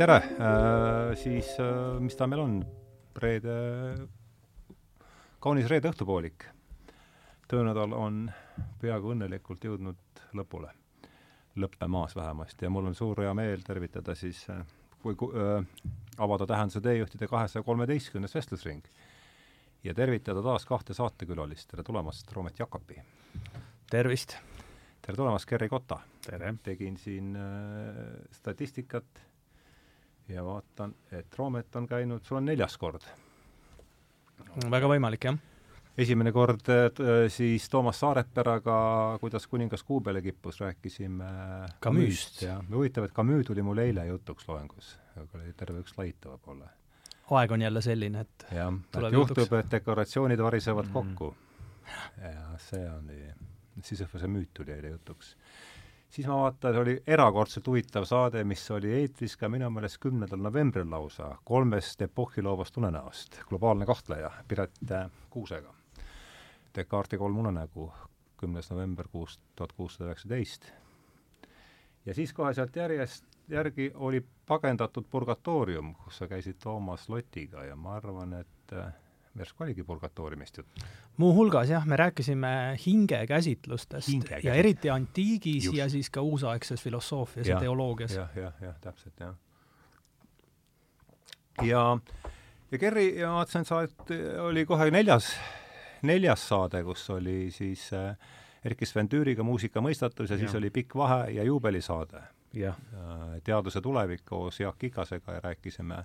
tere äh,, siis äh, mis ta meil on? reede, kaunis reede õhtupoolik. töönädal on peaaegu õnnelikult jõudnud lõpule, lõppemaas vähemasti ja mul on suur hea meel tervitada siis äh, kui äh, avada tähenduse teejuhtide kahesaja kolmeteistkümnes vestlusring ja tervitada taas kahte saatekülalist, tere tulemast, Roomet Jakobi! tervist! tere tulemast, Gerri Kotta! tegin siin äh, statistikat ja vaatan, et Roomet on käinud, sul on neljas kord. väga võimalik, jah. esimene kord äh, siis Toomas Saareperaga, kuidas kuningas kuu peale kippus, rääkisime Camus'st. ja huvitav, et Camus tuli mul eile jutuks loengus, aga oli terve üks slaid võib-olla. aeg on jälle selline, et jah, et juhtub, et dekoratsioonid varisevad mm. kokku. ja see oli, Sisyphose müüt tuli eile jutuks siis ma vaatan, oli erakordselt huvitav saade, mis oli eetris ka minu meelest kümnendal novembril lausa, kolmest epohhi loovast unenäost, globaalne kahtleja, Piret Kuusega. Descartesi kolm unenägu, kümnes november kuus, tuhat kuussada üheksateist. ja siis kohe sealt järjest, järgi oli pagendatud Purgatoorium, kus sa käisid Toomas Lotiga ja ma arvan, et äh, järsku oligi purgatooriumist jutt? muuhulgas jah, me rääkisime hingekäsitlustest hinge ja eriti antiigis Just. ja siis ka uusaegses filosoofias ja, ja teoloogias ja,. jah, jah, jah, täpselt, jah. ja, ja Kerri, ma vaatasin, sa oli kohe neljas, neljas saade, kus oli siis äh, Erkki Sven Tüüriga muusikamõistatus ja, ja siis oli pikk vahe ja juubelisaade. Äh, teaduse tulevik koos Jaak Ikasega ja rääkisime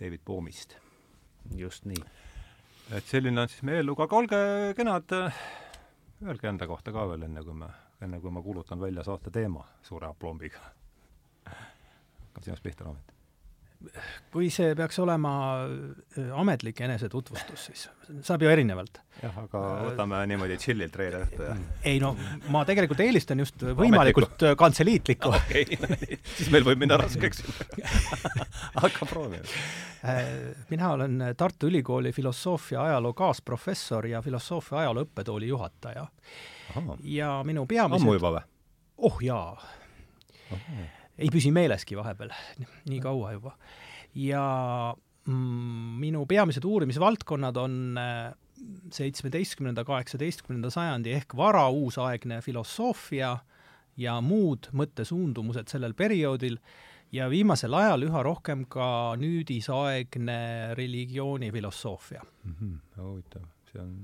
David Boomist. just nii et selline on siis meie elluga, aga olge kenad, öelge enda kohta ka veel, enne kui me, enne kui ma kuulutan välja saate teema suure aplombiga. hakkab sinust pihta, Raamet kui see peaks olema äh, ametlik enesetutvustus, siis saab ju erinevalt. jah, aga võtame äh, niimoodi chill'ilt reede õhtu ja ei no ma tegelikult eelistan just võimalikult äh, kantseliitlikku. Okei. Okay, siis meil võib minna raskeks hakka proovima. mina olen Tartu Ülikooli filosoofia ajaloo kaasprofessor ja filosoofia ajaloo õppetooli juhataja. ja minu peamised ammu juba või? oh jaa ei püsi meeleski vahepeal, nii kaua juba. ja mm, minu peamised uurimisvaldkonnad on äh, seitsmeteistkümnenda, kaheksateistkümnenda sajandi ehk varauusaegne filosoofia ja muud mõttesuundumused sellel perioodil ja viimasel ajal üha rohkem ka nüüdisaegne religioonifilosoofia mm. -hmm, huvitav, see on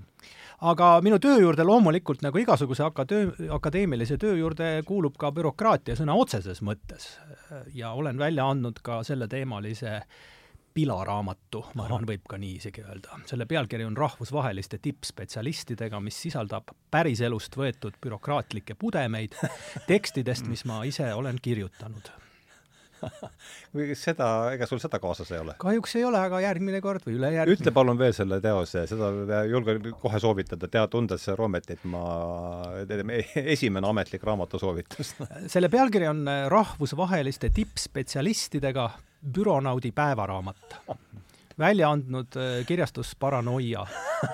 aga minu töö juurde loomulikult nagu igasuguse akatöö, akadeemilise töö juurde kuulub ka bürokraatia sõna otseses mõttes. ja olen välja andnud ka selleteemalise pilaraamatu, ma arvan, võib ka nii isegi öelda. selle pealkiri on Rahvusvaheliste tippspetsialistidega, mis sisaldab päriselust võetud bürokraatlikke pudemeid tekstidest, mis ma ise olen kirjutanud või seda, ega sul seda kaasas ei ole? kahjuks ei ole, aga järgmine kord või ülejärgmine. ütle palun veel selle teose, seda julgen kohe soovitada, tea, tundes Roometit, ma, esimene ametlik raamatusoovitus selle pealkiri on Rahvusvaheliste tippspetsialistidega büronaudi päevaraamat. välja andnud äh, kirjastus Paranoia.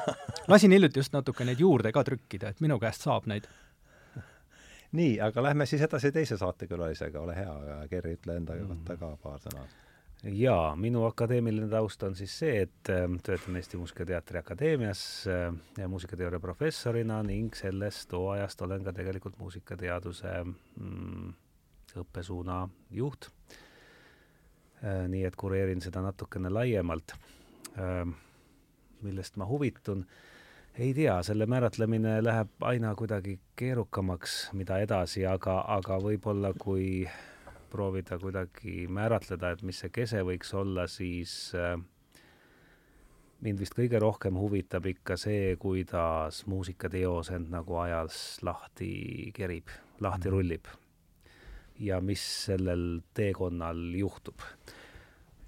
lasin hiljuti just natuke neid juurde ka trükkida, et minu käest saab neid nii, aga lähme siis edasi teise saatekülalisega, ole hea, Gerri, ütle enda mm. kohta ka paar sõna. jaa, minu akadeemiline taust on siis see, et äh, töötan Eesti Muusikateatri Akadeemias äh, muusikateooria professorina ning sellest hooajast olen ka tegelikult muusikateaduse mm, õppesuuna juht äh,. nii et kureerin seda natukene laiemalt äh,, millest ma huvitun äh, ei tea, selle määratlemine läheb aina kuidagi keerukamaks, mida edasi, aga, aga võib-olla kui proovida kuidagi määratleda, et mis see kese võiks olla, siis äh, mind vist kõige rohkem huvitab ikka see, kuidas muusikateos end nagu ajas lahti kerib, lahti mm. rullib. ja mis sellel teekonnal juhtub.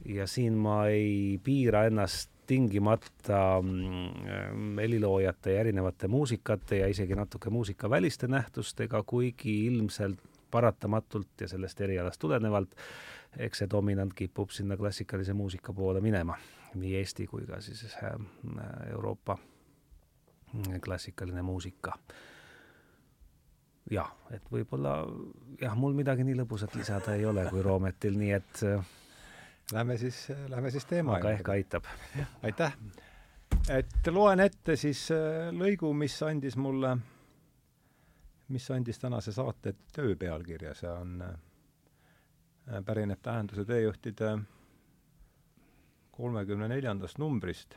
ja siin ma ei piira ennast tingimata mm, heliloojate ja erinevate muusikate ja isegi natuke muusikaväliste nähtustega, kuigi ilmselt paratamatult ja sellest erialast tulenevalt, eks see dominant kipub sinna klassikalise muusika poole minema, nii Eesti kui ka siis äh, Euroopa klassikaline muusika. jah, et võib-olla jah, mul midagi nii lõbusat lisada ei ole kui Roometil, nii et äh, Lähme siis, lähme siis teema aga ehk aitab. aitäh! et loen ette siis äh, lõigu, mis andis mulle, mis andis tänase saate töö pealkirja, see on, äh, pärineb Tähenduse teejuhtide kolmekümne neljandast numbrist,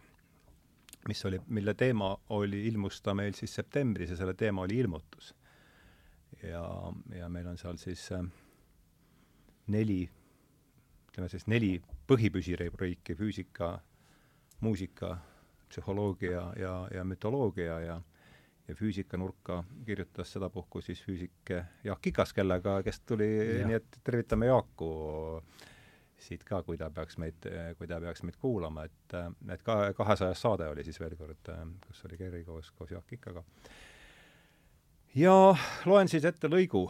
mis oli, mille teema oli, ilmus ta meil siis septembris ja selle teema oli ilmutus. ja, ja meil on seal siis äh, neli ütleme siis neli põhipüsirubriiki, füüsika, muusika, psühholoogia ja, ja mütoloogia ja ja füüsikanurka kirjutas sedapuhku siis füüsik Jaak Kikas, kellega, kes tuli, nii et tervitame Jaaku siit ka, kui ta peaks meid, kui ta peaks meid kuulama, et, et ka kahesajas saade oli siis veel kord, kus oli Kerri koos, koos Jaak Kikaga. ja loen siis ette lõigu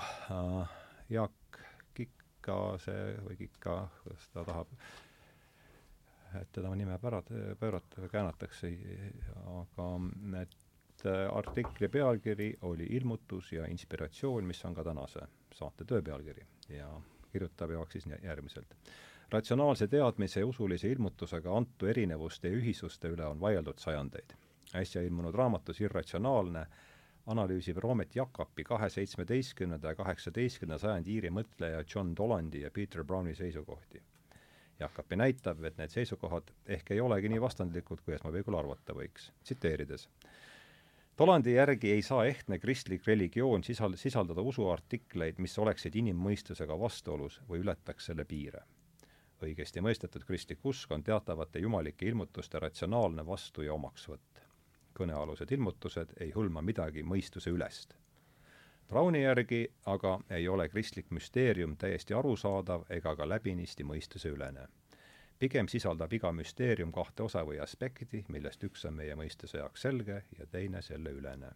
Jaak Kika see või Kika, kuidas ta tahab, et teda nime pära-, pöörata või käänatakse, aga et artikli pealkiri oli Ilmutus ja inspiratsioon, mis on ka tänase saate töö pealkiri ja kirjutab Jaak siis järgmiselt. ratsionaalse teadmise ja usulise ilmutusega antu erinevuste ja ühisuste üle on vaieldud sajandeid. äsja ilmunud raamatus Irratsionaalne analüüsib Roomet Jakobi kahe seitsmeteistkümnenda ja kaheksateistkümnenda sajandi Iiri mõtleja John Dolandi ja Peter Browni seisukohti. Jakobi näitab, et need seisukohad ehk ei olegi nii vastandlikud, kui esmapilgul arvata võiks. tsiteerides. Dolandi järgi ei saa ehtne kristlik religioon sisal-, sisaldada usuartikleid, mis oleksid inimmõistusega vastuolus või ületaks selle piire. õigesti mõistetud kristlik usk on teatavate jumalike ilmutuste ratsionaalne vastu- ja omaksvõtt kõnealused ilmutused ei hõlma midagi mõistuse ülest. Browni järgi aga ei ole kristlik müsteerium täiesti arusaadav ega ka läbinisti mõistuseülene. pigem sisaldab iga müsteerium kahte osa või aspekti, millest üks on meie mõistuse jaoks selge ja teine selle ülene.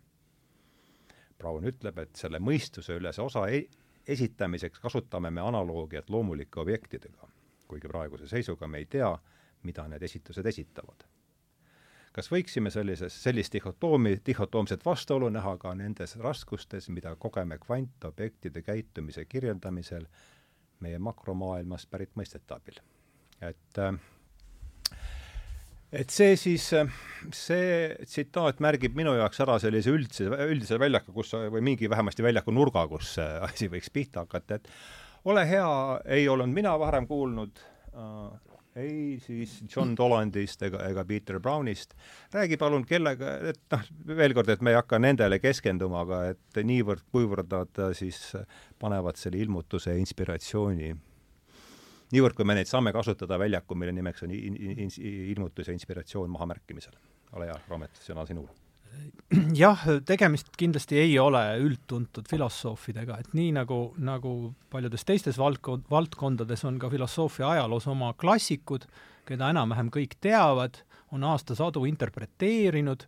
Brown ütleb, et selle mõistuse ülese osa ei, esitamiseks kasutame me analoogiat loomulike objektidega, kuigi praeguse seisuga me ei tea, mida need esitused esitavad kas võiksime sellises, sellist dihhotoomi, dihhotoomset vastuolu näha ka nendes raskustes, mida kogeme kvantobjektide käitumise kirjeldamisel meie makromaailmast pärit mõistete abil? et äh, et see siis, see tsitaat märgib minu jaoks ära sellise üldse, üldise väljaku, kus, või mingi vähemasti väljaku nurga, kus see asi võiks pihta hakata, et ole hea, ei olnud mina varem kuulnud äh,, ei siis John Dolandist ega, ega Peter Brownist. räägi palun, kellega, et noh, veel kord, et me ei hakka nendele keskenduma, aga et niivõrd, kuivõrd nad äh, siis panevad selle ilmutuse inspiratsiooni, niivõrd, kui me neid saame kasutada väljaku, mille nimeks on in, in, ilmutus ja inspiratsioon mahamärkimisel. ole hea, Raamet, sõna sinul jah, tegemist kindlasti ei ole üldtuntud filosoofidega, et nii nagu, nagu paljudes teistes valdkond, valdkondades on ka filosoofia ajaloos oma klassikud, keda enam-vähem kõik teavad, on aastasadu interpreteerinud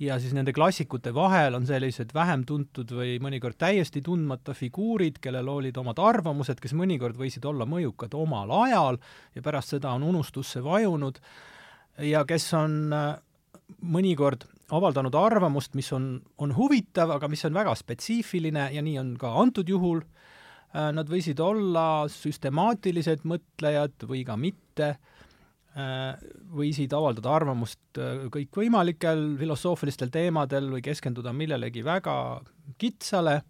ja siis nende klassikute vahel on sellised vähem tuntud või mõnikord täiesti tundmata figuurid, kellel olid omad arvamused, kes mõnikord võisid olla mõjukad omal ajal ja pärast seda on unustusse vajunud ja kes on äh, mõnikord avaldanud arvamust, mis on, on huvitav, aga mis on väga spetsiifiline ja nii on ka antud juhul. Äh, nad võisid olla süstemaatilised mõtlejad või ka mitte, äh, võisid avaldada arvamust äh, kõikvõimalikel filosoofilistel teemadel või keskenduda millelegi väga kitsale.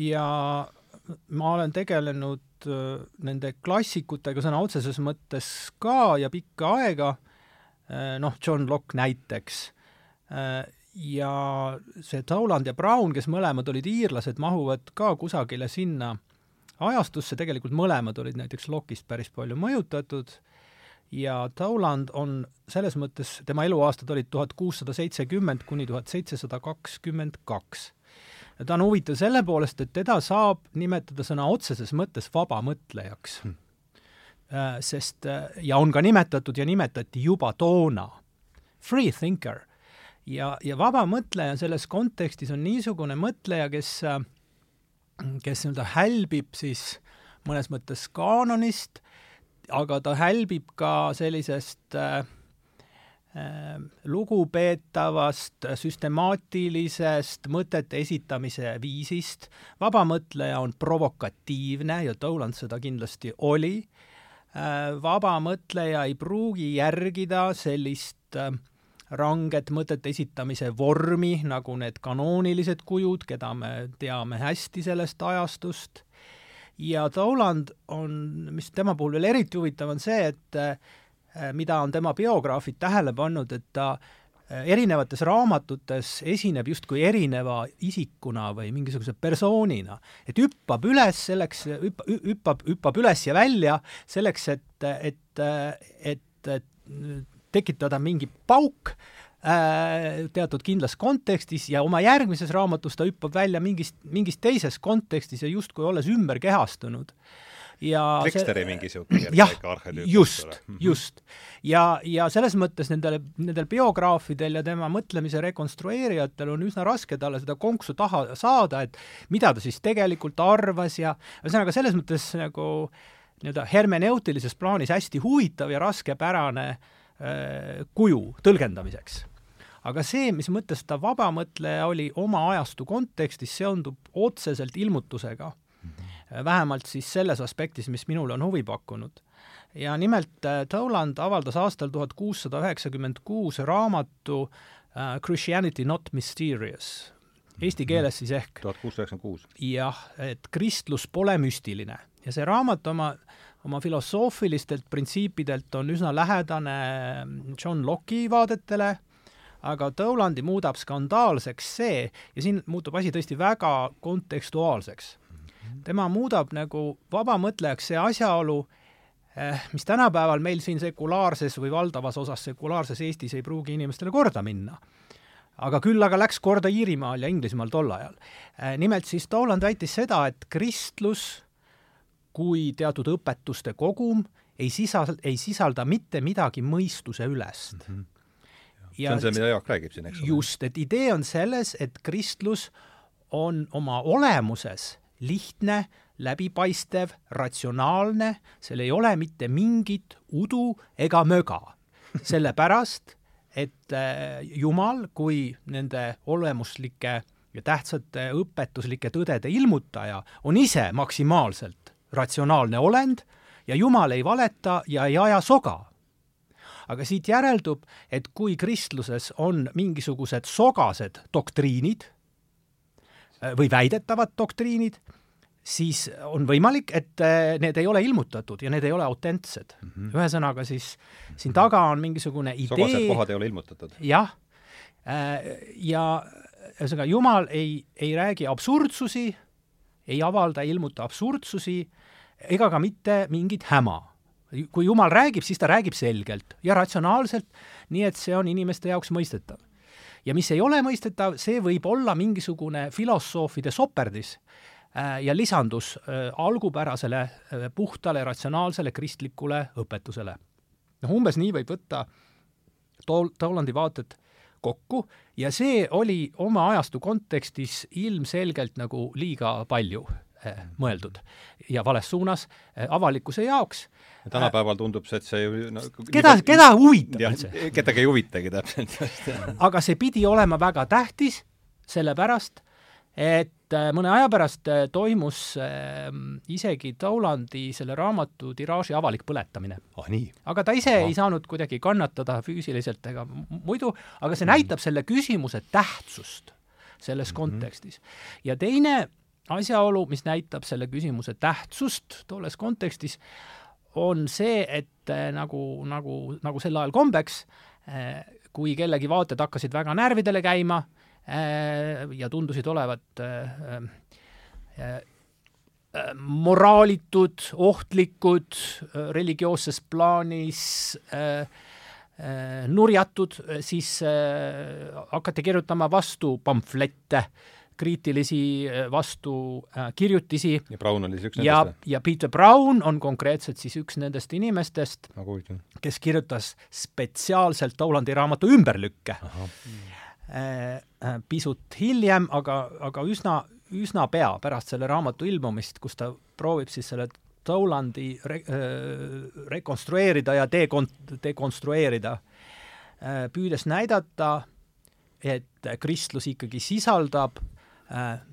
Ja ma olen tegelenud nende klassikutega sõna otseses mõttes ka ja pikka aega noh, John Locke näiteks, äh, ja see Toland ja Brown, kes mõlemad olid iirlased, mahuvad ka kusagile sinna ajastusse, tegelikult mõlemad olid näiteks Locke'ist päris palju mõjutatud. Ja Toland on selles mõttes, tema eluaastad olid tuhat kuussada seitsekümmend kuni tuhat seitsesada kakskümmend kaks. ja ta on huvitav selle poolest, et teda saab nimetada sõna otseses mõttes vabamõtlejaks. Hmm. Äh, sest äh, ja on ka nimetatud ja nimetati juba toona. Free thinker. ja, ja vaba mõtleja selles kontekstis on niisugune mõtleja, kes, äh, kes nii-öelda hälbib siis mõnes mõttes kaanonist, aga ta hälbib ka sellisest äh, lugupeetavast süstemaatilisest mõtete esitamise viisist. vabamõtleja on provokatiivne ja Toland seda kindlasti oli vaba mõtleja ei pruugi järgida sellist äh, ranget mõtete esitamise vormi, nagu need kanoonilised kujud, keda me teame hästi sellest ajastust, ja Toland on, mis tema puhul veel eriti huvitav, on see, et äh, mida on tema biograafid tähele pannud, et ta äh, erinevates raamatutes esineb justkui erineva isikuna või mingisuguse persoonina. et hüppab üles selleks, hüppab, hüppab, hüppab üles ja välja selleks, et, et, et, et tekitada mingi pauk äh, teatud kindlas kontekstis ja oma järgmises raamatus ta hüppab välja mingist, mingis teises kontekstis ja justkui olles ümber kehastunud ja Tricksteri mingi niisugune jah, just, mhm. just. ja, ja selles mõttes nendel, nendel biograafidel ja tema mõtlemise rekonstrueerijatel on üsna raske talle seda konksu taha saada, et mida ta siis tegelikult arvas ja ühesõnaga selles mõttes nagu nii-öelda hermeneutilises plaanis hästi huvitav ja raskepärane Äh, kuju tõlgendamiseks. aga see, mis mõttes ta vabamõtleja oli oma ajastu kontekstis, seondub otseselt ilmutusega mm. -hmm. Vähemalt siis selles aspektis, mis minule on huvi pakkunud. ja nimelt äh, Toland avaldas aastal tuhat kuussada üheksakümmend kuus raamatu uh, Christianity not mysterious, eesti keeles siis ehk tuhat kuussada üheksakümmend kuus. jah, et kristlus pole müstiline ja see raamat oma oma filosoofilistelt printsiipidelt on üsna lähedane John Locke'i vaadetele, aga Tolandi muudab skandaalseks see, ja siin muutub asi tõesti väga kontekstuaalseks. Tema muudab nagu vabamõtlejaks see asjaolu, eh, mis tänapäeval meil siin sekulaarses või valdavas osas sekulaarses Eestis ei pruugi inimestele korda minna aga küll aga läks korda Iirimaal ja Inglismaal tol ajal. Eh, nimelt siis Toland väitis seda, et kristlus kui teatud õpetuste kogum ei sisalda, ei sisalda mitte midagi mõistuse ülest mm. -hmm. Ja see on see, mida Jaak räägib siin, eks ole. just, et idee on selles, et kristlus on oma olemuses lihtne, läbipaistev, ratsionaalne, seal ei ole mitte mingit udu ega möga. sellepärast, et äh, Jumal kui nende olemuslike ja tähtsate õpetuslike tõdede ilmutaja on ise maksimaalselt ratsionaalne olend ja Jumal ei valeta ja ei aja soga. aga siit järeldub, et kui kristluses on mingisugused sogased doktriinid või väidetavad doktriinid, siis on võimalik, et äh, need ei ole ilmutatud ja need ei ole autentsed mm. -hmm. ühesõnaga siis siin taga on mingisugune idee sogased kohad ei ole ilmutatud. jah, äh, ja ühesõnaga Jumal ei, ei räägi absurdsusi, ei avalda, ei ilmuta absurdsusi ega ka mitte mingit häma. kui Jumal räägib, siis ta räägib selgelt ja ratsionaalselt, nii et see on inimeste jaoks mõistetav. Ja mis ei ole mõistetav, see võib olla mingisugune filosoofide soperdis äh, ja lisandus äh, algupärasele äh, puhtale ratsionaalsele kristlikule õpetusele. noh, umbes nii võib võtta Tol-, Tolandi vaated kokku ja see oli oma ajastu kontekstis ilmselgelt nagu liiga palju mõeldud ja vales suunas avalikkuse jaoks. Tänapäeval tundub see, et see ju no, keda, keda huvitab üldse? kedagi ei huvitagi täpselt aga see pidi olema väga tähtis, sellepärast et eh, mõne aja pärast toimus äh, isegi Taulandi selle raamatu tiraaži avalik põletamine ah,. aga ta ise ah. ei saanud kuidagi kannatada füüsiliselt ega muidu, aga see näitab selle küsimuse tähtsust selles mm -hmm. kontekstis. ja teine asjaolu, mis näitab selle küsimuse tähtsust tolles kontekstis, on see, et äh, nagu, nagu, nagu sel ajal kombeks, äh, kui kellegi vaated hakkasid väga närvidele käima äh, ja tundusid olevat moraalitud, ohtlikud, religioosses plaanis nurjatud, siis hakati kirjutama vastu pamflette kriitilisi äh, vastukirjutisi. Äh, ja Brown oli siis üks ja, nendest? ja Peter Brown on konkreetselt siis üks nendest inimestest, kes kirjutas spetsiaalselt Tollandi raamatu ümberlükke. Äh, pisut hiljem, aga, aga üsna, üsna pea pärast selle raamatu ilmumist, kus ta proovib siis selle Tollandi re-, rekonstrueerida ja dekon-, dekonstrueerida, püüdes näidata, et kristlus ikkagi sisaldab äh,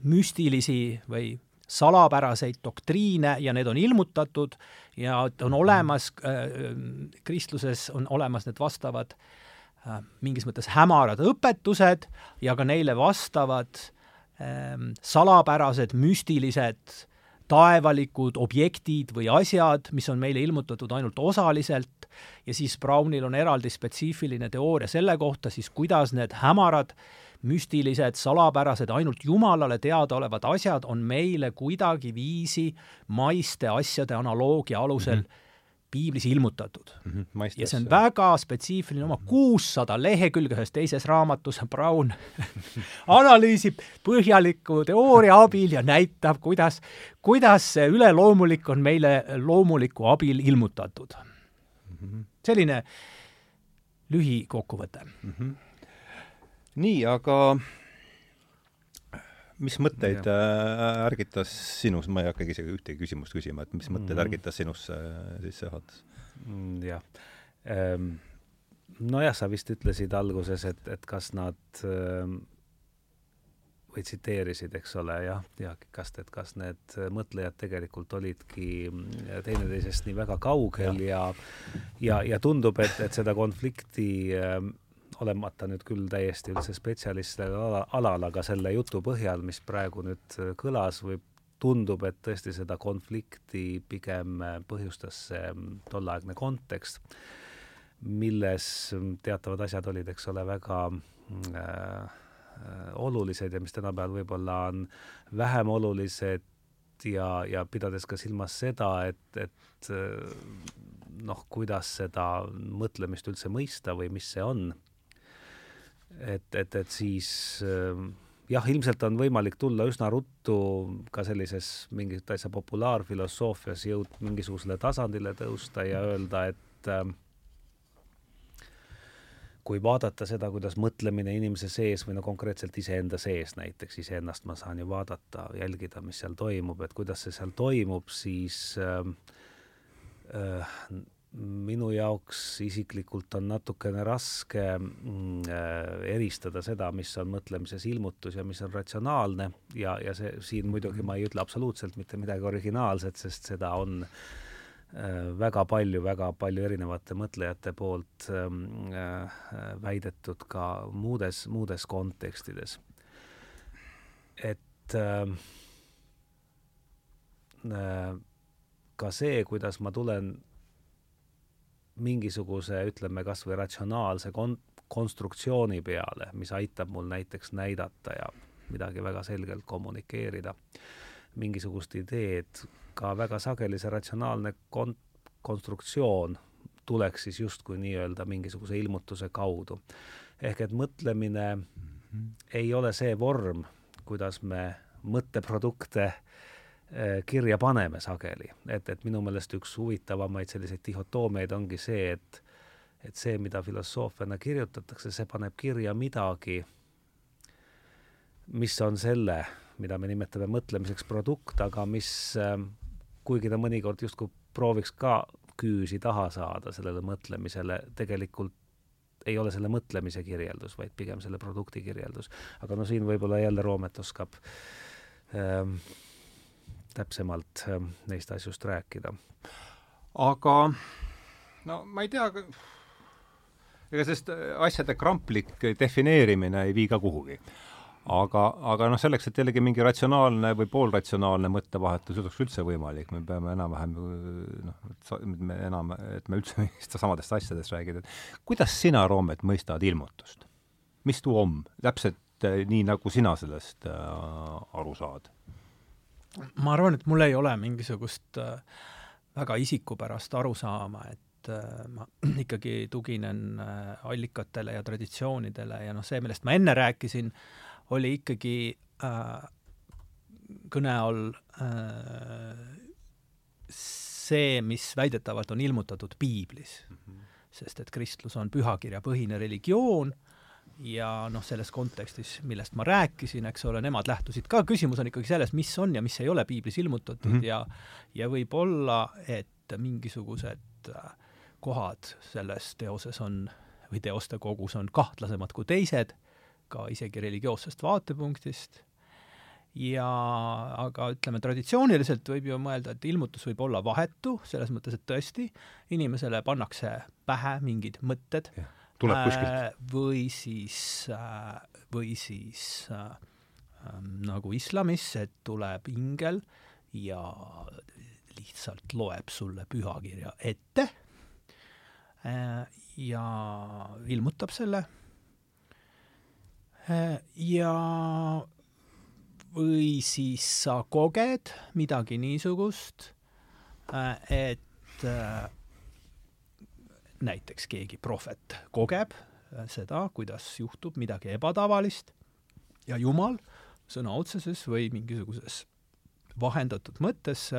müstilisi või salapäraseid doktriine ja need on ilmutatud ja on olemas äh,, kristluses on olemas need vastavad äh, mingis mõttes hämarad õpetused ja ka neile vastavad äh, salapärased, müstilised taevalikud objektid või asjad, mis on meile ilmutatud ainult osaliselt. Ja siis Brownil on eraldi spetsiifiline teooria selle kohta siis, kuidas need hämarad müstilised, salapärased, ainult Jumalale teadaolevad asjad on meile kuidagiviisi maiste asjade analoogia alusel mm -hmm piiblis ilmutatud mm. -hmm, ja see on väga spetsiifiline, oma kuussada lehekülge ühes teises raamatus Brown analüüsib põhjaliku teooria abil ja näitab, kuidas, kuidas see üleloomulik on meile loomuliku abil ilmutatud mm. -hmm. selline lühikokkuvõte mm. -hmm nii, aga mis mõtteid äh, ärgitas sinus, ma ei hakkagi isegi ühtegi küsimust küsima, et mis mõtteid mm. ärgitas sinus äh, sissejuhatus mm,? jah ähm,. nojah, sa vist ütlesid alguses, et, et kas nad ähm, või tsiteerisid, eks ole, jah, ja kas, et kas need mõtlejad tegelikult olidki teineteisest nii väga kaugel ja ja, ja, ja tundub, et, et seda konflikti äh, olemata nüüd küll täiesti üldse spetsialist sellel ala, alal, aga selle jutu põhjal, mis praegu nüüd äh, kõlas, võib tundub, et tõesti seda konflikti pigem äh, põhjustas see mm, tolleaegne kontekst, milles mm, teatavad asjad olid, eks ole, väga mm, äh, olulised ja mis tänapäeval võib-olla on vähem olulised ja, ja pidades ka silmas seda, et, et äh, noh, kuidas seda mõtlemist üldse mõista või mis see on et, et, et siis ähm, jah, ilmselt on võimalik tulla üsna ruttu ka sellises mingis täitsa populaarfilosoofias jõud mingisugusele tasandile tõusta ja öelda, et äh, kui vaadata seda, kuidas mõtlemine inimese sees või no konkreetselt iseenda sees näiteks, iseennast ma saan ju vaadata, jälgida, mis seal toimub, et kuidas see seal toimub, siis äh, äh, minu jaoks isiklikult on natukene raske mm, äh, eristada seda, mis on mõtlemises ilmutus ja mis on ratsionaalne ja, ja see siin muidugi ma ei ütle absoluutselt mitte midagi originaalset, sest seda on äh, väga palju, väga palju erinevate mõtlejate poolt ähm, äh, väidetud ka muudes, muudes kontekstides. et äh, äh, ka see, kuidas ma tulen mingisuguse, ütleme kas või ratsionaalse kon-, konstruktsiooni peale, mis aitab mul näiteks näidata ja midagi väga selgelt kommunikeerida, mingisugust ideed, ka väga sageli see ratsionaalne kon-, konstruktsioon tuleks siis justkui nii-öelda mingisuguse ilmutuse kaudu. ehk et mõtlemine mm -hmm. ei ole see vorm, kuidas me mõtteprodukte äh, kirja paneme sageli, et, et minu meelest üks huvitavamaid selliseid dihhotoomiaid ongi see, et et see, mida filosoofiana kirjutatakse, see paneb kirja midagi, mis on selle, mida me nimetame mõtlemiseks produkt, aga mis, ähm, kuigi ta mõnikord justkui prooviks ka küüsi taha saada sellele mõtlemisele, tegelikult ei ole selle mõtlemise kirjeldus, vaid pigem selle produkti kirjeldus. aga no siin võib-olla jälle Roomet oskab ähm, täpsemalt ähm, neist asjust rääkida. aga no ma ei tea, ega sellest asjade kramplik defineerimine ei vii ka kuhugi. aga, aga noh, selleks, et jällegi mingi ratsionaalne või poolratsionaalne mõttevahetus oleks üldse võimalik, me peame enam-vähem noh, et me enam, et me üldse mingist samadest asjadest räägime, et kuidas sina, Roomet, mõistad ilmutust? mis tuu on? täpselt äh, nii, nagu sina sellest äh, aru saad ma arvan, et mul ei ole mingisugust äh, väga isikupärast arusaama, et äh, ma ikkagi tuginen äh, allikatele ja traditsioonidele ja noh, see, millest ma enne rääkisin, oli ikkagi äh, kõne all äh, see, mis väidetavalt on ilmutatud piiblis mm. -hmm. sest et kristlus on pühakirjapõhine religioon äh,, ja noh, selles kontekstis, millest ma rääkisin, eks ole, nemad lähtusid ka, küsimus on ikkagi selles, mis on ja mis ei ole piiblis ilmutatud mm -hmm. ja ja võib-olla, et mingisugused äh, kohad selles teoses on, või teoste kogus on kahtlasemad kui teised, ka isegi religioossest vaatepunktist, ja aga ütleme, traditsiooniliselt võib ju mõelda, et ilmutus võib olla vahetu, selles mõttes, et tõesti, inimesele pannakse pähe mingid mõtted, tuleb kuskilt. Äh, või siis, äh, või siis äh, nagu islamis, et tuleb ingel ja lihtsalt loeb sulle pühakirja ette ja ilmutab selle ja või siis sa koged midagi niisugust, et näiteks keegi prohvet kogeb äh, seda, kuidas juhtub midagi ebatavalist ja Jumal sõna otseses või mingisuguses vahendatud mõttes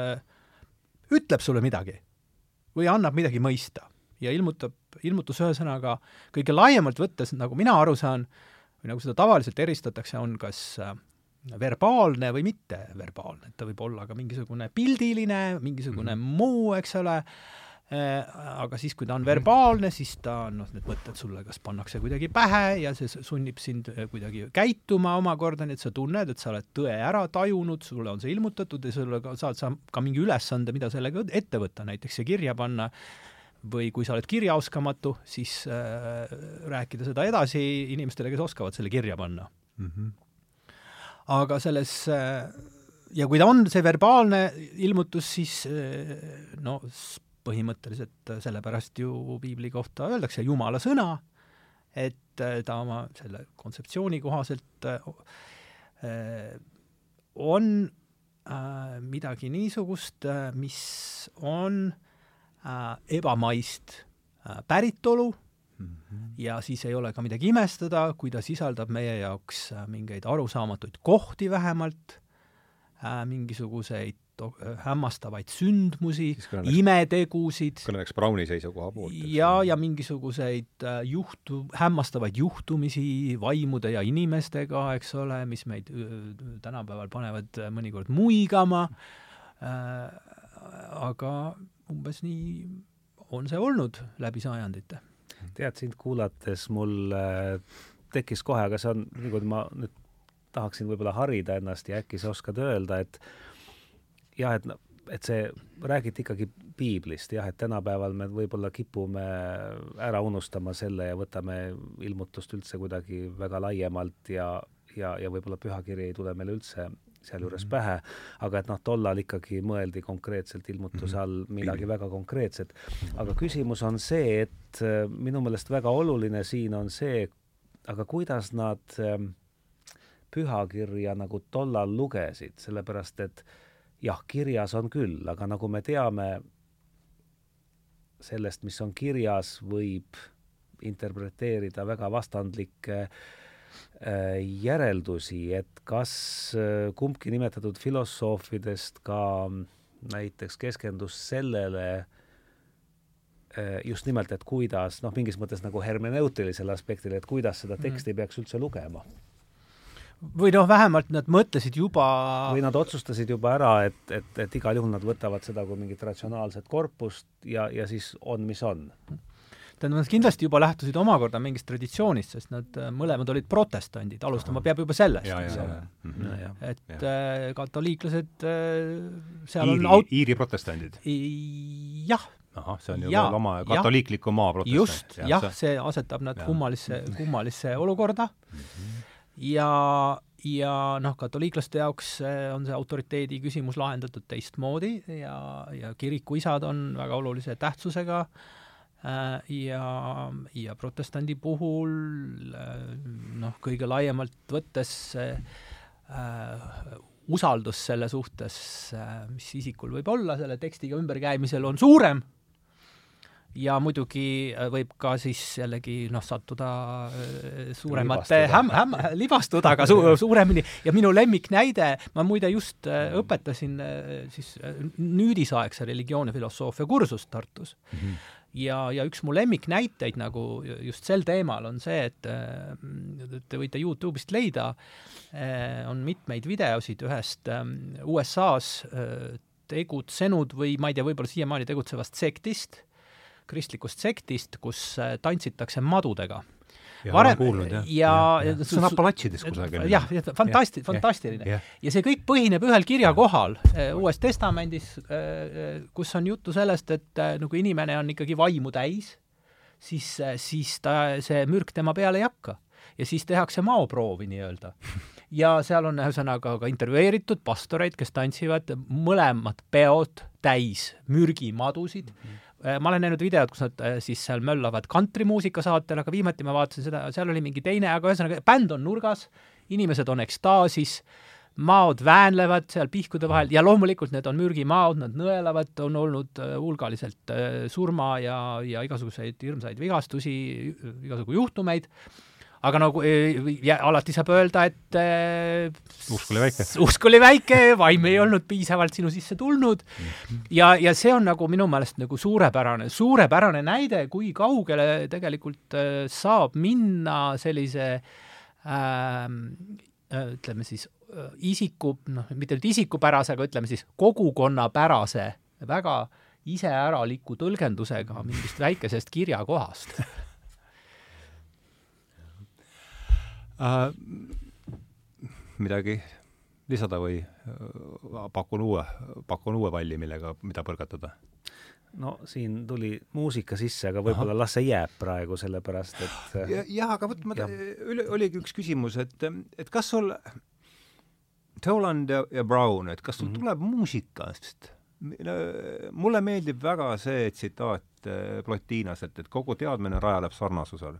ütleb sulle midagi või annab midagi mõista ja ilmutab, ilmutus ühesõnaga kõige laiemalt võttes, nagu mina aru saan, või nagu seda tavaliselt eristatakse, on kas äh, verbaalne või mitteverbaalne, et ta võib olla ka mingisugune pildiline, mingisugune mm -hmm. muu, eks ole, äh, aga siis, kui ta on verbaalne, siis ta, noh, need mõtted sulle kas pannakse kuidagi pähe ja see sunnib sind äh, kuidagi käituma omakorda, nii et sa tunned, et sa oled tõe ära tajunud, sulle on see ilmutatud ja sulle ka, saad sa ka mingi ülesande, mida sellega ette võtta, näiteks see kirja panna, või kui sa oled kirjaoskamatu, siis äh, rääkida seda edasi inimestele, kes oskavad selle kirja panna mm. -hmm aga selles äh, ja kui ta on see verbaalne ilmutus, siis äh, no põhimõtteliselt sellepärast ju piibli kohta öeldakse Jumala sõna, et äh, ta oma selle kontseptsiooni kohaselt on midagi niisugust, mis on ebamaist päritolu mm. -hmm. ja siis ei ole ka midagi imestada, kui ta sisaldab meie jaoks äh, mingeid arusaamatuid kohti vähemalt äh,, mingisuguseid äh, hämmastavaid sündmusi, imetegusid. kõneleks Browni seisukoha poolt. ja, ja mingisuguseid äh, juhtu, hämmastavaid juhtumisi vaimude ja inimestega, eks ole, mis meid tänapäeval panevad mõnikord muigama äh,, aga umbes nii on see olnud läbi sajandite tead, sind kuulates mul äh, tekkis kohe, aga see on, niikuinii ma nüüd tahaksin võib-olla harida ennast ja äkki sa oskad öelda, et jah, et, et see, räägiti ikkagi piiblist, jah, et tänapäeval me võib-olla kipume ära unustama selle ja võtame ilmutust üldse kuidagi väga laiemalt ja, ja, ja võib-olla pühakiri ei tule meile üldse sealjuures mm -hmm. pähe, aga et noh, tollal ikkagi mõeldi konkreetselt ilmutuse mhm. all midagi väga konkreetset. aga küsimus on see, et äh, minu meelest väga oluline siin on see, aga kuidas nad ähm, pühakirja nagu tollal lugesid, sellepärast et jah, kirjas on küll, aga nagu me teame, sellest, mis on kirjas, võib interpreteerida väga vastandlikke äh, järeldusi, et kas äh, kumbki nimetatud filosoofidest ka näiteks keskendus sellele, äh, just nimelt, et kuidas, noh, mingis mõttes nagu hermeneutilisele aspektile, et kuidas seda mhm. teksti mm. peaks üldse lugema või noh, vähemalt nad mõtlesid juba või nad otsustasid juba ära, et, et, et igal juhul nad võtavad seda kui mingit ratsionaalset korpust ja, ja siis on, mis on tähendab, nad kindlasti juba lähtusid omakorda mingist traditsioonist, sest nad äh, mõlemad olid protestandid, alustama peab juba sellest, ole. Mhm. et ja. Äh, katoliiklased äh, seal Iiri, on aut-... Iiri protestandid? jah. ahah, see on ju veel oma katoliikliku maa protestant. just, jah, see asetab nad ja. kummalisse, kummalisse olukorda mm -hmm. Ja ja noh, katoliiklaste jaoks on see autoriteedi küsimus lahendatud teistmoodi ja, ja kirikuisad on väga olulise tähtsusega äh, Äh, ja, ja protestandi puhul äh, noh, kõige laiemalt võttes usaldus selle suhtes, mis isikul võib olla selle tekstiga ümberkäimisel, on suurem ja muidugi võib ka siis jällegi noh, sattuda suuremate häm-, häm-, libastuda ka su-, suuremini. Ja minu lemmiknäide, ma muide just õpetasin siis nüüdisaegse religioonifilosoofia kursust Tartus. Mm. -hmm ja, ja üks mu lemmiknäiteid nagu just sel teemal on see, et te võite Youtube'ist leida, on mitmeid videosid ühest eh, USA-s tegutsenud või ma ei tea, võib-olla siiamaani tegutsevast sektist, kristlikust sektist, kus tantsitakse madudega varem kuulnud, jah. ja, ja, ja. see on Apalachides kusagil. jah, fantasti-, fantastiline. ja see kõik põhineb ühel kirjakohal Uues Testamendis, kus on juttu sellest, et nagu inimene on ikkagi vaimu täis, siis, siis ta, see mürk tema peale ei hakka. ja siis tehakse maoproovi nii-öelda ja seal on ühesõnaga ka intervjueeritud pastoreid, kes tantsivad mõlemad peod täis mürgimadusid mm. -hmm ma olen näinud videot, kus nad äh, siis seal möllavad kantrimuusika saatel, aga viimati ma vaatasin seda, seal oli mingi teine, aga ühesõnaga bänd on nurgas, inimesed on ekstaasis, maod väänlevad seal pihkude vahel ja loomulikult need on mürgimaod, nad nõelavad, on olnud äh, hulgaliselt surma ja, ja igasuguseid hirmsaid vigastusi, igasugu juhtumeid aga nagu ja alati saab öelda, et äh, usk oli väike. usk oli väike, vaim ei olnud piisavalt sinu sisse tulnud ja, ja see on nagu minu meelest nagu suurepärane, suurepärane näide, kui kaugele tegelikult äh, saab minna sellise äh, ütleme siis äh, isiku, noh, mitte nüüd isikupärase, aga ütleme siis kogukonnapärase, väga iseäraliku tõlgendusega mingist väikesest kirjakohast äh,. midagi lisada või äh, pakun uue, pakun uue palli, millega, mida põrgatada? no siin tuli muusika sisse, aga võib-olla las see jääb praegu, sellepärast et äh, ja, jah, aga vot ma, oligi üks küsimus, et, et kas sul Toland ja, ja Brown, et kas sul mm -hmm. tuleb muusikast? mulle meeldib väga see tsitaat äh, Plotinas, et, et kogu teadmine rajaneb sarnasusel.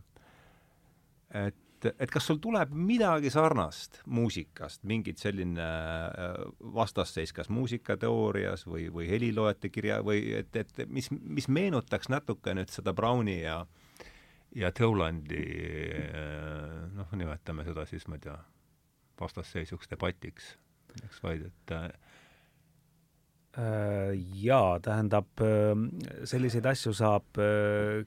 et et, et kas sul tuleb midagi sarnast muusikast, mingit selline äh, vastasseis kas muusikateoorias või, või heliloojate kirja või et, et mis, mis meenutaks natuke nüüd seda Browni ja ja Tolandi äh, noh, nimetame seda siis, ma ei tea, vastasseisuks debatiks, eks vaid, et äh, jaa, tähendab, selliseid asju saab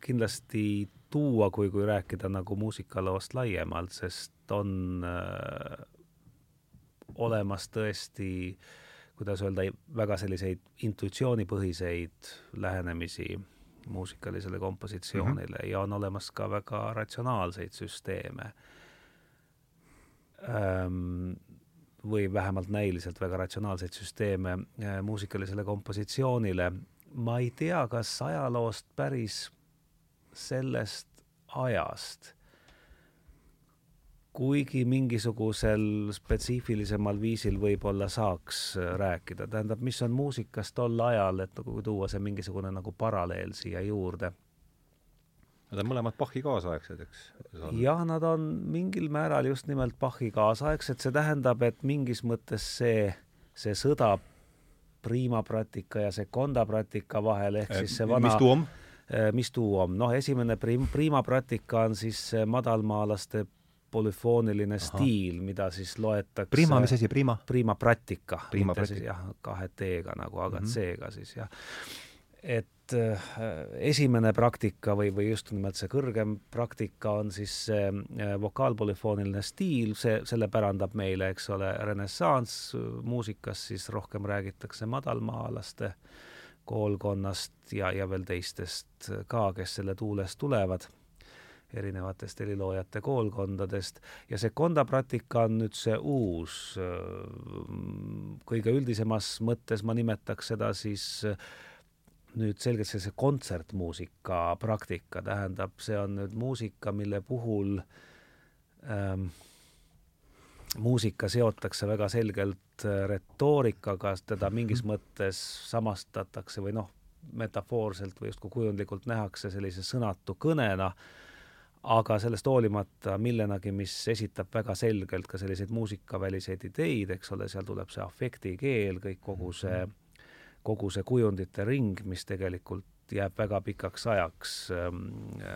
kindlasti tuua, kui, kui rääkida nagu muusikaloost laiemalt, sest on äh, olemas tõesti, kuidas öelda, väga selliseid intuitsioonipõhiseid lähenemisi muusikalisele kompositsioonile mm -hmm. ja on olemas ka väga ratsionaalseid süsteeme ähm, või vähemalt näiliselt väga ratsionaalseid süsteeme äh, muusikalisele kompositsioonile. ma ei tea, kas ajaloost päris sellest ajast. kuigi mingisugusel spetsiifilisemal viisil võib-olla saaks äh, rääkida, tähendab, mis on muusikas tol ajal, et nagu tuua see mingisugune nagu paralleel siia juurde Nad on mõlemad Bachi kaasaegsed, eks? jah, nad on mingil määral just nimelt Bachi kaasaegsed, see tähendab, et mingis mõttes see, see sõda prima pratika ja seconda pratika vahel ehk siis see vana mis? Äh, mis tuua, noh, esimene prim-, prima pratika on siis madalmaalaste polüfooniline Aha. stiil, mida siis loetakse prima, mis asi, prima? prima pratika. jah, kahe T-ga nagu, aga mm -hmm. C-ga siis jah. et äh, esimene praktika või, või just nimelt see kõrgem praktika on siis see äh, vokaalpolüfooniline stiil, see, selle pärandab meile, eks ole, renessanss muusikas, siis rohkem räägitakse madalmaalaste äh, koolkonnast ja, ja veel teistest ka, kes selle tuules tulevad, erinevatest heliloojate koolkondadest. Ja see kondapraktika on nüüd see uus, kõige üldisemas mõttes ma nimetaks seda siis nüüd selgelt sellise kontsertmuusika praktika, tähendab, see on nüüd muusika, mille puhul ähm, muusika seotakse väga selgelt äh, retoorikaga, teda mingis mhm. mõttes samastatakse või noh, metafoorselt või justkui kujundlikult nähakse sellise sõnatu kõnena, aga sellest hoolimata millenagi, mis esitab väga selgelt ka selliseid muusikaväliseid ideid, eks ole, seal tuleb see afektikeel, kõik kogu see, mhm. kogu see kujundite ring, mis tegelikult jääb väga pikaks ajaks ähm, äh,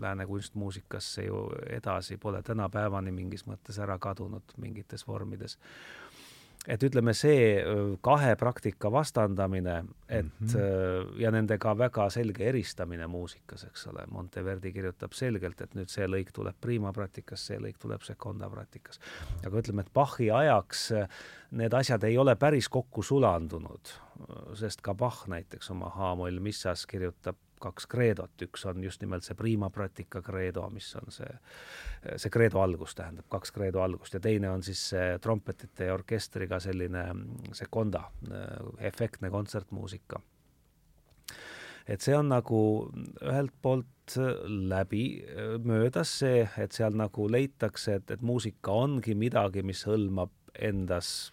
lääne kunstmuusikasse ju edasi, pole tänapäevani mingis mõttes ära kadunud mingites vormides. et ütleme, see äh, kahe praktika vastandamine, et mm -hmm. ja nendega väga selge eristamine muusikas, eks ole, Monteverdi kirjutab selgelt, et nüüd see lõik tuleb prima praktikas, see lõik tuleb seconda praktikas. aga ütleme, et Bachi ajaks need asjad ei ole päris kokku sulandunud sest ka Bach näiteks oma H-moll missas kirjutab kaks kreedot, üks on just nimelt see prima pratica credo, mis on see, see credo algus, tähendab kaks credo algust ja teine on siis see trompetite ja orkestriga selline sekonda, efektne kontsertmuusika. et see on nagu ühelt poolt läbi möödas see, et seal nagu leitakse, et, et muusika ongi midagi, mis hõlmab endas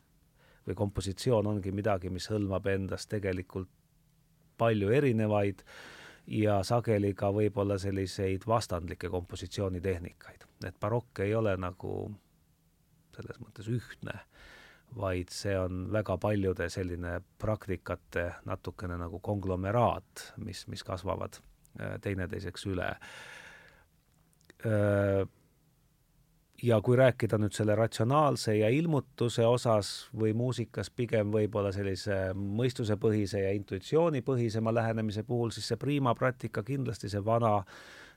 või kompositsioon ongi midagi, mis hõlmab endas tegelikult palju erinevaid ja sageli ka võib-olla selliseid vastandlikke kompositsioonitehnikaid. et barokk ei ole nagu selles mõttes ühtne, vaid see on väga paljude selline praktikate natukene nagu konglomeraat, mis, mis kasvavad äh, teineteiseks üle äh, ja kui rääkida nüüd selle ratsionaalse ja ilmutuse osas või muusikas pigem võib-olla sellise mõistusepõhise ja intuitsioonipõhisema lähenemise puhul, siis see prima pratika, kindlasti see vana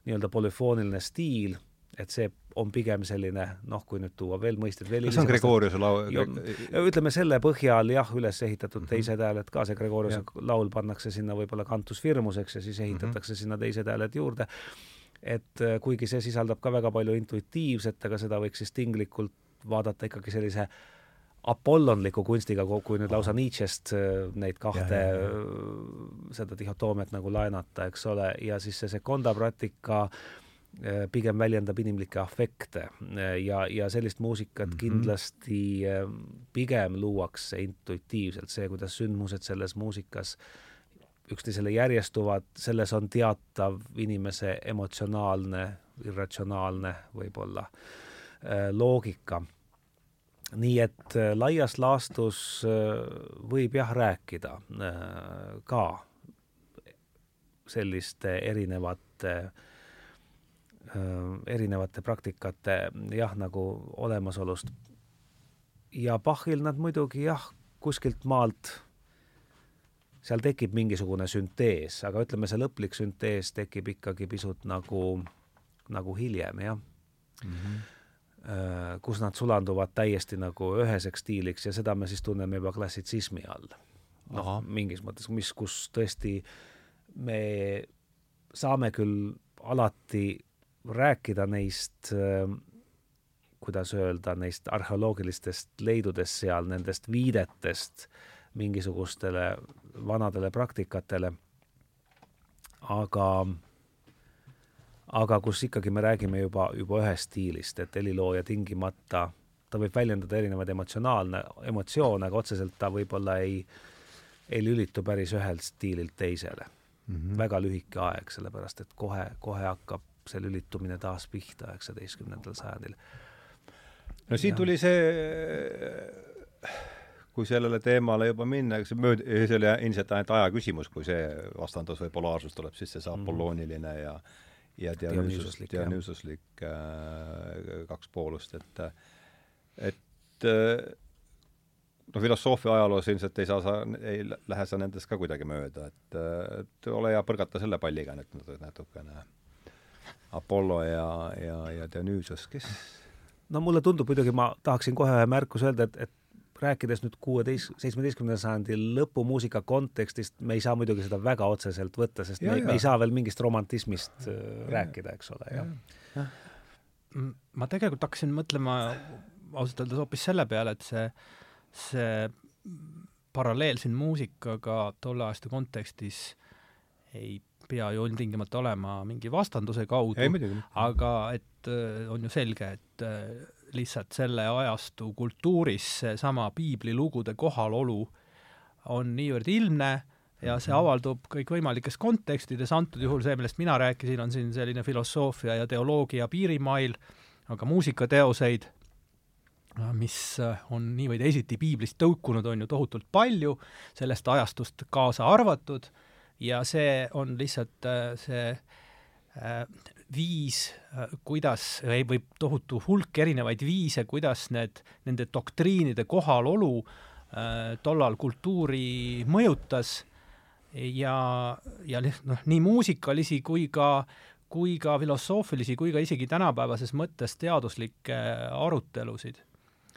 nii-öelda polüfooniline stiil, et see on pigem selline noh, kui nüüd tuua veel mõisted veel kas see on Gregoriuse laul? ütleme selle põhjal jah, üles ehitatud mm -hmm. teised hääled ka, see Gregoriuse laul pannakse sinna võib-olla kantus firmuseks ja siis ehitatakse mm -hmm. sinna teised hääled juurde et äh, kuigi see sisaldab ka väga palju intuitiivset, aga seda võiks siis tinglikult vaadata ikkagi sellise apollonliku kunstiga, kui nüüd lausa Nietzsche'st äh, neid kahte, äh, seda dihhotoomiat nagu laenata, eks ole, ja siis see sekonda praktika pigem väljendab inimlikke afekte ja, ja sellist muusikat mm -hmm. kindlasti pigem luuakse intuitiivselt, see, kuidas sündmused selles muusikas äh, üksteisele järjestuvad, selles on teatav inimese emotsionaalne, irratsionaalne võib-olla äh, loogika. nii et äh, laias laastus äh, võib jah rääkida ka selliste erinevate erinevate praktikate jah, nagu olemasolust. ja Bachil nad muidugi jah, kuskilt maalt seal tekib mingisugune süntees, aga ütleme, see lõplik süntees tekib ikkagi pisut nagu, nagu hiljem, jah mm. -hmm kus nad sulanduvad täiesti nagu üheseks stiiliks ja seda me siis tunneme juba klassitsismi all. noh, mingis mõttes, mis, kus tõesti me saame küll alati rääkida neist äh, kuidas öelda, neist arheoloogilistest leidudest seal, nendest viidetest mingisugustele vanadele praktikatele, aga aga kus ikkagi me räägime juba, juba ühest stiilist, et helilooja tingimata, ta võib väljendada erinevaid emotsionaalne, emotsioone, aga otseselt ta võib-olla ei, ei lülitu päris ühelt stiililt teisele mm. -hmm. väga lühike aeg, sellepärast et kohe, kohe hakkab see lülitumine taas pihta üheksateistkümnendal sajandil. no siin ja. tuli see kui sellele teemale juba minna, eks mööd-, see oli ilmselt ainult aja küsimus, kui see vastandus või polaarsus tuleb sisse, see mhm. apollooniline ja ja dianüüsuslik, dianüüsuslik äh, kaks poolust, et et no filosoofia ajaloos ilmselt ei saa sa, ei lähe sa nendest ka kuidagi mööda, et, et ole hea, põrgata selle palliga nüüd natukene. Apollo ja, ja, ja Dionysus, kes no mulle tundub muidugi, ma tahaksin kohe ühe märkuse öelda, et, et rääkides nüüd kuueteist, seitsmeteistkümnenda sajandi lõpumuusika kontekstist, me ei saa muidugi seda väga otseselt võtta, sest ja, me, me ei saa veel mingist romantismist ja, äh, rääkida, eks ole, jah. ma tegelikult hakkasin mõtlema ausalt öeldes hoopis selle peale, et see, see paralleel siin muusikaga tolle aasta kontekstis ei pea ju ilmtingimata olema mingi vastanduse kaudu, aga et äh, on ju selge, et äh, lihtsalt selle ajastu kultuuris seesama piiblilugude kohalolu on niivõrd ilmne ja see mhm. avaldub kõikvõimalikes kontekstides, antud juhul see, millest mina rääkisin, on siin selline filosoofia ja teoloogia piirimail, aga muusikateoseid, mis on nii või teisiti piiblist tõukunud, on ju tohutult palju, sellest ajastust kaasa arvatud, ja see on lihtsalt see äh, viis, äh, kuidas, või tohutu hulk erinevaid viise, kuidas need, nende doktriinide kohalolu äh, tollal kultuuri mõjutas ja, ja noh, nii muusikalisi kui ka, kui ka filosoofilisi kui ka isegi tänapäevases mõttes teaduslikke arutelusid.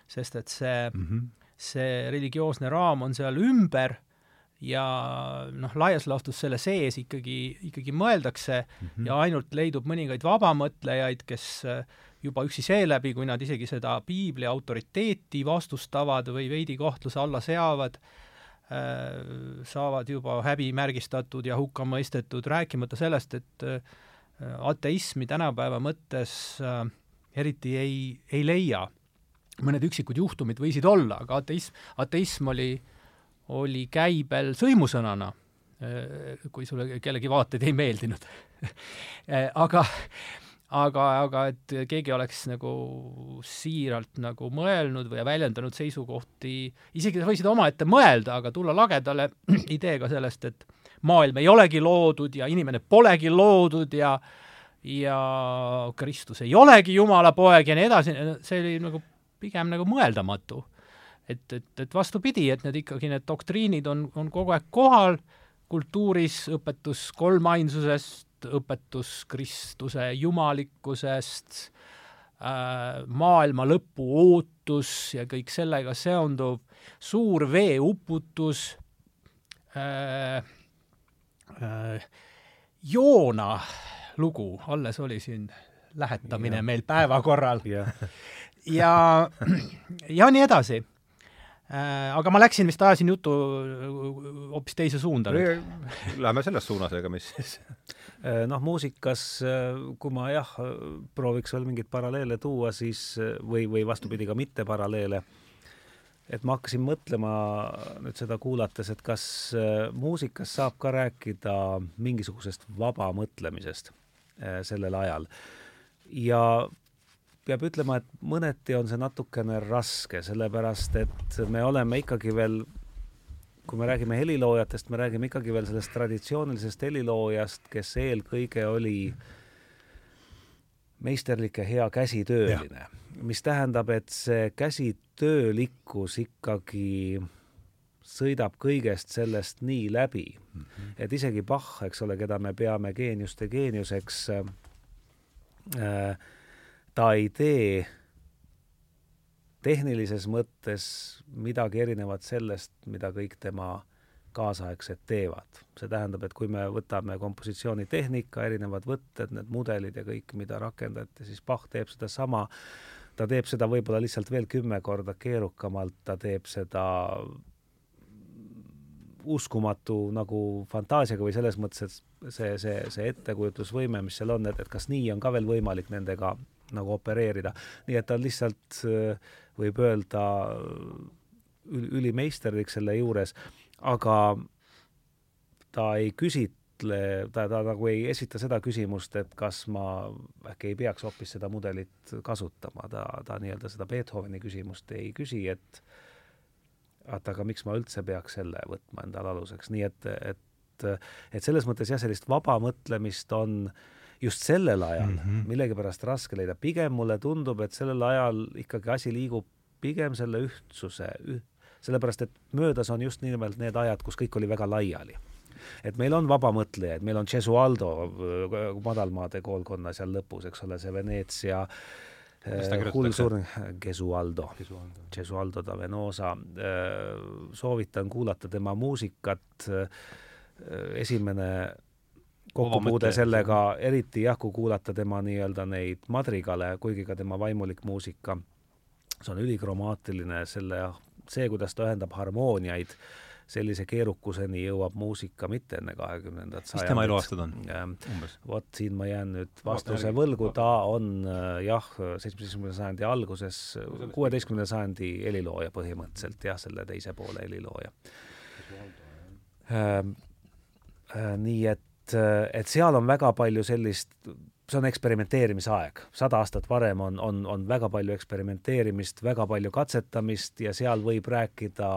sest et see mm, -hmm. see religioosne raam on seal ümber ja noh, laias laastus selle sees ikkagi, ikkagi mõeldakse mm -hmm. ja ainult leidub mõningaid vabamõtlejaid, kes äh, juba üksi seeläbi, kui nad isegi seda piibli autoriteeti vastustavad või veidi kahtluse alla seavad, äh, saavad juba häbimärgistatud ja hukka mõistetud, rääkimata sellest, et äh, ateismi tänapäeva mõttes eriti ei, ei leia. mõned üksikud juhtumid võisid olla, aga ateism, ateism oli äh, oli käibel sõimusõnana, äh, kui sulle kellegi vaated ei meeldinud. Äh, aga, aga, aga et keegi oleks nagu siiralt nagu mõelnud või väljendanud seisukohti, isegi sa võisid omaette mõelda, aga tulla lagedale ideega sellest, et maailm ei olegi loodud ja inimene polegi loodud ja ja Kristus ei olegi Jumala poeg ja nii edasi, see oli nagu pigem nagu mõeldamatu et, et, et vastupidi, et need ikkagi, need doktriinid on, on kogu aeg kohal, kultuuris õpetus kolmainsusest, õpetus Kristuse jumalikkusest äh,, maailma lõpu ootus ja kõik sellega seonduv, suur veeuputus äh,, äh, Joona lugu, alles oli siin lähetamine ja. meil päevakorral. Ja, ja, ja nii edasi aga ma läksin vist, ajasin jutu äh, hoopis teise suunda nüüd. Läheme selles suunas, ega mis siis? Äh, noh, muusikas, kui ma jah, prooviks veel mingeid paralleele tuua, siis või, või vastupidi, ka mitte paralleele, et ma hakkasin mõtlema nüüd seda kuulates, et kas muusikas saab ka rääkida mingisugusest vaba mõtlemisest sellel ajal. ja peab ütlema, et mõneti on see natukene raske, sellepärast et me oleme ikkagi veel, kui me räägime heliloojatest, me räägime ikkagi veel sellest traditsioonilisest heliloojast, kes eelkõige oli meisterlik ja hea käsitööline, mis tähendab, et see käsitöölikkus ikkagi sõidab kõigest sellest nii läbi. Mm, -hmm. et isegi Bach, eks ole, keda me peame geeniuste geeniuseks äh,, ta ei tee tehnilises mõttes midagi erinevat sellest, mida kõik tema kaasaegsed teevad. see tähendab, et kui me võtame kompositsioonitehnika, erinevad võtted, need mudelid ja kõik, mida rakendati, siis Bach teeb sedasama, ta teeb seda võib-olla lihtsalt veel kümme korda keerukamalt, ta teeb seda uskumatu nagu fantaasiaga või selles mõttes, et see, see, see ettekujutusvõime, mis seal on, et, et kas nii on ka veel võimalik nendega nagu opereerida. nii et ta lihtsalt, äh, võib öelda, ülimeisterlik selle juures, aga ta ei küsitle, ta, ta nagu ei esita seda küsimust, et kas ma äkki ei peaks hoopis seda mudelit kasutama, ta, ta nii-öelda seda Beethoveni küsimust ei küsi, et vaata, aga miks ma üldse peaks selle võtma endale aluseks, nii et, et et selles mõttes jah, sellist vaba mõtlemist on äh, just sellel ajal. Mm -hmm. millegipärast raske leida, pigem mulle tundub, et sellel ajal ikkagi asi liigub pigem selle ühtsuse üh,, sellepärast et möödas on just nimelt need ajad, kus kõik oli väga laiali. Et meil on vabamõtlejaid, meil on Gesualdo äh, madalmaade koolkonna seal lõpus, eks ole, see Veneetsia äh, hull surm, Gesualdo, Gesualdo. Da Venosa, äh, soovitan kuulata tema muusikat, esimene kokkupuude sellega, eriti jah, kui kuulata tema nii-öelda neid madrigale, kuigi ka tema vaimulik muusika, see on ülikromaatiline, selle, see, kuidas ta ühendab harmooniaid, sellise keerukuseni jõuab muusika mitte enne kahekümnendat sajandit. mis tema eluaastad on umbes? vot siin ma jään nüüd vastuse võlgu, ta on äh, jah, seitsmeteistkümnenda sajandi alguses, kuueteistkümnenda sajandi helilooja põhimõtteliselt jah, selle teise poole helilooja. Äh, äh, nii et et, et seal on väga palju sellist, see on eksperimenteerimisaeg, sada aastat varem on, on, on väga palju eksperimenteerimist, väga palju katsetamist ja seal võib rääkida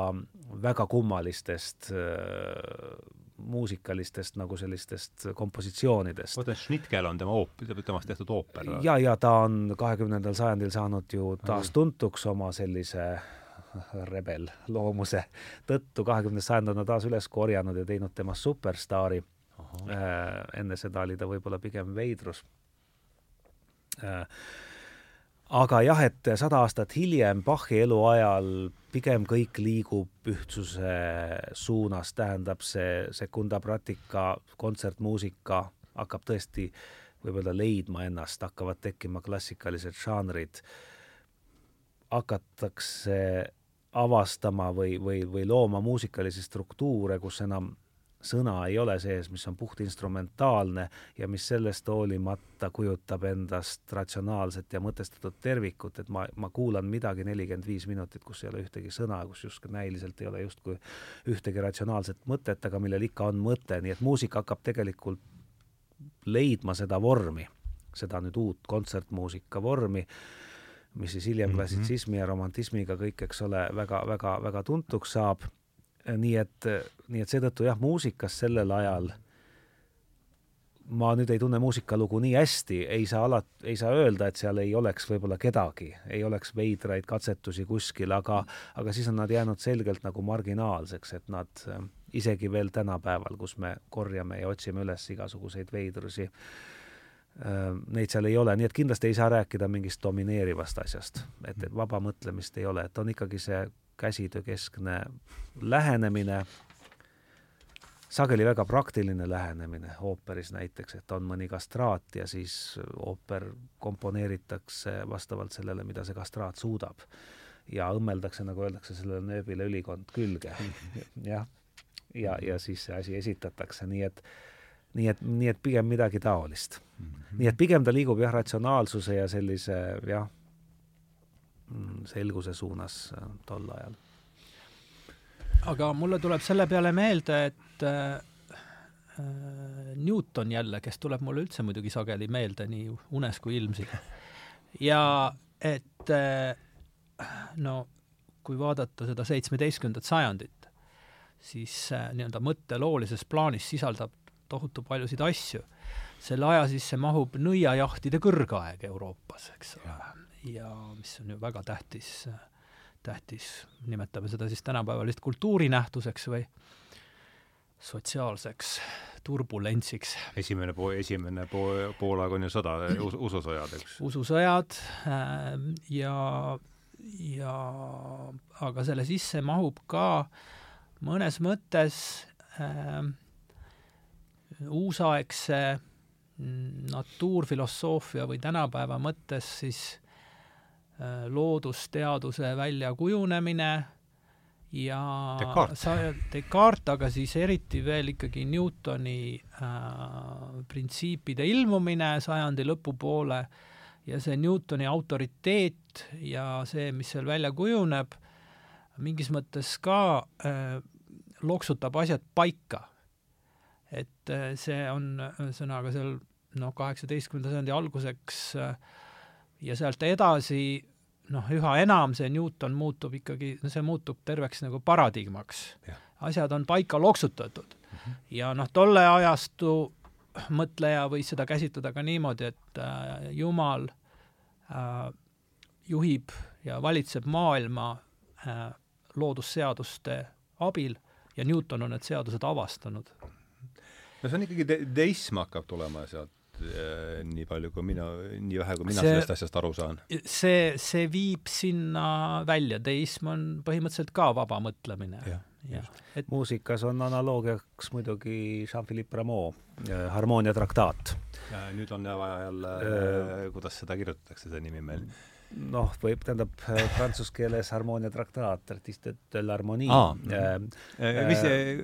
väga kummalistest äh, muusikalistest nagu sellistest kompositsioonidest. mõtlen, Schnitkel on tema oop-, temast tehtud ooper. ja, ja ta on kahekümnendal sajandil saanud ju taas tuntuks oma sellise rebel loomuse tõttu, kahekümnes sajand on ta taas üles korjanud ja teinud temast superstaari Äh, enne seda oli ta võib-olla pigem veidrus äh,. aga jah, et sada aastat hiljem Bachi eluajal pigem kõik liigub ühtsuse suunas, tähendab see sekunda pratika, kontsertmuusika hakkab tõesti võib-olla leidma ennast, hakkavad tekkima klassikalised žanrid, hakatakse avastama või, või, või looma muusikalisi struktuure, kus enam sõna ei ole sees, mis on puhtinstrumentaalne ja mis sellest hoolimata kujutab endast ratsionaalset ja mõtestatud tervikut, et ma, ma kuulan midagi nelikümmend viis minutit, kus ei ole ühtegi sõna, kus justkui näiliselt ei ole justkui ühtegi ratsionaalset mõtet, aga millel ikka on mõte, nii et muusika hakkab tegelikult leidma seda vormi, seda nüüd uut kontsertmuusika vormi, mis siis hiljem -hmm. klassitsismi ja romantismiga kõik, eks ole, väga, väga, väga tuntuks saab nii et, nii et seetõttu jah, muusikas sellel ajal ma nüüd ei tunne muusikalugu nii hästi, ei saa alat-, ei saa öelda, et seal ei oleks võib-olla kedagi, ei oleks veidraid katsetusi kuskil, aga, aga siis on nad jäänud selgelt nagu marginaalseks, et nad isegi veel tänapäeval, kus me korjame ja otsime üles igasuguseid veidrusi, neid seal ei ole, nii et kindlasti ei saa rääkida mingist domineerivast asjast, et, et vaba mõtlemist ei ole, et on ikkagi see käsitöökeskne lähenemine, sageli väga praktiline lähenemine ooperis näiteks, et on mõni kastraat ja siis ooper komponeeritakse vastavalt sellele, mida see kastraat suudab. ja õmmeldakse, nagu öeldakse, sellele nööbile ülikond külge, jah. ja, ja siis see asi esitatakse, nii et nii et, nii et pigem midagi taolist mm. -hmm. nii et pigem ta liigub jah, ratsionaalsuse ja sellise jah, selguse suunas äh, tol ajal. aga mulle tuleb selle peale meelde, et äh, äh, Newton jälle, kes tuleb mulle üldse muidugi sageli meelde nii unes kui ilmsi. ja et äh, no kui vaadata seda seitsmeteistkümnendat sajandit, siis äh, nii-öelda mõtteloolises plaanis sisaldab tohutu paljusid asju. selle aja sisse mahub nõiajahtide kõrgaeg Euroopas, eks ole ja mis on ju väga tähtis, tähtis, nimetame seda siis tänapäeval vist kultuurinähtuseks või sotsiaalseks turbulentsiks. esimene pool, esimene pool, poolaeg on ju sõda us,, ususõjad, eks? ususõjad äh, ja, ja aga selle sisse mahub ka mõnes mõttes äh, uusaegse mm, natuurfilosoofia või tänapäeva mõttes siis Äh, loodusteaduse väljakujunemine ja Descartes. sa, Descartes, aga siis eriti veel ikkagi Newtoni äh, printsiipide ilmumine sajandi lõpupoole ja see Newtoni autoriteet ja see, mis seal välja kujuneb, mingis mõttes ka äh, loksutab asjad paika. et äh, see on ühesõnaga seal noh, kaheksateistkümnenda sajandi alguseks äh, ja sealt edasi noh, üha enam see Newton muutub ikkagi, see muutub terveks nagu paradigmaks. asjad on paika loksutatud mm. -hmm. ja noh, tolle ajastu mõtleja võis seda käsitleda ka niimoodi, et äh, Jumal äh, juhib ja valitseb maailma äh, loodusseaduste abil ja Newton on need seadused avastanud. no see on ikkagi de-, deism hakkab tulema sealt nii palju, kui mina, nii vähe, kui mina see, sellest asjast aru saan. see, see viib sinna välja, teism on põhimõtteliselt ka vaba mõtlemine. Et... muusikas on analoogiaks muidugi Jean-Philippe Rameau äh, Harmoonia traktaat. nüüd on vaja jälle äh,, kuidas seda kirjutatakse, see nimi meil noh, võib, tähendab äh, prantsuse keeles harmoonia traktaat, artiste de l'harmonie ah,. Äh, mis see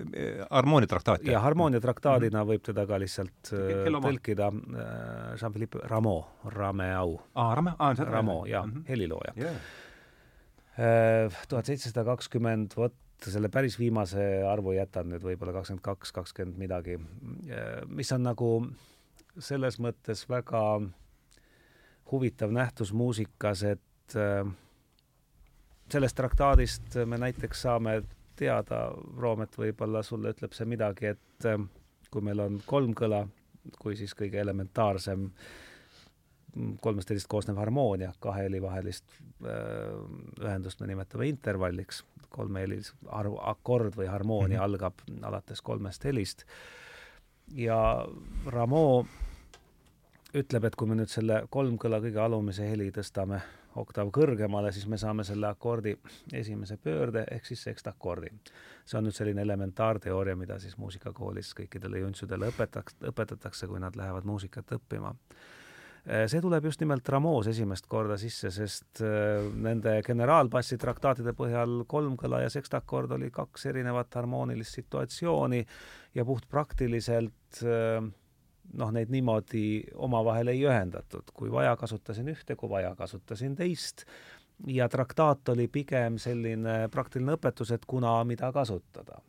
harmoonia traktaat? ja harmoonia traktaadina mm -hmm. võib teda ka lihtsalt tõlkida äh, Jean-Philippe Rameau, Rameau. aa, Rameau, aa, see on Rameau, jaa mm -hmm., helilooja yeah.. tuhat seitsesada kakskümmend, vot selle päris viimase arvu jätan nüüd võib-olla kakskümmend kaks, kakskümmend midagi, mis on nagu selles mõttes väga äh, huvitav nähtus muusikas, et äh, sellest traktaadist me näiteks saame teada, Roomet võib-olla sulle ütleb see midagi, et äh, kui meil on kolm kõla, kui siis kõige elementaarsem kolmest helist koosnev harmoonia, kahe heli vahelist äh, ühendust me nimetame intervalliks, kolmehelis arv, akord või harmoonia mm -hmm. algab alates kolmest helist ja Rameau ütleb, et kui me nüüd selle kolmkõla kõige alumise heli tõstame oktav kõrgemale, siis me saame selle akordi esimese pöörde ehk siis sekstakordi. see on nüüd selline elementaarteooria, mida siis muusikakoolis kõikidele juntsudele õpetaks, õpetatakse, kui nad lähevad muusikat õppima Äh, see tuleb just nimelt Rameau's esimest korda sisse, sest äh, nende generaalbassi traktaatide põhjal kolmkõla ja sekstakord oli kaks erinevat harmoonilist situatsiooni ja puhtpraktiliselt äh, noh, neid niimoodi omavahel ei ühendatud, kui vaja, kasutasin ühte, kui vaja, kasutasin teist. Ja traktaat oli pigem selline praktiline õpetus, et kuna mida kasutada.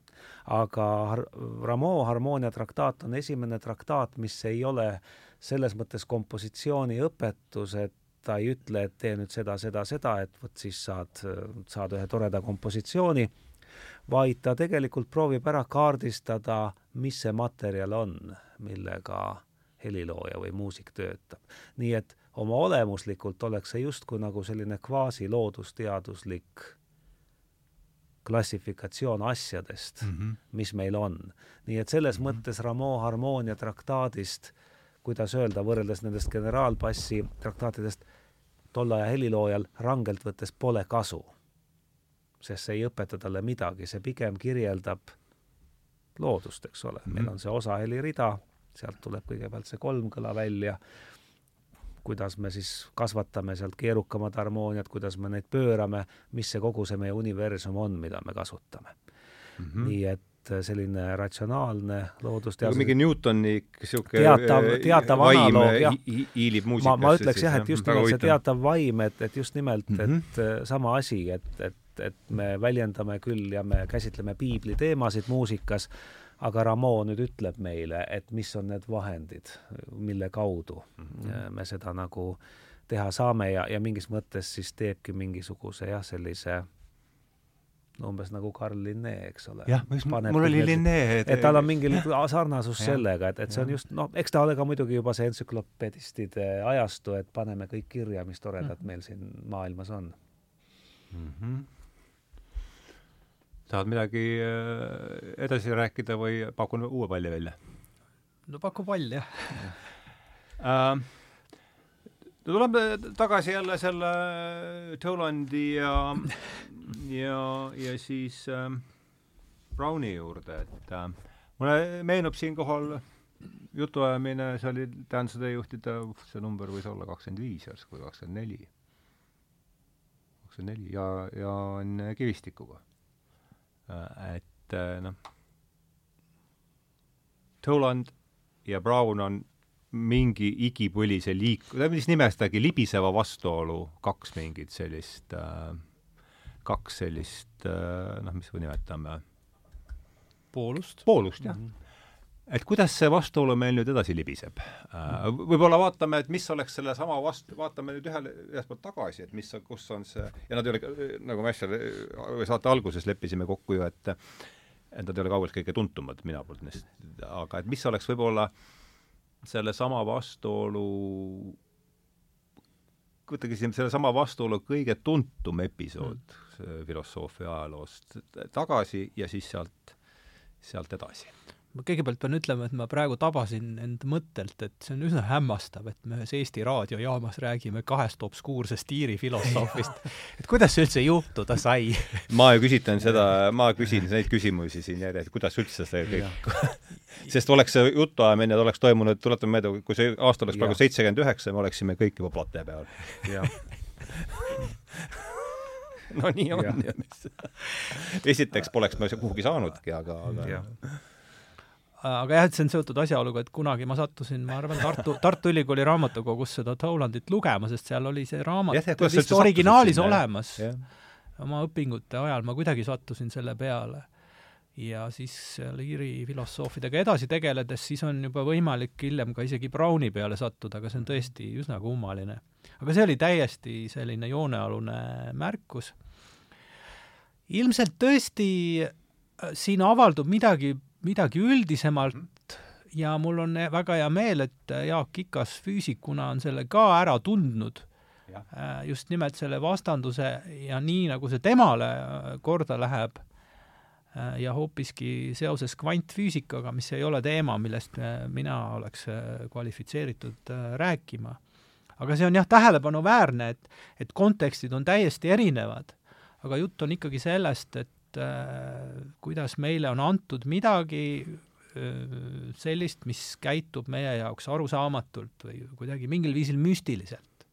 aga Rameau harmoonia traktaat on esimene traktaat, mis ei ole selles mõttes kompositsiooniõpetus, et ta ei ütle, et tee nüüd seda, seda, seda, et vot siis saad, saad ühe toreda kompositsiooni, vaid ta tegelikult proovib ära kaardistada, mis see materjal on, millega helilooja või muusik töötab. nii et oma olemuslikult oleks see justkui nagu selline kvaasiloodusteaduslik klassifikatsioon asjadest mm, -hmm. mis meil on. nii et selles mm -hmm. mõttes Rameau harmoonia traktaadist kuidas öelda, võrreldes nendest generaalbassi traktaatidest, tolle aja heliloojal rangelt võttes pole kasu. sest see ei õpeta talle midagi, see pigem kirjeldab loodust, eks ole, meil mhm. on see osahelirida, sealt tuleb kõigepealt see kolmkõla välja, kuidas me siis kasvatame sealt keerukamad harmooniad, kuidas me neid pöörame, mis see kogu see meie universum on, mida me kasutame mm. -hmm. nii et selline ratsionaalne loodusteadus mingi Newtoni niisugune teatav, teatav analoog, jah. hiilib muusikasse. ma, ma ütleks jah, et just nimelt see teatav vaim, et, et just nimelt mm, -hmm. et mhm. sama asi, et, et, et me väljendame küll ja me käsitleme piibli teemasid muusikas, aga Rameau nüüd ütleb meile, et mis on need vahendid, mille kaudu mm -hmm. me seda nagu teha saame ja, ja mingis mõttes siis teebki mingisuguse jah, sellise no umbes nagu Carl Linné, eks ole. jah, mul oli Linné et, et tal on mingi sarnasus sellega, et, et see on just, noh, eks ta ole ka muidugi juba see entsüklopedistide ajastu, et paneme kõik kirja, mis toredat mm. meil siin maailmas on mm. -hmm. Tahad midagi äh, edasi rääkida või pakun uue palli välja? no paku pall, jah uh, no tuleme tagasi jälle selle Tolandi ja, ja, ja siis äh, Browni juurde, et äh, mulle meenub siinkohal jutuajamine, see oli Dance'de juhtide, see number võis olla kakskümmend viis järsku kakskümmend neli. kakskümmend neli ja, ja on Kivistikuga. Et äh, noh, Toland ja Brown on mingi igipõlise liik-, mis nimestagi, libiseva vastuolu, kaks mingit sellist äh,, kaks sellist äh, noh, mis me nimetame? poolust. poolust, jah mm. -hmm et kuidas see vastuolu meil nüüd edasi libiseb äh,? Võib-olla vaatame, et mis oleks sellesama vastu, vaatame nüüd ühele, ühest poolt tagasi, et mis, kus on see, ja nad ei ole, nagu me äsja saate alguses leppisime kokku ju, et et nad ei ole kaugeltki kõige tuntumad mina poolt neist, aga et mis oleks võib-olla sellesama vastuolu, võtagi siin sellesama vastuolu kõige tuntum episood mm. filosoofia ajaloost tagasi ja siis sealt, sealt edasi ma kõigepealt pean ütlema, et ma praegu tabasin end mõttelt, et see on üsna hämmastav, et me ühes Eesti raadiojaamas räägime kahest obskuursest Iiri filosoofist. et kuidas see üldse juhtuda sai ma ju küsitan seda, ma küsin neid küsimusi siin järjest, kuidas üldse see kõik sest oleks see jutuajamine oleks toimunud, tuletame meelde, kui see aasta oleks praegu seitsekümmend üheksa, me oleksime kõik juba plate peal. no nii on ju. esiteks poleks me kuhugi saanudki, aga, aga aga jah, et see on seotud asjaoluga, et kunagi ma sattusin, ma arvan, Tartu, Tartu Ülikooli raamatukogus seda Tolandit lugema, sest seal oli see raamat ja, ja, vist originaalis sinna, olemas. oma õpingute ajal ma kuidagi sattusin selle peale. ja siis seal Iiri filosoofidega edasi tegeledes, siis on juba võimalik hiljem ka isegi Browni peale sattuda, aga see on tõesti üsna kummaline. aga see oli täiesti selline joonealune märkus. ilmselt tõesti äh, siin avaldub midagi midagi üldisemalt mhm. ja mul on väga hea meel, et Jaak Ikas füüsikuna on selle ka ära tundnud. Äh, just nimelt selle vastanduse ja nii, nagu see temale korda läheb, äh, ja hoopiski seoses kvantfüüsikaga, mis ei ole teema, millest mina oleks kvalifitseeritud rääkima. aga see on jah, tähelepanuväärne, et, et kontekstid on täiesti erinevad, aga jutt on ikkagi sellest, et kuidas meile on antud midagi, sellist, mis käitub meie jaoks arusaamatult või kuidagi mingil viisil müstiliselt.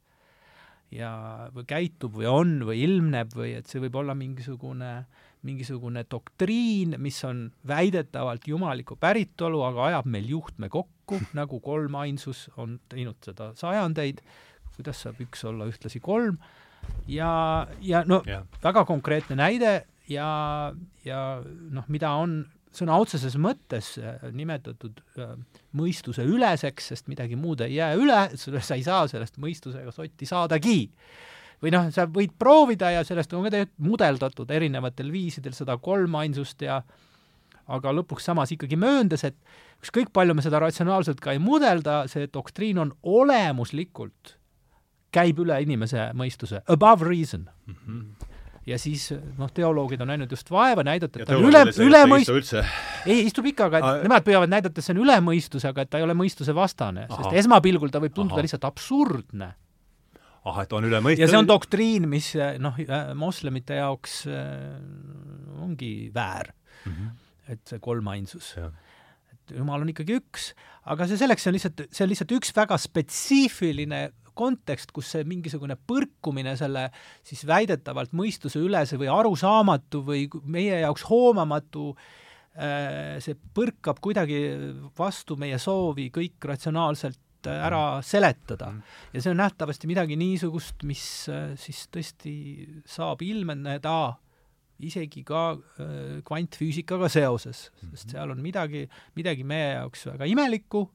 ja, või käitub või on või ilmneb või et see võib olla mingisugune, mingisugune doktriin, mis on väidetavalt jumalikku päritolu, aga ajab meil juhtme kokku, nagu kolmainsus on teinud seda sajandeid, kuidas saab üks olla ühtlasi kolm, ja, ja no ja. väga konkreetne näide ja, ja noh, mida on sõna otseses mõttes äh, nimetatud äh, mõistuse üleseks, sest midagi muud ei jää üle, sa ei saa sellest mõistusega sotti saadagi. või noh, sa võid proovida ja sellest on ka tegelikult mudeldatud erinevatel viisidel seda kolmainsust ja aga lõpuks samas ikkagi mööndes, et ükskõik palju me seda ratsionaalselt ka ei mudelda, see doktriin on olemuslikult, käib üle inimese mõistuse, above reason mm. -hmm ja siis noh, teoloogid on näinud just vaeva näidata, et ta on üle, ülemõist-, ei, istub ikka, aga et nemad püüavad näidata, et see on ülemõistuse, aga et ta ei ole mõistuse vastane, sest esmapilgul ta võib tunduda Aha. lihtsalt absurdne. ah, et on ülemõist-? ja see on doktriin, mis noh, moslemite jaoks äh, ongi väär mm. -hmm. et see kolmainsus. et jumal on ikkagi üks, aga see selleks, see on lihtsalt, see on lihtsalt üks väga spetsiifiline kontekst, kus see mingisugune põrkumine selle siis väidetavalt mõistuseülese või arusaamatu või meie jaoks hoomamatu äh, see põrkab kuidagi vastu meie soovi kõik ratsionaalselt äh, ära seletada. Mm. ja see on nähtavasti midagi niisugust, mis äh, siis tõesti saab ilmeneda isegi ka kvantfüüsikaga seoses, sest mm-hmm. seal on midagi, midagi meie jaoks väga imelikku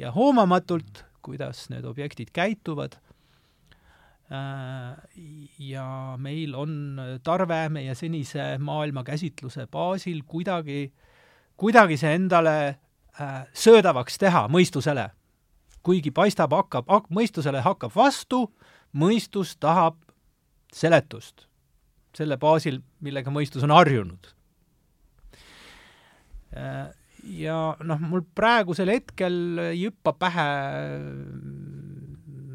ja hoomamatult kuidas need objektid käituvad. Äh, ja meil on tarve meie senise maailmakäsitluse baasil kuidagi, kuidagi see endale äh, söödavaks teha mõistusele. kuigi paistab, hakkab, mõistusele hakkab vastu, mõistus tahab seletust. Selle baasil, millega mõistus on harjunud. Äh, ja noh, mul praegusel hetkel ei hüppa pähe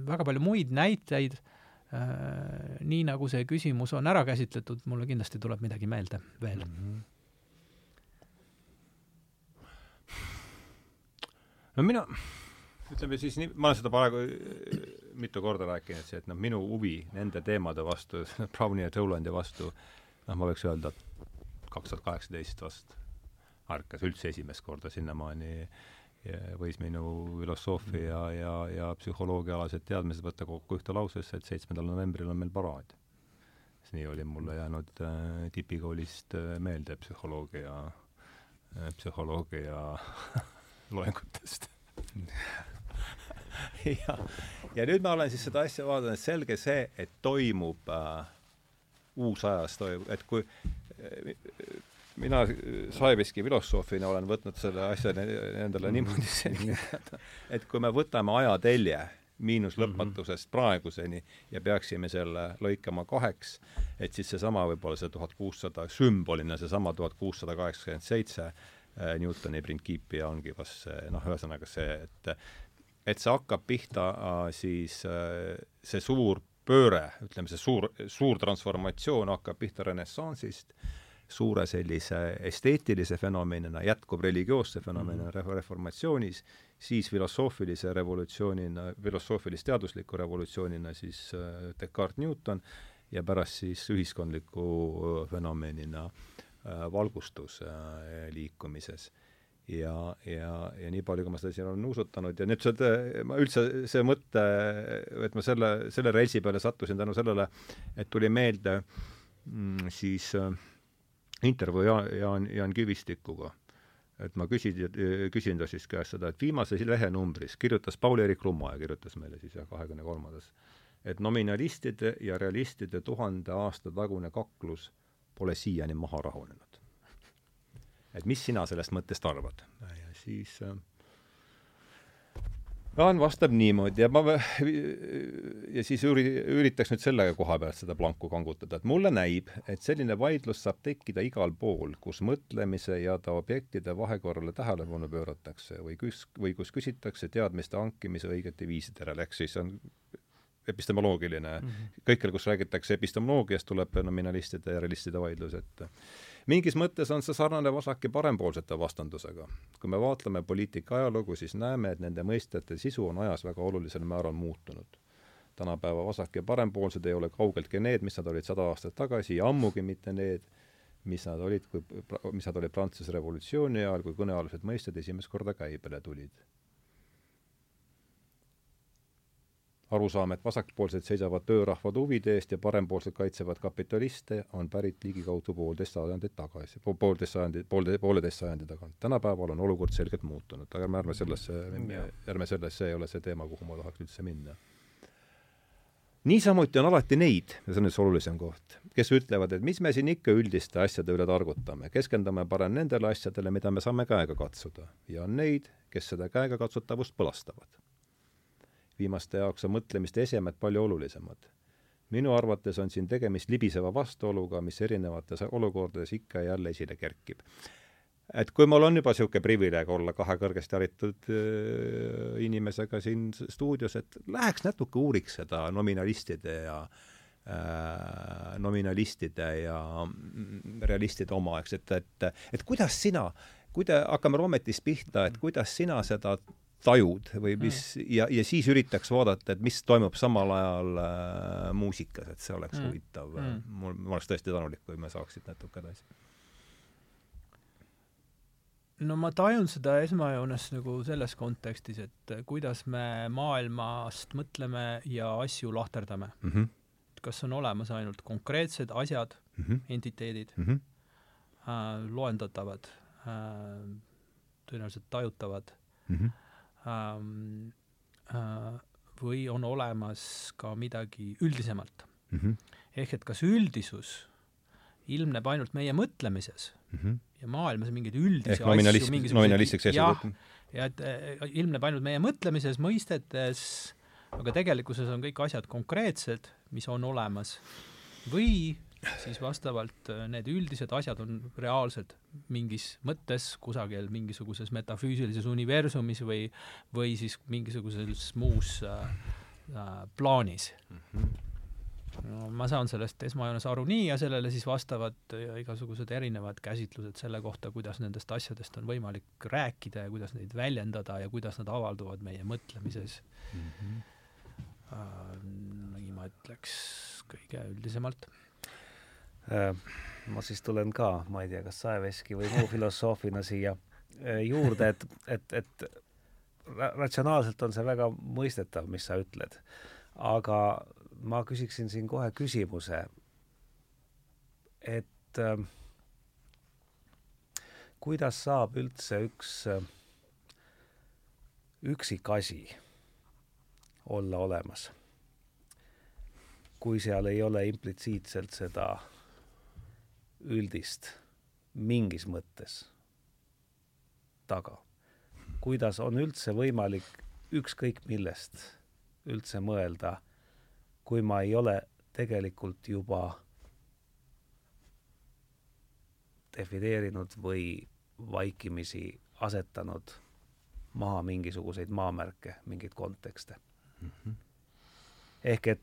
väga palju muid näiteid äh,, nii nagu see küsimus on ära käsitletud, mulle kindlasti tuleb midagi meelde veel mm. -hmm. no mina, ütleme siis nii, ma olen seda praegu mitu korda rääkinud, see, et noh, minu huvi nende teemade vastu, Browni ja Tolandi vastu, noh, ma võiks öelda, kaks tuhat kaheksateist vast ärkas üldse esimest korda sinnamaani võis minu filosoofia ja, ja psühholoogiaalased teadmised võtta kokku ühte lausesse, et seitsmendal novembril on meil paraad. nii oli mulle jäänud äh, tipikoolist äh, meelde psühholoogia äh,, psühholoogia loengutest ja, ja nüüd ma olen siis seda asja vaadanud, selge see, et toimub äh, uus ajas toimub, et kui äh, mina Saibiski filosoofina olen võtnud selle asja endale mhm. niimoodi selgitada, et kui me võtame ajatelje miinus mhm. lõpmatusest praeguseni ja peaksime selle lõikama kaheks, et siis seesama võib-olla see tuhat kuussada, sümbolina seesama tuhat kuussada kaheksakümmend seitse äh, Newtoni printsiipi ongi see noh, ühesõnaga see, et et see hakkab pihta äh, siis äh, see suur pööre, ütleme see suur, suur transformatsioon hakkab pihta renessansist suure sellise esteetilise fenomenina, jätkub religioosse fenomenina mm -hmm. reformatsioonis, siis filosoofilise revolutsioonina, filosoofilist-teadusliku revolutsioonina siis äh, Descartes Newton ja pärast siis ühiskondliku äh, fenomenina äh, valgustuse liikumises ja, ja, ja nii palju, kui ma seda siin olen nuusutanud ja nüüd seda, ma üldse see mõte, et ma selle, selle reisi peale sattusin tänu sellele, et tuli meelde mm, siis äh, intervjuu Jaan, Jaan, Jaan Kivistikuga. et ma küsin, küsin ta siis käest seda, et viimases lehenumbris kirjutas Paul-Eerik Rummoja, kirjutas meile siis jah, kahekümne kolmandas, et nominalistide ja realistide tuhande aasta tagune kaklus pole siiani maha rahunenud. et mis sina sellest mõttest arvad? ja siis äh, Jaan vastab niimoodi ja ma ja siis üri-, üritaks nüüd selle koha pealt seda planku kangutada, et mulle näib, et selline vaidlus saab tekkida igal pool, kus mõtlemise ja ta objektide vahekorrale tähelepanu pööratakse või kus, või kus küsitakse teadmiste hankimise õigete viiside järele, ehk siis on epistemoloogiline mm, -hmm. kõikjal, kus räägitakse epistemoloogiast, tuleb nominalistide ja realistide vaidlus ette mingis mõttes on see sarnane vasak- ja parempoolsete vastandusega. kui me vaatleme poliitika ajalugu, siis näeme, et nende mõistete sisu on ajas väga olulisel määral muutunud. tänapäeva vasak- ja parempoolsed ei ole kaugeltki need, mis nad olid sada aastat tagasi ammugi mitte need, mis nad olid, kui, mis nad olid Prantsuse revolutsiooni ajal, kui kõnealused mõisted esimest korda käibele tulid arusaam, et vasakpoolsed seisavad töörahvade huvide eest ja parempoolsed kaitsevad kapitaliste, on pärit ligikaudu poolteist sajandit tagasi, poolteist sajandit, poolde, pooleteist sajandi tagant. tänapäeval on olukord selgelt muutunud, aga ärme, ärme sellesse, ärme sellesse, ei ole see teema, kuhu ma tahaks üldse minna. niisamuti on alati neid, ja see on nüüd see olulisem koht, kes ütlevad, et mis me siin ikka üldiste asjade üle targutame, keskendume parem nendele asjadele, mida me saame käega katsuda. ja on neid, kes seda käegakatsutavust põlastavad viimaste jaoks on mõtlemiste esemed palju olulisemad. minu arvates on siin tegemist libiseva vastuoluga, mis erinevates olukordades ikka ja jälle esile kerkib. et kui mul on juba niisugune privileeg olla kahe kõrgesti haritud äh, inimesega siin stuudios, et läheks natuke uuriks seda nominalistide ja äh, nominalistide ja mm, realistide omaaegset, et, et, et kuidas sina, kui te, hakkame Rometist pihta, et kuidas sina seda tajud või mis mm. ja, ja siis üritaks vaadata, et mis toimub samal ajal äh, muusikas, et see oleks mm. huvitav mm.. mul, ma oleks tõesti tänulik, kui me saaksid natuke edasi. no ma tajun seda esmajoones nagu selles kontekstis, et kuidas me maailmast mõtleme ja asju lahterdame mm. -hmm. kas on olemas ainult konkreetsed asjad mm, -hmm. entiteedid mm, -hmm. äh, loendatavad äh,, tõenäoliselt tajutavad mm, -hmm ähm, äh, või on olemas ka midagi üldisemalt mm. -hmm. ehk et kas üldisus ilmneb ainult meie mõtlemises mm -hmm. ja maailmas mingeid üldisi ehk nominalist, nominalistlik seisukoht. ja et äh, ilmneb ainult meie mõtlemises, mõistetes, aga tegelikkuses on kõik asjad konkreetsed, mis on olemas, või siis vastavalt äh, need üldised asjad on reaalsed mingis mõttes kusagil mingisuguses metafüüsilises universumis või, või siis mingisuguses muus äh, äh, plaanis mm. -hmm no ma saan sellest esmajoones aru nii ja sellele siis vastavad äh, igasugused erinevad käsitlused selle kohta, kuidas nendest asjadest on võimalik rääkida ja kuidas neid väljendada ja kuidas nad avalduvad meie mõtlemises mm. -hmm. Uh, nii ma ütleks kõige üldisemalt Äh, ma siis tulen ka, ma ei tea, kas Saeveski või muu filosoofina siia äh, juurde, et, et, et ratsionaalselt on see väga mõistetav, mis sa ütled. aga ma küsiksin siin kohe küsimuse, et äh, kuidas saab üldse üks äh, üksikasi olla olemas, kui seal ei ole implitsiitselt seda üldist mingis mõttes taga. kuidas on üldse võimalik ükskõik millest üldse mõelda, kui ma ei ole tegelikult juba defineerinud või vaikimisi asetanud maha mingisuguseid maamärke, mingeid kontekste mm. -hmm. ehk et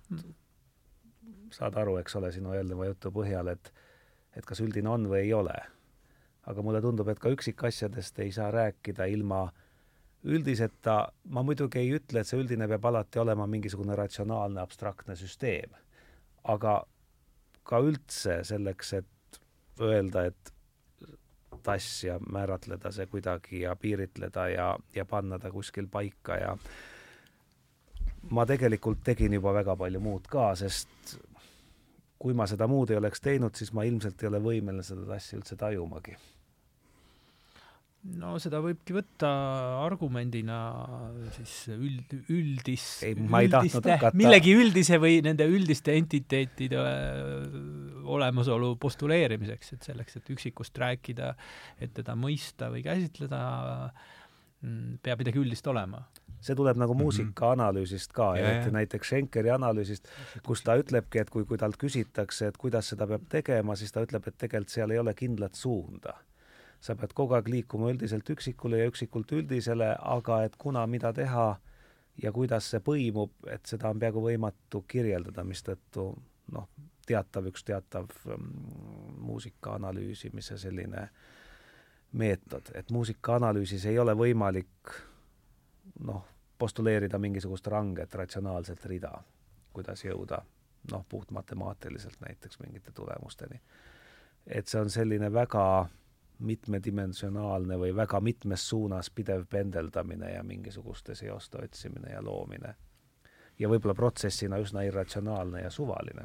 saad aru, eks ole, sinu eelneva jutu põhjal, et et kas üldine on või ei ole. aga mulle tundub, et ka üksikasjadest ei saa rääkida ilma üldiseta, ma muidugi ei ütle, et see üldine peab alati olema mingisugune ratsionaalne abstraktne süsteem, aga ka üldse selleks, et öelda, et tass ja määratleda see kuidagi ja piiritleda ja, ja panna ta kuskil paika ja ma tegelikult tegin juba väga palju muud ka, sest kui ma seda muud ei oleks teinud, siis ma ilmselt ei ole võimeline seda asja üldse tajumagi. no seda võibki võtta argumendina siis üld, üldis ei, ma ei tahtnud hakata millegi üldise või nende üldiste entiteetide äh, olemasolu postuleerimiseks, et selleks, et üksikust rääkida, et teda mõista või käsitleda, mm, peab midagi üldist olema see tuleb nagu mhm. muusikaanalüüsist ka ja, eriti näiteks Schenkeri analüüsist, kus ta ütlebki, et kui, kui talt küsitakse, et kuidas seda peab tegema, siis ta ütleb, et tegelikult seal ei ole kindlat suunda. sa pead kogu aeg liikuma üldiselt üksikule ja üksikult üldisele, aga et kuna, mida teha ja kuidas see põimub, et seda on peaaegu võimatu kirjeldada, mistõttu noh, teatav, üks teatav mm, muusika analüüsimise selline meetod, et muusika analüüsis ei ole võimalik noh, postuleerida mingisugust ranget ratsionaalset rida, kuidas jõuda noh, puhtmatemaatiliselt näiteks mingite tulemusteni. et see on selline väga mitmedimensionaalne või väga mitmes suunas pidev pendeldamine ja mingisuguste seoste otsimine ja loomine. ja võib-olla protsessina üsna irratsionaalne ja suvaline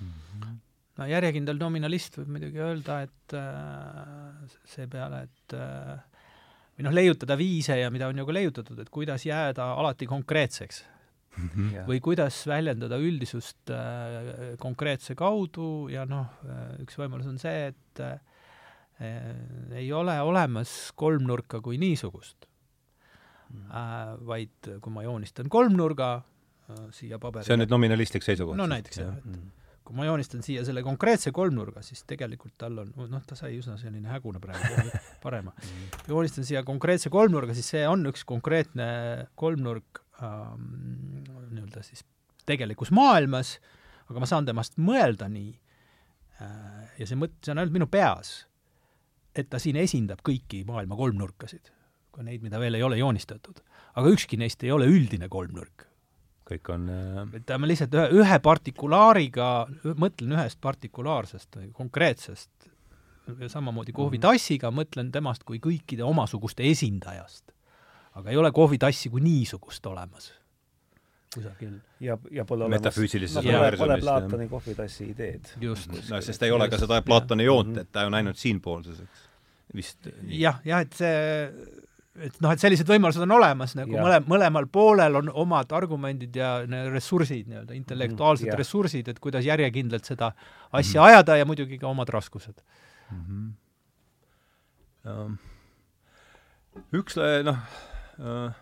mm. -hmm. No järjekindel nominalist võib muidugi öelda, et äh, seepeale, et äh, või noh, leiutada viise ja mida on ju ka leiutatud, et kuidas jääda alati konkreetseks mm. -hmm. või kuidas väljendada üldisust äh, konkreetse kaudu ja noh, äh, üks võimalus on see, et äh, ei ole olemas kolmnurka kui niisugust mm. -hmm. äh, vaid kui ma joonistan kolmnurga äh, siia paberile see on nüüd nominalistlik seisukoht? no näiteks jah, et mm -hmm kui ma joonistan siia selle konkreetse kolmnurga, siis tegelikult tal on, noh, ta sai üsna selline hägune praegu, parema. Mm. joonistan siia konkreetse kolmnurga, siis see on üks konkreetne kolmnurk ähm, nii-öelda siis tegelikus maailmas, aga ma saan temast mõelda nii äh, ja see mõte, see on ainult minu peas, et ta siin esindab kõiki maailma kolmnurkasid, ka neid, mida veel ei ole joonistatud. aga ükski neist ei ole üldine kolmnurk kõik on äh... ütleme lihtsalt ühe, ühe partikulaariga, mõtlen ühest partikulaarsest või konkreetsest, samamoodi mhm. kohvitassiga mõtlen temast kui kõikide omasuguste esindajast. aga ei ole kohvitassi kui niisugust olemas kusagil. ja, ja pole olemas metafüüsilises no, pole, pole Platoni kohvitassi ideed. just. no sest ei ole ka seda Platoni joont, et ta on ainult siinpoolses, eks. vist. jah, jah, et see et noh, et sellised võimalused on olemas nagu mõle, mõlemal poolel on omad argumendid ja ressursid, nii-öelda intellektuaalsed mm, ressursid, et kuidas järjekindlalt seda asja mm -hmm. ajada ja muidugi ka omad raskused mm. -hmm. Um, üks noh uh,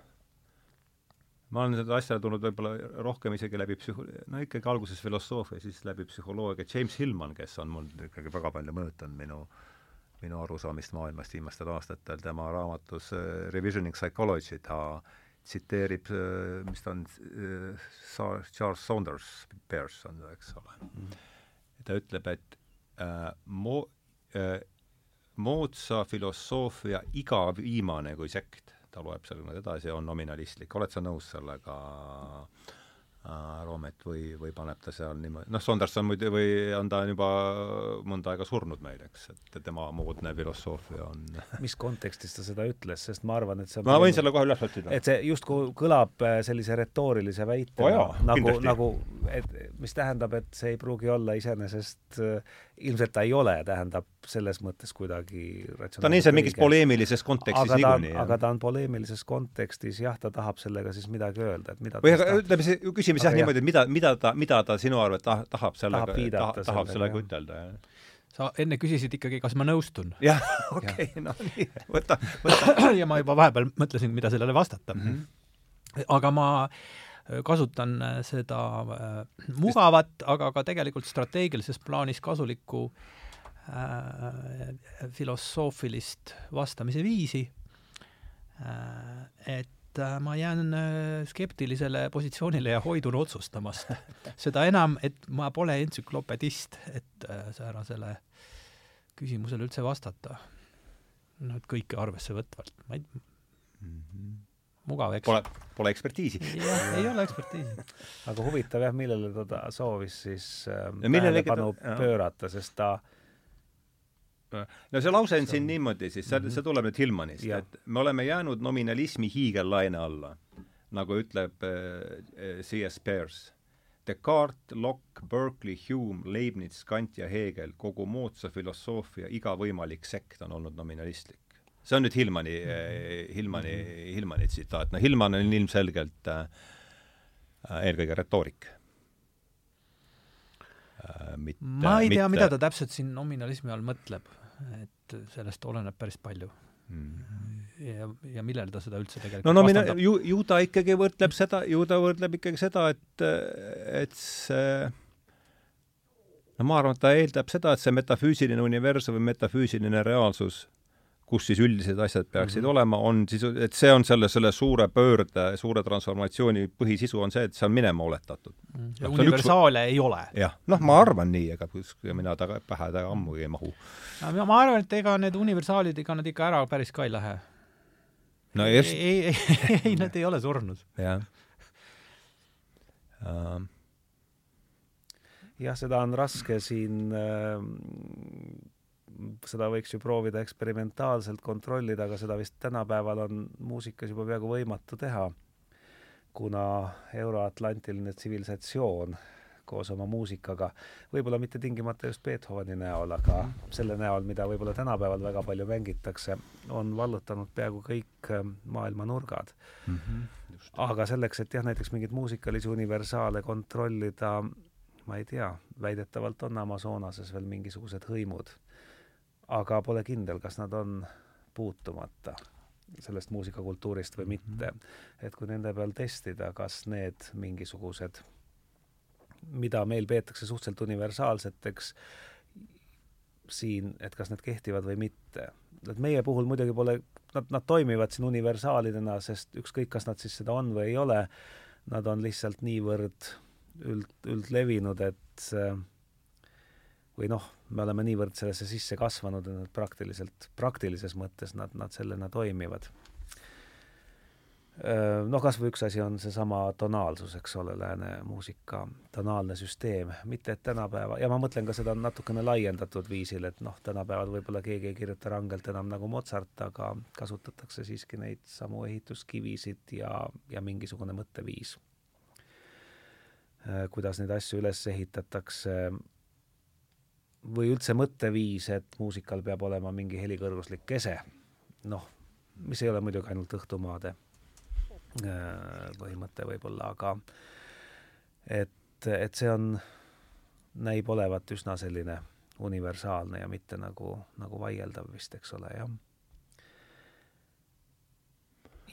ma olen seda asja tulnud võib-olla rohkem isegi läbi psühho-, no ikkagi alguses filosoofia, siis läbi psühholoogia, James Hillman, kes on mul ikkagi väga palju mõjutanud minu äh, minu arusaamist maailmast viimastel aastatel, tema raamatus äh, Revisioning Psychology ta tsiteerib, äh, mis ta on, äh, Charles Saunders Pearson, eks ole mm. ta ütleb, et äh, mo- äh,, moodsa filosoofia iga viimane kui sekt, ta loeb nüüd edasi, on nominalistlik, oled sa nõus sellega Äh, Roomet või, või paneb ta seal niimoodi, noh, Saunders on muidu, või on ta juba mõnda aega surnud meil, eks, et tema moodne filosoofia on mis kontekstis ta seda ütles, sest ma arvan, et see ma võin selle kohe üles otsida. et see justkui kõlab äh, sellise retoorilise väitena. Oh, nagu, nagu, et mis tähendab, et see ei pruugi olla iseenesest äh, ilmselt ta ei ole, tähendab selles mõttes kuidagi ta on ilmselt mingis poleemilises kontekstis niikuinii. aga ta on poleemilises kontekstis, jah, ta tahab sellega siis midagi öelda, et mida või aga ütleme, see küsimus küsimus jah, niimoodi, et mida, mida ta, mida ta sinu arvates tahab, tahab sellega, tahab, tahab, sellega ütelda, jah sa enne küsisid ikkagi, kas ma nõustun. jah, okei no nii, võta, võta. ja ma juba vahepeal mõtlesin, mida sellele vastata mm. -hmm. aga ma äh, kasutan äh, seda äh, mugavat, aga ka tegelikult strateegilises plaanis kasulikku äh, filosoofilist vastamise viisi äh,, et äh, ma jään äh, skeptilisele positsioonile ja hoidun otsustamast. seda enam, et ma pole entsüklopedist, et äh, säärasele küsimusele üldse vastata. noh, et kõike arvesse võtvalt, ma ei mm, -hmm. Mugav, eks. Pole, pole ekspertiisi. jah, ei ole ekspertiisi. aga huvitav jah, millele ta soovis siis äh, tähelepanu pöörata, sest ta äh, no see lause on siin niimoodi siis, see, see tuleb nüüd Hillmanist, et me oleme jäänud nominalismi hiigellaine alla, nagu ütleb äh, C.S. Peirce. Descartes, Locke, Berkeley, Hume, Leibniz, Kant ja Hegel, kogu moodsa filosoofia iga võimalik sekt on olnud nominalistlik. See on nüüd Hillmani äh,, Hillmani, Hillmani tsitaat, no Hillman on ilmselgelt äh, eelkõige retoorik äh, mitte ma ei tea mitte..., mida ta täpselt siin nominalismi all mõtleb et sellest oleneb päris palju. Mm. ja, ja millele ta seda üldse tegelikult no no mina, ju, ju ta ikkagi võrdleb seda, ju ta võrdleb ikkagi seda, et, et see no ma arvan, et ta eeldab seda, et see metafüüsiline universum või metafüüsiline reaalsus kus siis üldised asjad peaksid mm -hmm. olema, on siis, et see on selle, selle suure pöörde, suure transformatsiooni põhisisu on see, et see on minema oletatud mm. -hmm. ja no, universaale üks... ei ole. jah, noh, ma arvan nii, ega mina taga, pähe taga ammugi ei mahu. no ma arvan, et ega need universaalid, ega nad ikka ära päris ka ei lähe. no just. ei, ei, ei, ei, nad ei ole surnud. jah uh jah, seda on raske siin äh, seda võiks ju proovida eksperimentaalselt kontrollida, aga seda vist tänapäeval on muusikas juba peaaegu võimatu teha, kuna euroatlantiline tsivilisatsioon koos oma muusikaga, võib-olla mitte tingimata just Beethoveni näol, aga selle näol, mida võib-olla tänapäeval väga palju mängitakse, on vallutanud peaaegu kõik äh, maailma nurgad. Mm. -hmm, aga selleks, et jah, näiteks mingeid muusikalisi universaale kontrollida, ma ei tea, väidetavalt on Amazonases veel mingisugused hõimud aga pole kindel, kas nad on puutumata sellest muusikakultuurist või mitte. et kui nende peal testida, kas need mingisugused, mida meil peetakse suhteliselt universaalseteks siin, et kas need kehtivad või mitte. et meie puhul muidugi pole, nad, nad toimivad siin universaalidena, sest ükskõik, kas nad siis seda on või ei ole, nad on lihtsalt niivõrd üld, üldlevinud, et või noh, me oleme niivõrd sellesse sisse kasvanud, et nad praktiliselt, praktilises mõttes nad, nad sellena toimivad. Noh, kas või üks asi on seesama tonaalsus, eks ole, lääne muusika tonaalne süsteem, mitte et tänapäeva, ja ma mõtlen ka seda natukene laiendatud viisil, et noh, tänapäeval võib-olla keegi ei kirjuta rangelt enam nagu Mozart, aga kasutatakse siiski neid samu ehituskivisid ja, ja mingisugune mõtteviis kuidas neid asju üles ehitatakse, või üldse mõtteviis, et muusikal peab olema mingi helikõrguslik kese, noh, mis ei ole muidugi ainult õhtumaade äh, põhimõte võib-olla, aga et, et see on, näib olevat üsna selline universaalne ja mitte nagu, nagu vaieldav vist, eks ole, jah.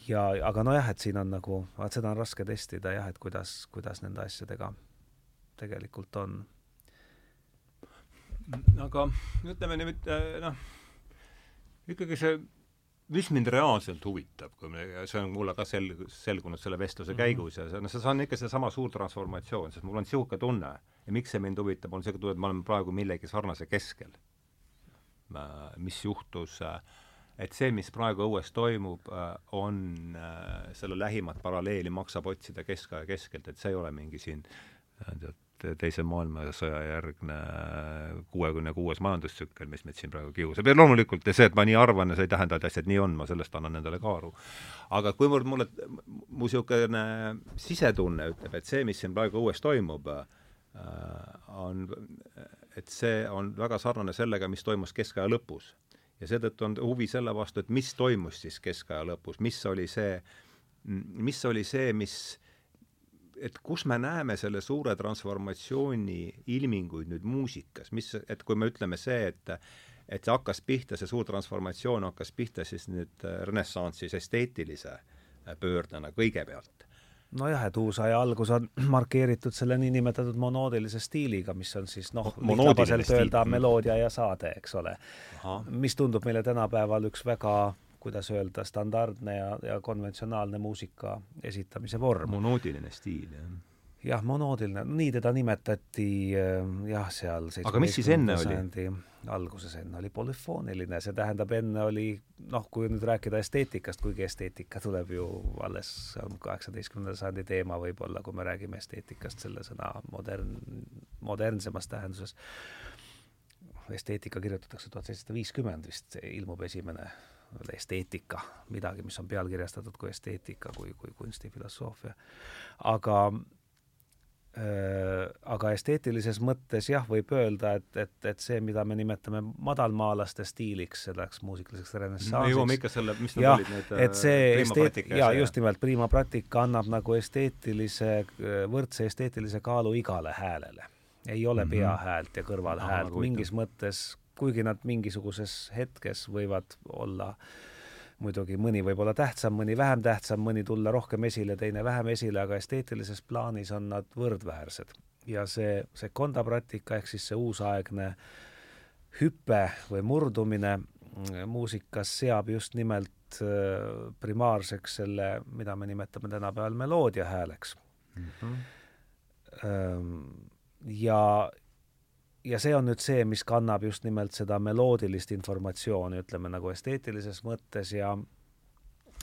ja aga nojah, et siin on nagu, vaat seda on raske testida jah, et kuidas, kuidas nende asjadega tegelikult on aga ütleme nüüd noh, ikkagi see, mis mind reaalselt huvitab, kui me, see on mulle ka sel-, selgunud selle vestluse mm -hmm. käigus ja see, noh, see on ikka seesama suur transformatsioon, sest mul on niisugune tunne ja miks see mind huvitab, on see tunne, et me oleme praegu millegi sarnase keskel. mis juhtus, et see, mis praegu õues toimub, on selle lähimat paralleeli maksab otsida keskaja keskelt, et see ei ole mingi siin tead, teise maailmasõja järgne kuuekümne kuues majandustsükkel, mis meid siin praegu kiusab ja loomulikult see, et ma nii arvan, see ei tähenda, et asjad nii on, ma sellest annan endale ka aru. aga kuivõrd mulle, mu niisugune sisetunne ütleb, et see, mis siin praegu õues toimub äh,, on, et see on väga sarnane sellega, mis toimus keskaja lõpus. ja seetõttu on huvi selle vastu, et mis toimus siis keskaja lõpus, mis oli see, mis oli see, mis et kus me näeme selle suure transformatsiooni ilminguid nüüd muusikas, mis, et kui me ütleme see, et et see hakkas pihta, see suur transformatsioon hakkas pihta siis nüüd renessansis esteetilise pöördena kõigepealt. nojah, et uusaja algus on markeeritud selle niinimetatud monoodilise stiiliga, mis on siis noh, lihtsabaselt öelda meloodia ja saade, eks ole. mis tundub meile tänapäeval üks väga kuidas öelda, standardne ja, ja konventsionaalne muusika esitamise vorm. monoodiline stiil, jah jah, monoodiline, nii teda nimetati jah, seal aga mis siis enne oli? alguses enne oli polüfooniline, see tähendab, enne oli noh, kui nüüd rääkida esteetikast, kuigi esteetika tuleb ju alles, kaheksateistkümnenda sajandi teema võib-olla, kui me räägime esteetikast selle sõna modern, modernsemas tähenduses. esteetika kirjutatakse tuhat seitsesada viiskümmend vist, ilmub esimene esteetika, midagi, mis on pealkirjastatud kui esteetika, kui, kui kunstifilosoofia. aga äh, aga esteetilises mõttes jah, võib öelda, et, et, et see, mida me nimetame madalmaalaste stiiliks, selleks muusikaliseks renessansiks. me jõuame ikka selle, mis need olid, need et see äh, esteet-, jaa, just nimelt, prima pratika annab nagu esteetilise, võrdse esteetilise kaalu igale häälele. ei ole mm -hmm. peahäält ja kõrvalhäält no,, mingis mõttes kuigi nad mingisuguses hetkes võivad olla muidugi mõni võib olla tähtsam, mõni vähem tähtsam, mõni tulla rohkem esile, teine vähem esile, aga esteetilises plaanis on nad võrdväärsed. ja see sekonda praktika ehk siis see uusaegne hüpe või murdumine muusikas seab just nimelt äh, primaarseks selle, mida me nimetame tänapäeval meloodiahääleks mm. -hmm. ja, ja see on nüüd see, mis kannab just nimelt seda meloodilist informatsiooni, ütleme nagu esteetilises mõttes ja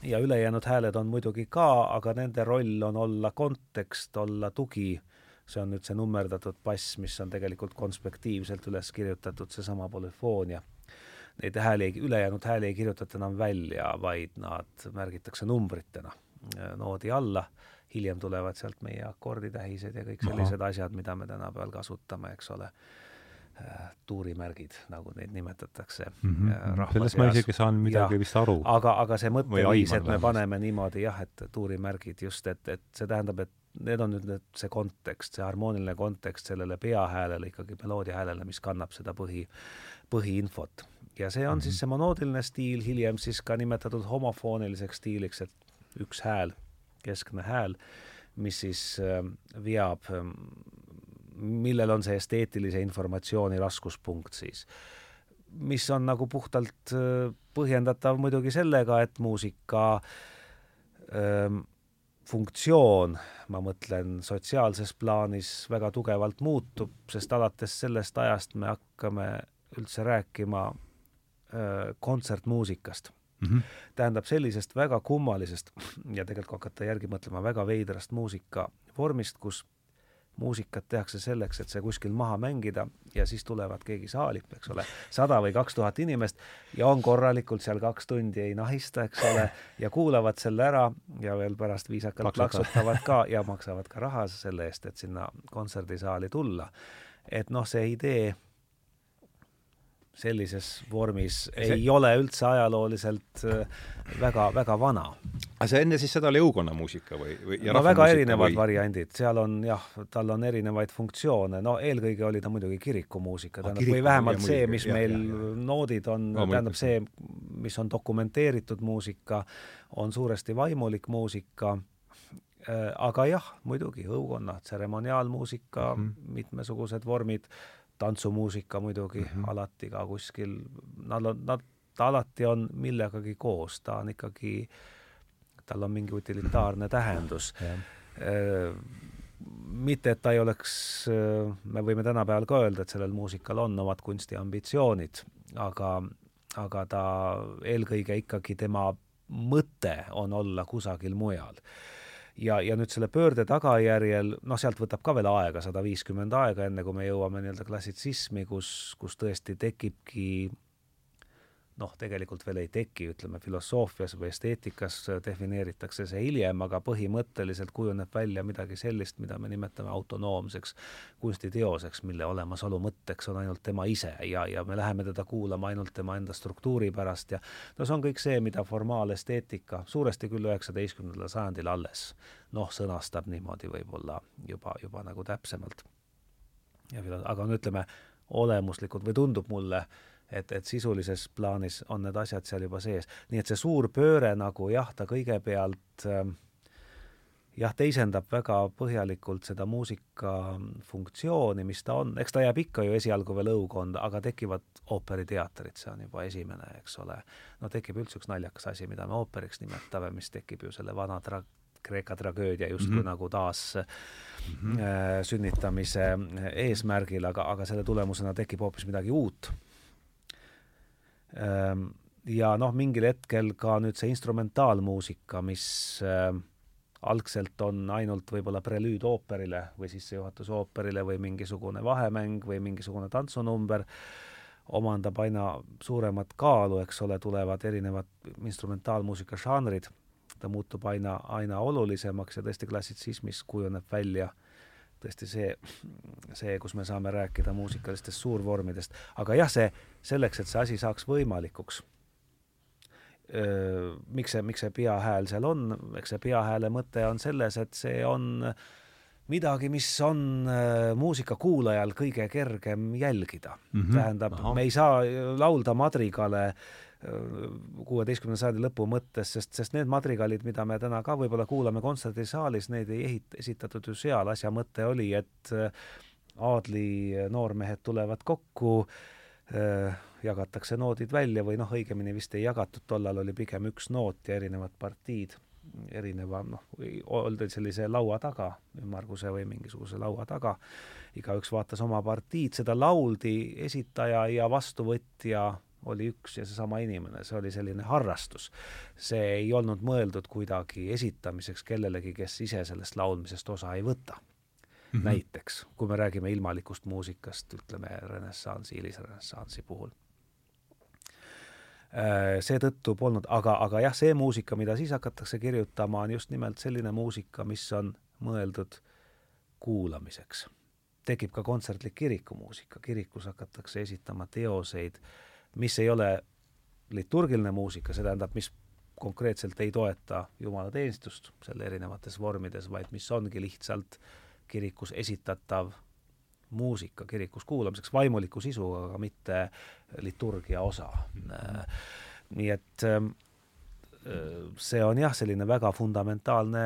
ja ülejäänud hääled on muidugi ka, aga nende roll on olla kontekst, olla tugi, see on nüüd see nummerdatud bass, mis on tegelikult konspektiivselt üles kirjutatud, seesama polüfoonia. Neid hääli, ülejäänud hääli ei kirjutata enam välja, vaid nad märgitakse numbritena noodi alla, hiljem tulevad sealt meie akorditähised ja kõik sellised Aha. asjad, mida me tänapäeval kasutame, eks ole Äh, tuurimärgid, nagu neid nimetatakse mm. -hmm. sellest ma isegi saan midagi ja, vist aru. aga, aga see mõtteviis, et me paneme niimoodi jah, et tuurimärgid just, et, et see tähendab, et need on nüüd need, see kontekst, see harmooniline kontekst sellele peahäälele, ikkagi meloodiahäälele, mis kannab seda põhi, põhiinfot. ja see on mm -hmm. siis see monoodiline stiil, hiljem siis ka nimetatud homofooniliseks stiiliks, et üks hääl, keskne hääl, mis siis äh, veab äh, millel on see esteetilise informatsiooni raskuspunkt siis. mis on nagu puhtalt äh, põhjendatav muidugi sellega, et muusika ähm, funktsioon, ma mõtlen sotsiaalses plaanis, väga tugevalt muutub, sest alates sellest ajast me hakkame üldse rääkima äh, kontsertmuusikast mm. -hmm. tähendab sellisest väga kummalisest ja tegelikult kui hakata järgi mõtlema, väga veidrast muusikavormist, kus muusikat tehakse selleks, et see kuskil maha mängida ja siis tulevad keegi saali, eks ole, sada või kaks tuhat inimest ja on korralikult seal kaks tundi ei nahista, eks ole, ja kuulavad selle ära ja veel pärast viisakalt plaksutavad ka ja maksavad ka raha selle eest, et sinna kontserdisaali tulla. et noh, see idee sellises vormis see... ei ole üldse ajalooliselt väga-väga äh, vana. aga see enne siis seda oli õukonnamuusika või, või? no väga erinevad või... variandid, seal on jah, tal on erinevaid funktsioone, no eelkõige oli ta muidugi kirikumuusika, tähendab ah,, või vähemalt see, mis jah, meil jah, jah. noodid on no,, tähendab see, mis on dokumenteeritud muusika, on suuresti vaimulik muusika äh, aga jah, muidugi õukonna, tseremoniaalmuusika mm, -hmm. mitmesugused vormid, tantsumuusika muidugi mm -hmm. alati ka kuskil, nad on, nad, ta alati on millegagi koos, ta on ikkagi, tal on mingi utilitaarne tähendus. Yeah.. mitte, et ta ei oleks, me võime tänapäeval ka öelda, et sellel muusikal on omad kunstiambitsioonid, aga, aga ta eelkõige ikkagi tema mõte on olla kusagil mujal ja, ja nüüd selle pöörde tagajärjel, noh, sealt võtab ka veel aega, sada viiskümmend aega, enne kui me jõuame nii-öelda klassitsismi, kus, kus tõesti tekibki noh, tegelikult veel ei teki, ütleme filosoofias või esteetikas defineeritakse see hiljem, aga põhimõtteliselt kujuneb välja midagi sellist, mida me nimetame autonoomseks kunstiteoseks, mille olemasolu mõtteks on ainult tema ise ja, ja me läheme teda kuulama ainult tema enda struktuuri pärast ja no see on kõik see, mida formaalesteetika, suuresti küll üheksateistkümnendal sajandil alles, noh, sõnastab niimoodi võib-olla juba, juba nagu täpsemalt. ja aga no ütleme, olemuslikud või tundub mulle et, et sisulises plaanis on need asjad seal juba sees. nii et see suur pööre nagu jah, ta kõigepealt äh, jah, teisendab väga põhjalikult seda muusika funktsiooni, mis ta on, eks ta jääb ikka ju esialgu veel õukonda, aga tekivad ooperiteatrid, see on juba esimene, eks ole. no tekib üldse üks naljakas asi, mida me ooperiks nimetame, mis tekib ju selle vana tra-, Kreeka tragöödia justkui mm -hmm. nagu taas mm -hmm. äh, sünnitamise eesmärgil, aga, aga selle tulemusena tekib hoopis midagi uut ja noh, mingil hetkel ka nüüd see instrumentaalmuusika, mis äh, algselt on ainult võib-olla prelüüd ooperile või sissejuhatus ooperile või mingisugune vahemäng või mingisugune tantsunumber, omandab aina suuremat kaalu, eks ole, tulevad erinevad instrumentaalmuusika žanrid, ta muutub aina, aina olulisemaks ja tõesti klassitsismis kujuneb välja äh, tõesti see, see, kus me saame rääkida muusikalistest suurvormidest, aga jah, see selleks, et see asi saaks võimalikuks, miks see, miks see peahääl seal on, eks see peahääle mõte on selles, et see on midagi, mis on äh, muusikakuulajal kõige kergem jälgida mm. -hmm. tähendab, me ei saa laulda madrigale äh, kuueteistkümnenda sajandi lõpu mõttes, sest, sest need madrigalid, mida me täna ka võib-olla kuulame kontserdisaalis, neid ei ehit-, esitatud ju seal, asja mõte oli, et äh, aadli noormehed tulevad kokku äh,, jagatakse noodid välja või noh, õigemini vist ei jagatud, tollal oli pigem üks noot ja erinevad partiid erineva noh, oldi sellise laua taga, ümmarguse või mingisuguse laua taga, igaüks vaatas oma partiid, seda lauldi, esitaja ja vastuvõtja oli üks ja seesama inimene, see oli selline harrastus. see ei olnud mõeldud kuidagi esitamiseks kellelegi, kes ise sellest laulmisest osa ei võta mm. -hmm. näiteks, kui me räägime ilmalikust muusikast, ütleme renessansi, hilisrenessansi puhul Äh, seetõttu polnud, aga, aga jah, see muusika, mida siis hakatakse kirjutama, on just nimelt selline muusika, mis on mõeldud kuulamiseks. tekib ka kontsertlik kirikumuusika, kirikus hakatakse esitama teoseid, mis ei ole liturgiline muusika, see tähendab, mis konkreetselt ei toeta jumalateenistust selle erinevates vormides, vaid mis ongi lihtsalt kirikus esitatav muusika kirikus kuulamiseks, vaimuliku sisuga, aga mitte liturgia osa nii et ähm, äh, see on jah, selline väga fundamentaalne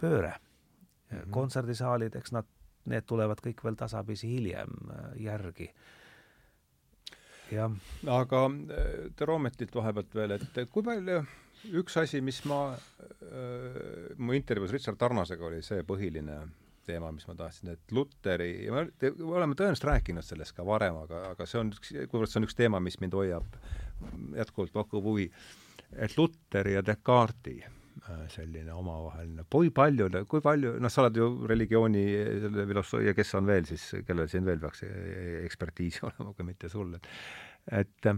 pööre mm. -hmm. kontserdisaalid, eks nad, need tulevad kõik veel tasapisi hiljem äh, järgi. Aga Terometilt vahepealt veel, et kui palju üks asi, mis ma äh,, mu intervjuus Richard Tarnasega oli see põhiline teema, mis ma tahtsin, et Luteri, me, me oleme tõenäoliselt rääkinud sellest ka varem, aga, aga see on üks, kuivõrd see on üks teema, mis mind hoiab jätkuvalt pakub huvi, et Luteri ja Descartesi äh, selline omavaheline, kui palju, kui palju, noh, sa oled ju religiooni filosoofia, kes on veel siis, kellel siin veel peaks ekspertiisi olema, kui mitte sul, et et,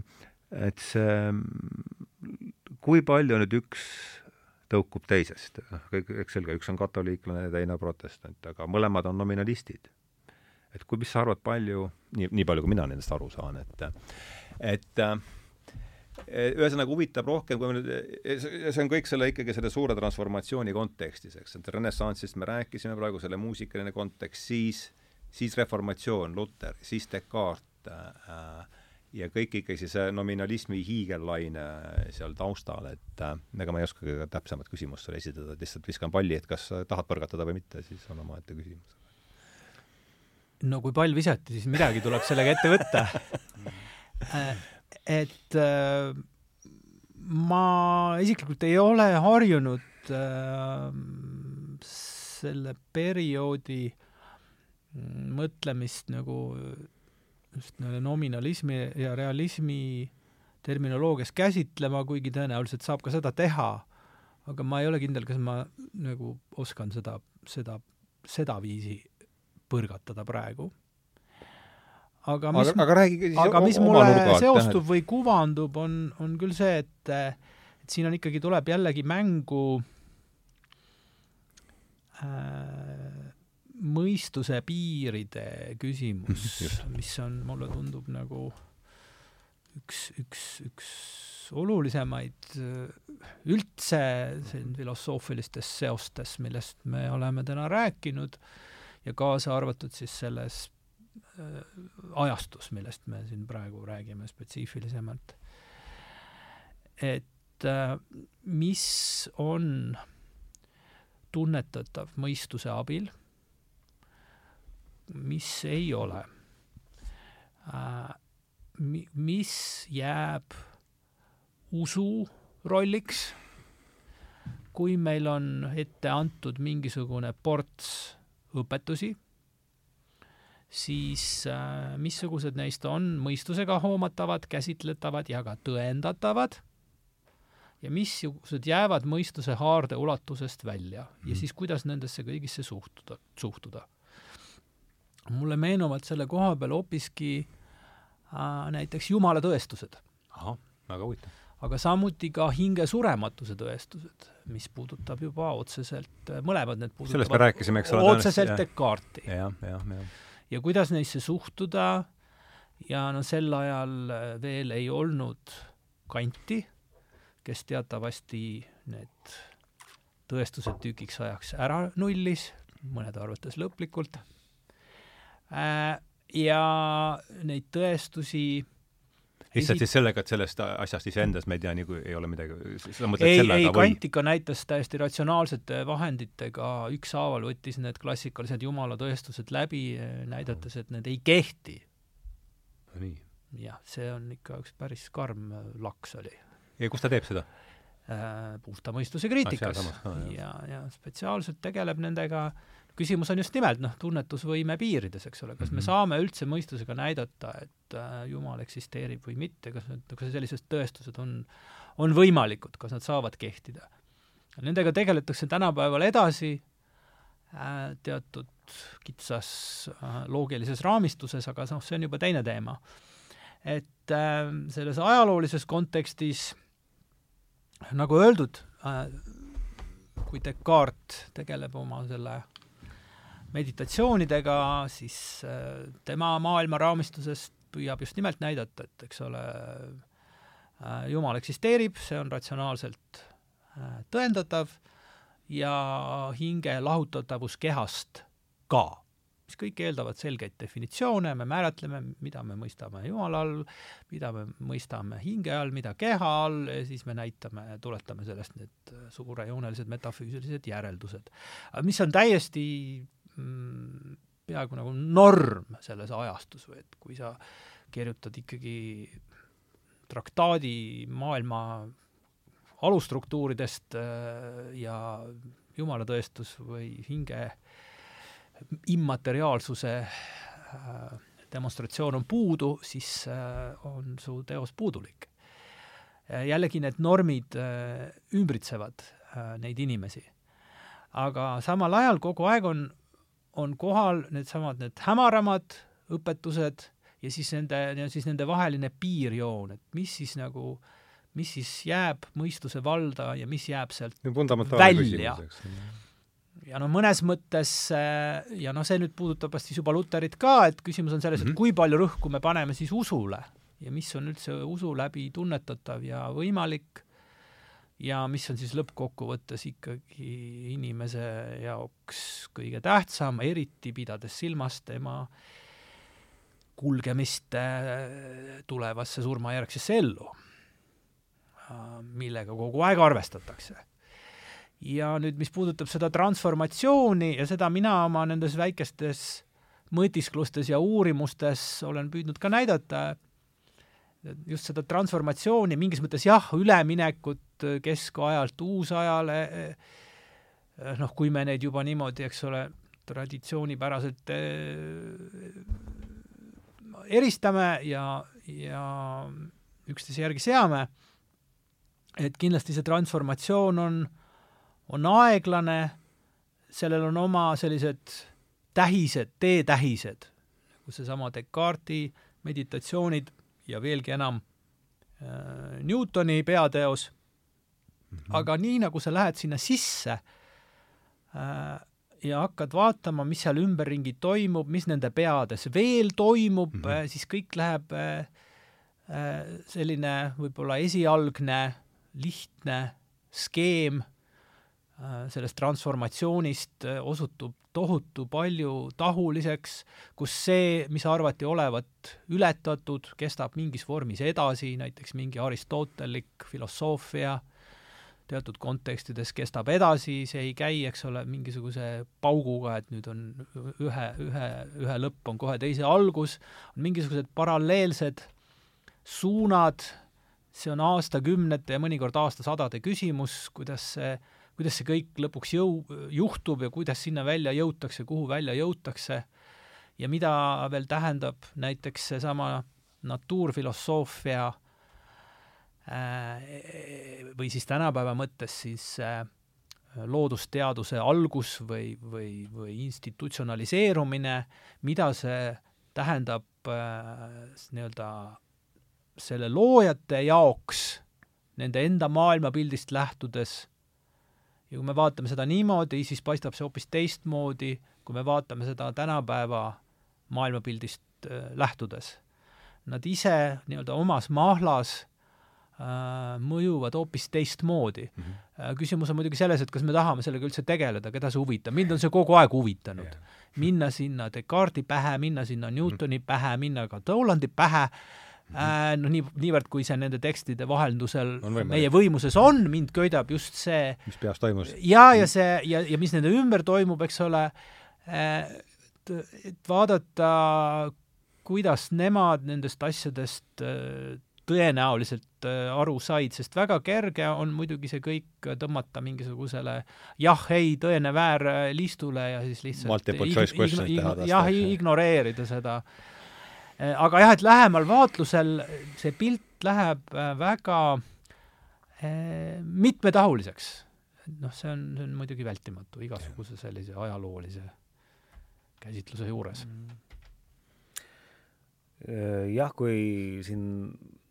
et see, kui palju nüüd üks tõukub teisest, noh, kõik, eks selge, üks on katoliiklane teine protestant, aga mõlemad on nominalistid. et kui, mis sa arvad, palju, nii, nii palju, kui mina nendest aru saan, et et ühesõnaga huvitab rohkem, kui me nüüd, see on kõik selle ikkagi selle suure transformatsiooni kontekstis, eks, et renessanssist me rääkisime praegu, selle muusikaline kontekst, siis, siis reformatsioon, Luter, siis Descartes äh,, ja kõik ikkagi see nominalismi hiigellaine seal taustal, et äh, ega ma ei oskagi ka täpsemat küsimust sulle esitada, lihtsalt viskan palli, et kas tahad põrgatada või mitte, siis on omaette küsimus. no kui pall visati, siis midagi tuleb sellega ette võtta äh, et äh, ma isiklikult ei ole harjunud äh, selle perioodi mõtlemist nagu just nominalismi ja realismi terminoloogias käsitlema, kuigi tõenäoliselt saab ka seda teha, aga ma ei ole kindel, kas ma nagu oskan seda, seda, sedaviisi põrgatada praegu. Aga mis, aga, aga räägi aga mis mulle nurgaalt, seostub tähed. või kuvandub, on, on küll see, et et siin on ikkagi, tuleb jällegi mängu äh, mõistuse piiride küsimus, mis on, mulle tundub nagu üks, üks, üks olulisemaid üldse siin filosoofilistes seostes, millest me oleme täna rääkinud ja kaasa arvatud siis selles äh, ajastus, millest me siin praegu räägime spetsiifilisemalt. et äh, mis on tunnetatav mõistuse abil mis ei ole äh,. Mi-, mis jääb usu rolliks, kui meil on ette antud mingisugune ports õpetusi, siis äh, missugused neist on mõistusega hoomatavad, käsitletavad ja ka tõendatavad ja missugused jäävad mõistuse haarde ulatusest välja ja mhm. siis kuidas nendesse kõigisse suhtuda, suhtuda mulle meenuvad selle koha peal hoopiski äh, näiteks jumala tõestused. ahah, väga huvitav. aga samuti ka hinge surematuse tõestused, mis puudutab juba otseselt, mõlemad need puudutavad sellest me rääkisime, eks ole, otseselt Descartesi. jah, jah, jah. Ja kuidas neisse suhtuda? Ja no sel ajal äh, veel ei olnud kanti, kes teatavasti need tõestused tükiks ajaks ära nullis mõnede arvates lõplikult. Äh,, ja neid tõestusi lihtsalt siis sellega, et sellest asjast iseendas me ei tea, nagu ei ole midagi, sa mõtled ei, sellega ei, või? Kantika näitas täiesti ratsionaalsete vahenditega, ükshaaval võttis need klassikalised jumala tõestused läbi, näidates, et need ei kehti. nii. jah, see on ikka üks päris karm laks oli. ja kus ta teeb seda? Äh, puhta mõistuse kriitikas ah, ja, ja spetsiaalselt tegeleb nendega äh, küsimus on just nimelt noh, tunnetusvõime piirides, eks ole, kas me mhm. saame üldse mõistusega näidata, et äh, Jumal eksisteerib või mitte, kas need, kas sellised tõestused on, on võimalikud, kas nad saavad kehtida. Nendega tegeletakse tänapäeval edasi äh, teatud kitsas äh, loogilises raamistuses, aga noh, see on juba teine teema. et äh, selles ajaloolises kontekstis nagu öeldud äh,, kui Descartes tegeleb oma selle meditatsioonidega, siis äh, tema maailma raamistusest püüab just nimelt näidata, et eks ole, äh, Jumal eksisteerib, see on ratsionaalselt äh, tõendatav ja hinge lahutatavus kehast ka, mis kõik eeldavad selgeid definitsioone, me määratleme, mida me mõistame Jumala all, mida me mõistame hinge all, mida keha all, ja siis me näitame, tuletame sellest need suurejoonelised metafüüsilised järeldused. mis on täiesti mm, peaaegu nagu norm selles ajastus või et kui sa kirjutad ikkagi traktaadi maailma alustruktuuridest äh, ja jumalatõestus või hinge immateriaalsuse äh, demonstratsioon on puudu, siis äh, on su teos puudulik. jällegi need normid ümbritsevad neid inimesi. aga samal ajal kogu aeg on on kohal needsamad, need hämaramad õpetused ja siis nende, siis nende vaheline piirjoon, et mis siis nagu, mis siis jääb mõistuse valda ja mis jääb sealt välja. ja no mõnes mõttes ja noh, see nüüd puudutab vast siis juba Luterit ka, et küsimus on selles mm, -hmm. et mhm. kui palju rõhku me paneme siis usule ja mis on üldse usu läbi tunnetatav ja võimalik ja mis on siis lõppkokkuvõttes ikkagi inimese jaoks kõige tähtsam, eriti pidades silmas tema kulgemist äh, tulevasse surmajärgsesse ellu, äh, millega kogu aeg arvestatakse. ja nüüd, mis puudutab seda transformatsiooni ja seda mina oma nendes väikestes mõtisklustes ja uurimustes olen püüdnud ka näidata, just seda transformatsiooni, mingis mõttes jah, üleminekut keskajalt uusajale, eh, noh, kui me neid juba niimoodi, eks ole, traditsioonipäraselt eristame ja, ja üksteise järgi seame, et kindlasti see transformatsioon on, on aeglane, sellel on oma sellised tähised, teetähised, nagu seesama Descartesi meditatsioonid ja veelgi enam äh, Newtoni peateos mm, -hmm. aga nii, nagu sa lähed sinna sisse äh, ja hakkad vaatama, mis seal ümberringi toimub, mis nende peades veel toimub mm, -hmm. siis kõik läheb äh, äh, selline võib-olla esialgne lihtne skeem äh, sellest transformatsioonist äh, osutub tohutu palju tahuliseks, kus see, mis arvati olevat ületatud, kestab mingis vormis edasi, näiteks mingi aristotelik filosoofia teatud kontekstides kestab edasi, see ei käi, eks ole, mingisuguse pauguga, et nüüd on ühe, ühe, ühe lõpp on kohe teise algus, on mingisugused paralleelsed suunad, see on aastakümnete ja mõnikord aastasadade küsimus, kuidas see kuidas see kõik lõpuks jõu-, juhtub ja kuidas sinna välja jõutakse, kuhu välja jõutakse. Ja mida veel tähendab näiteks seesama natuurfilosoofia või siis tänapäeva mõttes siis äh, loodusteaduse algus või, või, või institutsionaliseerumine, mida see tähendab äh, nii-öelda selle loojate jaoks nende enda maailmapildist lähtudes ja kui me vaatame seda niimoodi, siis paistab see hoopis teistmoodi, kui me vaatame seda tänapäeva maailmapildist äh, lähtudes. Nad ise nii-öelda omas mahlas äh, mõjuvad hoopis teistmoodi mm. Mhm. -hmm. küsimus on muidugi selles, et kas me tahame sellega üldse tegeleda, keda see huvitab, mind on see kogu aeg huvitanud yeah.. minna sinna Descartesi pähe, minna sinna Newtoni -hmm. pähe, minna ka Tolandi pähe mm, -hmm. no nii, niivõrd, kui see nende tekstide vaheldusel meie võimuses on, mind köidab just see mis peas toimus. ja, ja see, ja, ja mis nende ümber toimub, eks ole, et, et vaadata, kuidas nemad nendest asjadest tõenäoliselt äh, aru said, sest väga kerge on muidugi see kõik tõmmata mingisugusele jah, ei, tõene, väär äh, listule ja siis lihtsalt teha jah, ignoreerida seda. Äh, aga jah, et lähemal vaatlusel see pilt läheb väga mitmetahuliseks. noh, see on, see on muidugi vältimatu igasuguse sellise ajaloolise käsitluse juures jah, kui siin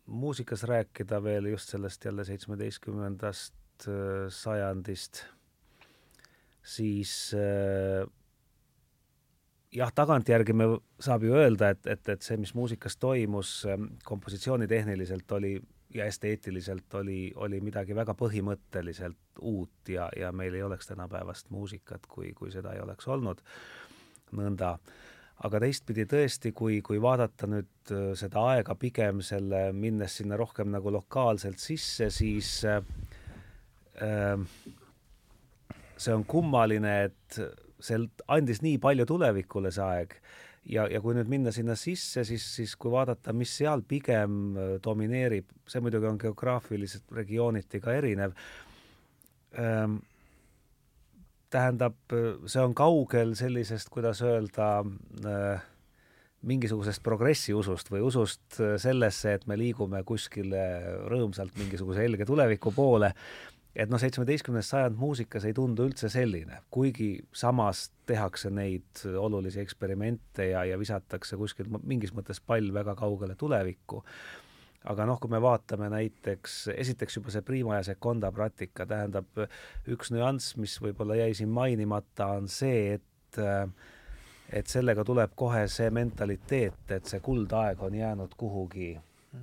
muusikas rääkida veel just sellest jälle seitsmeteistkümnendast äh, sajandist, siis äh, jah, tagantjärgi me saab ju öelda, et, et, et see, mis muusikas toimus äh, kompositsioonitehniliselt oli ja esteetiliselt oli, oli midagi väga põhimõtteliselt uut ja, ja meil ei oleks tänapäevast muusikat, kui, kui seda ei oleks olnud. nõnda aga teistpidi tõesti, kui, kui vaadata nüüd äh, seda aega pigem selle, minnes sinna rohkem nagu lokaalselt sisse, siis äh, äh, see on kummaline, et see andis nii palju tulevikule, see aeg, ja, ja kui nüüd minna sinna sisse, siis, siis kui vaadata, mis seal pigem äh, domineerib, see muidugi on geograafiliselt regiooniti ka erinev ähm,, tähendab, see on kaugel sellisest, kuidas öelda äh,, mingisugusest progressi usust või usust sellesse, et me liigume kuskile rõõmsalt mingisuguse helge tuleviku poole, et noh, seitsmeteistkümnes sajand muusikas ei tundu üldse selline, kuigi samas tehakse neid olulisi eksperimente ja, ja visatakse kuskil mingis mõttes pall väga kaugele tulevikku aga noh, kui me vaatame näiteks, esiteks juba see prima ja seconda praktika, tähendab üks nüanss, mis võib-olla jäi siin mainimata, on see, et et sellega tuleb kohe see mentaliteet, et see kuldaeg on jäänud kuhugi,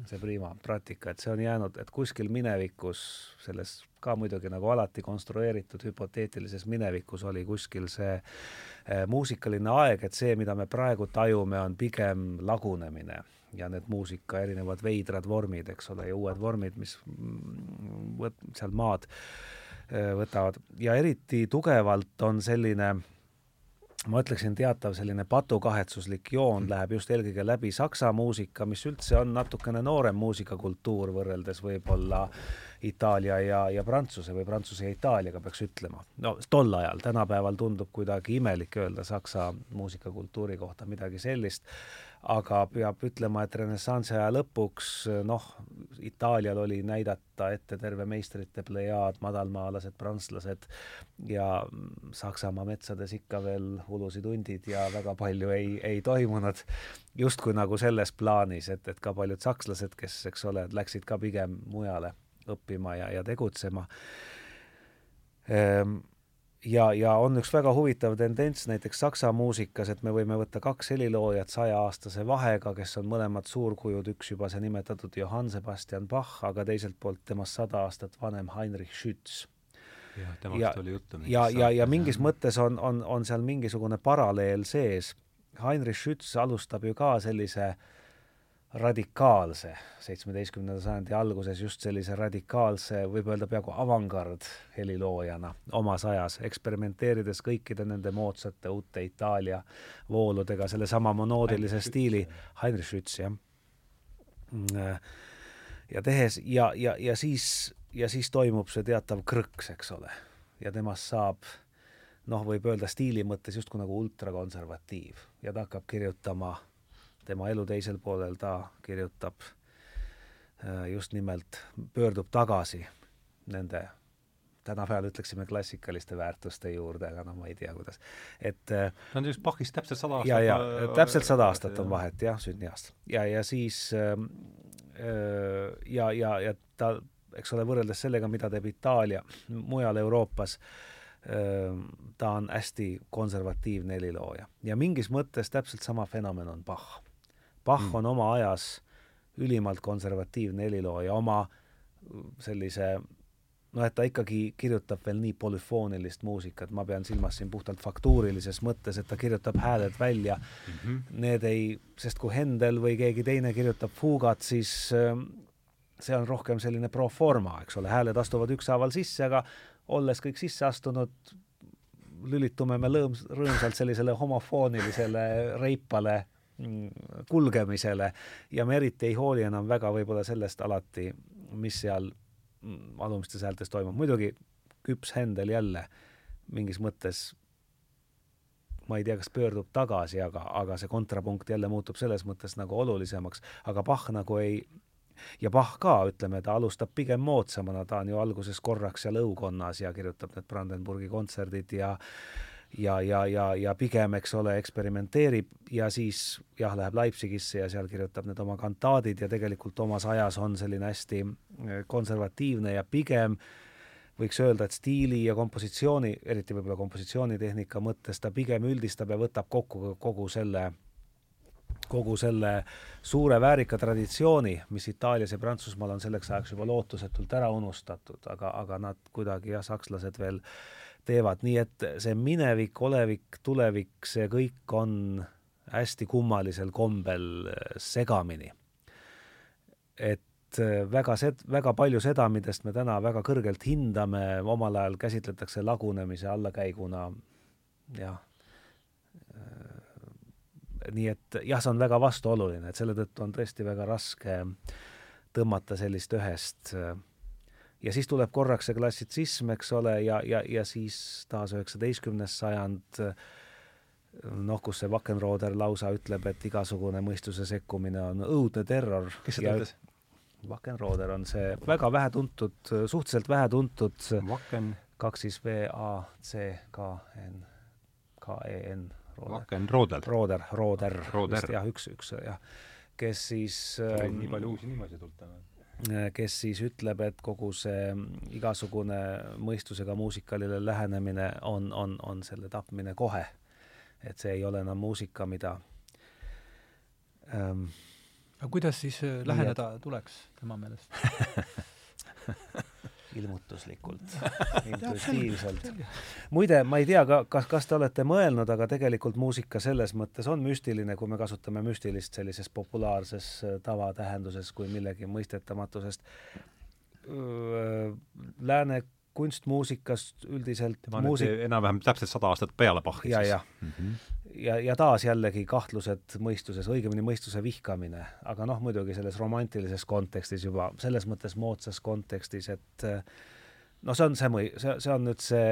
see prima praktika, et see on jäänud, et kuskil minevikus, selles ka muidugi nagu alati konstrueeritud hüpoteetilises minevikus oli kuskil see eh, muusikaline aeg, et see, mida me praegu tajume, on pigem lagunemine ja need muusika erinevad veidrad vormid, eks ole, ja uued vormid, mis võt-, seal maad äh, võtavad ja eriti tugevalt on selline ma ütleksin, teatav selline patukahetsuslik joon mm. läheb just eelkõige läbi saksa muusika, mis üldse on natukene noorem muusikakultuur võrreldes võib-olla Itaalia ja, ja Prantsuse või Prantsuse ja Itaaliaga, peaks ütlema. no tol ajal, tänapäeval tundub kuidagi imelik öelda saksa muusikakultuuri kohta midagi sellist aga peab ütlema, et renessansi aja lõpuks noh, Itaalial oli näidata ette terve meistrite plejaad, madalmaalased, prantslased ja Saksamaa metsades ikka veel ulusid hundid ja väga palju ei, ei toimunud. justkui nagu selles plaanis, et, et ka paljud sakslased, kes, eks ole, läksid ka pigem mujale õppima ja, ja tegutsema ehm, ja, ja on üks väga huvitav tendents näiteks saksa muusikas, et me võime võtta kaks heliloojat sajaaastase vahega, kes on mõlemad suurkujud, üks juba see nimetatud Johann Sebastian Bach, aga teiselt poolt temast sada aastat vanem Heinrich Schütz. jah, temast ja, oli juttu. ja, ja, ja mingis mõttes on, on, on seal mingisugune paralleel sees. Heinrich Schütz alustab ju ka sellise äh, radikaalse, seitsmeteistkümnenda sajandi alguses just sellise radikaalse, võib öelda peaaegu avangard heliloojana omas ajas, eksperimenteerides kõikide nende moodsate uute Itaalia vooludega, sellesama monoodilise stiili, Heinrich Schütz, jah. ja tehes ja, ja, ja siis, ja siis toimub see teatav krõks, eks ole, ja temast saab noh, võib öelda stiili mõttes justkui nagu ultrakonservatiiv. Ja ta hakkab kirjutama tema elu teisel poolel ta kirjutab äh, just nimelt, pöördub tagasi nende tänapäeval ütleksime klassikaliste väärtuste juurde, aga no ma ei tea, kuidas, et äh, no on just Bachist täpselt sada aastat ja, ja täpselt sada aastat on vahet jah, sünniaast. ja, ja siis ähm, äh, ja, ja, ja ta, eks ole, võrreldes sellega, mida teeb Itaalia mujal Euroopas äh,, ta on hästi konservatiivne helilooja ja mingis mõttes täpselt sama fenomen on Bach Bach mm. on oma ajas ülimalt konservatiivne helilooja, oma sellise noh, et ta ikkagi kirjutab veel nii polüfoonilist muusikat, ma pean silmas siin puhtalt faktuurilises mõttes, et ta kirjutab hääled välja mm. -hmm. Need ei, sest kui Händel või keegi teine kirjutab fuugat, siis äh, see on rohkem selline pro forma, eks ole, hääled astuvad ükshaaval sisse, aga olles kõik sisse astunud, lülitume me lõõms, rõõmsalt sellisele homofoonilisele reipale mm, kulgemisele ja me eriti ei hooli enam väga võib-olla sellest alati, mis seal alumistes häältes toimub, muidugi küps Händel jälle mingis mõttes ma ei tea, kas pöördub tagasi, aga, aga see kontrapunkt jälle muutub selles mõttes nagu olulisemaks, aga Bach nagu ei, ja Bach ka, ütleme, ta alustab pigem moodsamana, ta on ju alguses korraks seal õukonnas ja kirjutab need Brandenburgi kontserdid ja ja, ja, ja, ja pigem, eks ole, eksperimenteerib ja siis jah, läheb Leipzigisse ja seal kirjutab need oma kantaadid ja tegelikult omas ajas on selline hästi äh, konservatiivne ja pigem võiks öelda, et stiili ja kompositsiooni, eriti võib-olla kompositsioonitehnika mõttes, ta pigem üldistab ja võtab kokku kogu selle kogu selle suure väärika traditsiooni, mis Itaalias ja Prantsusmaal on selleks ajaks juba lootusetult ära unustatud, aga, aga nad kuidagi jah, sakslased veel äh, teevad, nii et see minevik, olevik, tulevik, see kõik on hästi kummalisel kombel äh, segamini. et äh, väga sed-, väga palju seda, millest me täna väga kõrgelt hindame, omal ajal käsitletakse lagunemise allakäiguna, jah. Äh, nii et jah, see on väga vastuoluline, et selle tõttu on tõesti väga raske tõmmata sellist ühest äh, ja siis tuleb korraks see klassitsism, eks ole, ja, ja, ja siis taas üheksateistkümnes sajand noh, kus see Wackenroder lausa ütleb, et igasugune mõistuse sekkumine on õudne terror. kes seda ütles? Wackenroder on see väga vähetuntud, suhteliselt vähetuntud Wacken kaks siis V A C K N K E N Wackenroder. Roder, Roder, Roder. jah, üks, üks jah, kes siis ähm, nii palju uusi nimesid tulnud täna kes siis ütleb, et kogu see igasugune mõistusega muusikalile lähenemine on, on, on selle tapmine kohe. et see ei ole enam muusika, mida ähm, aga kuidas siis äh, läheneda tuleks tema meelest ilmutuslikult, intuitiivselt. muide, ma ei tea ka, kas, kas te olete mõelnud, aga tegelikult muusika selles mõttes on müstiline, kui me kasutame müstilist sellises populaarses äh, tavatähenduses kui millegi mõistetamatusest. Lääne kunstmuusikast üldiselt tema muusik... enam-vähem täpselt sada aastat peale Bachi ja, ja mm. -hmm. Ja, ja taas jällegi kahtlused mõistuses, õigemini mõistuse vihkamine, aga noh, muidugi selles romantilises kontekstis juba, selles mõttes moodsas kontekstis, et no see on see mõi-, see, see on nüüd see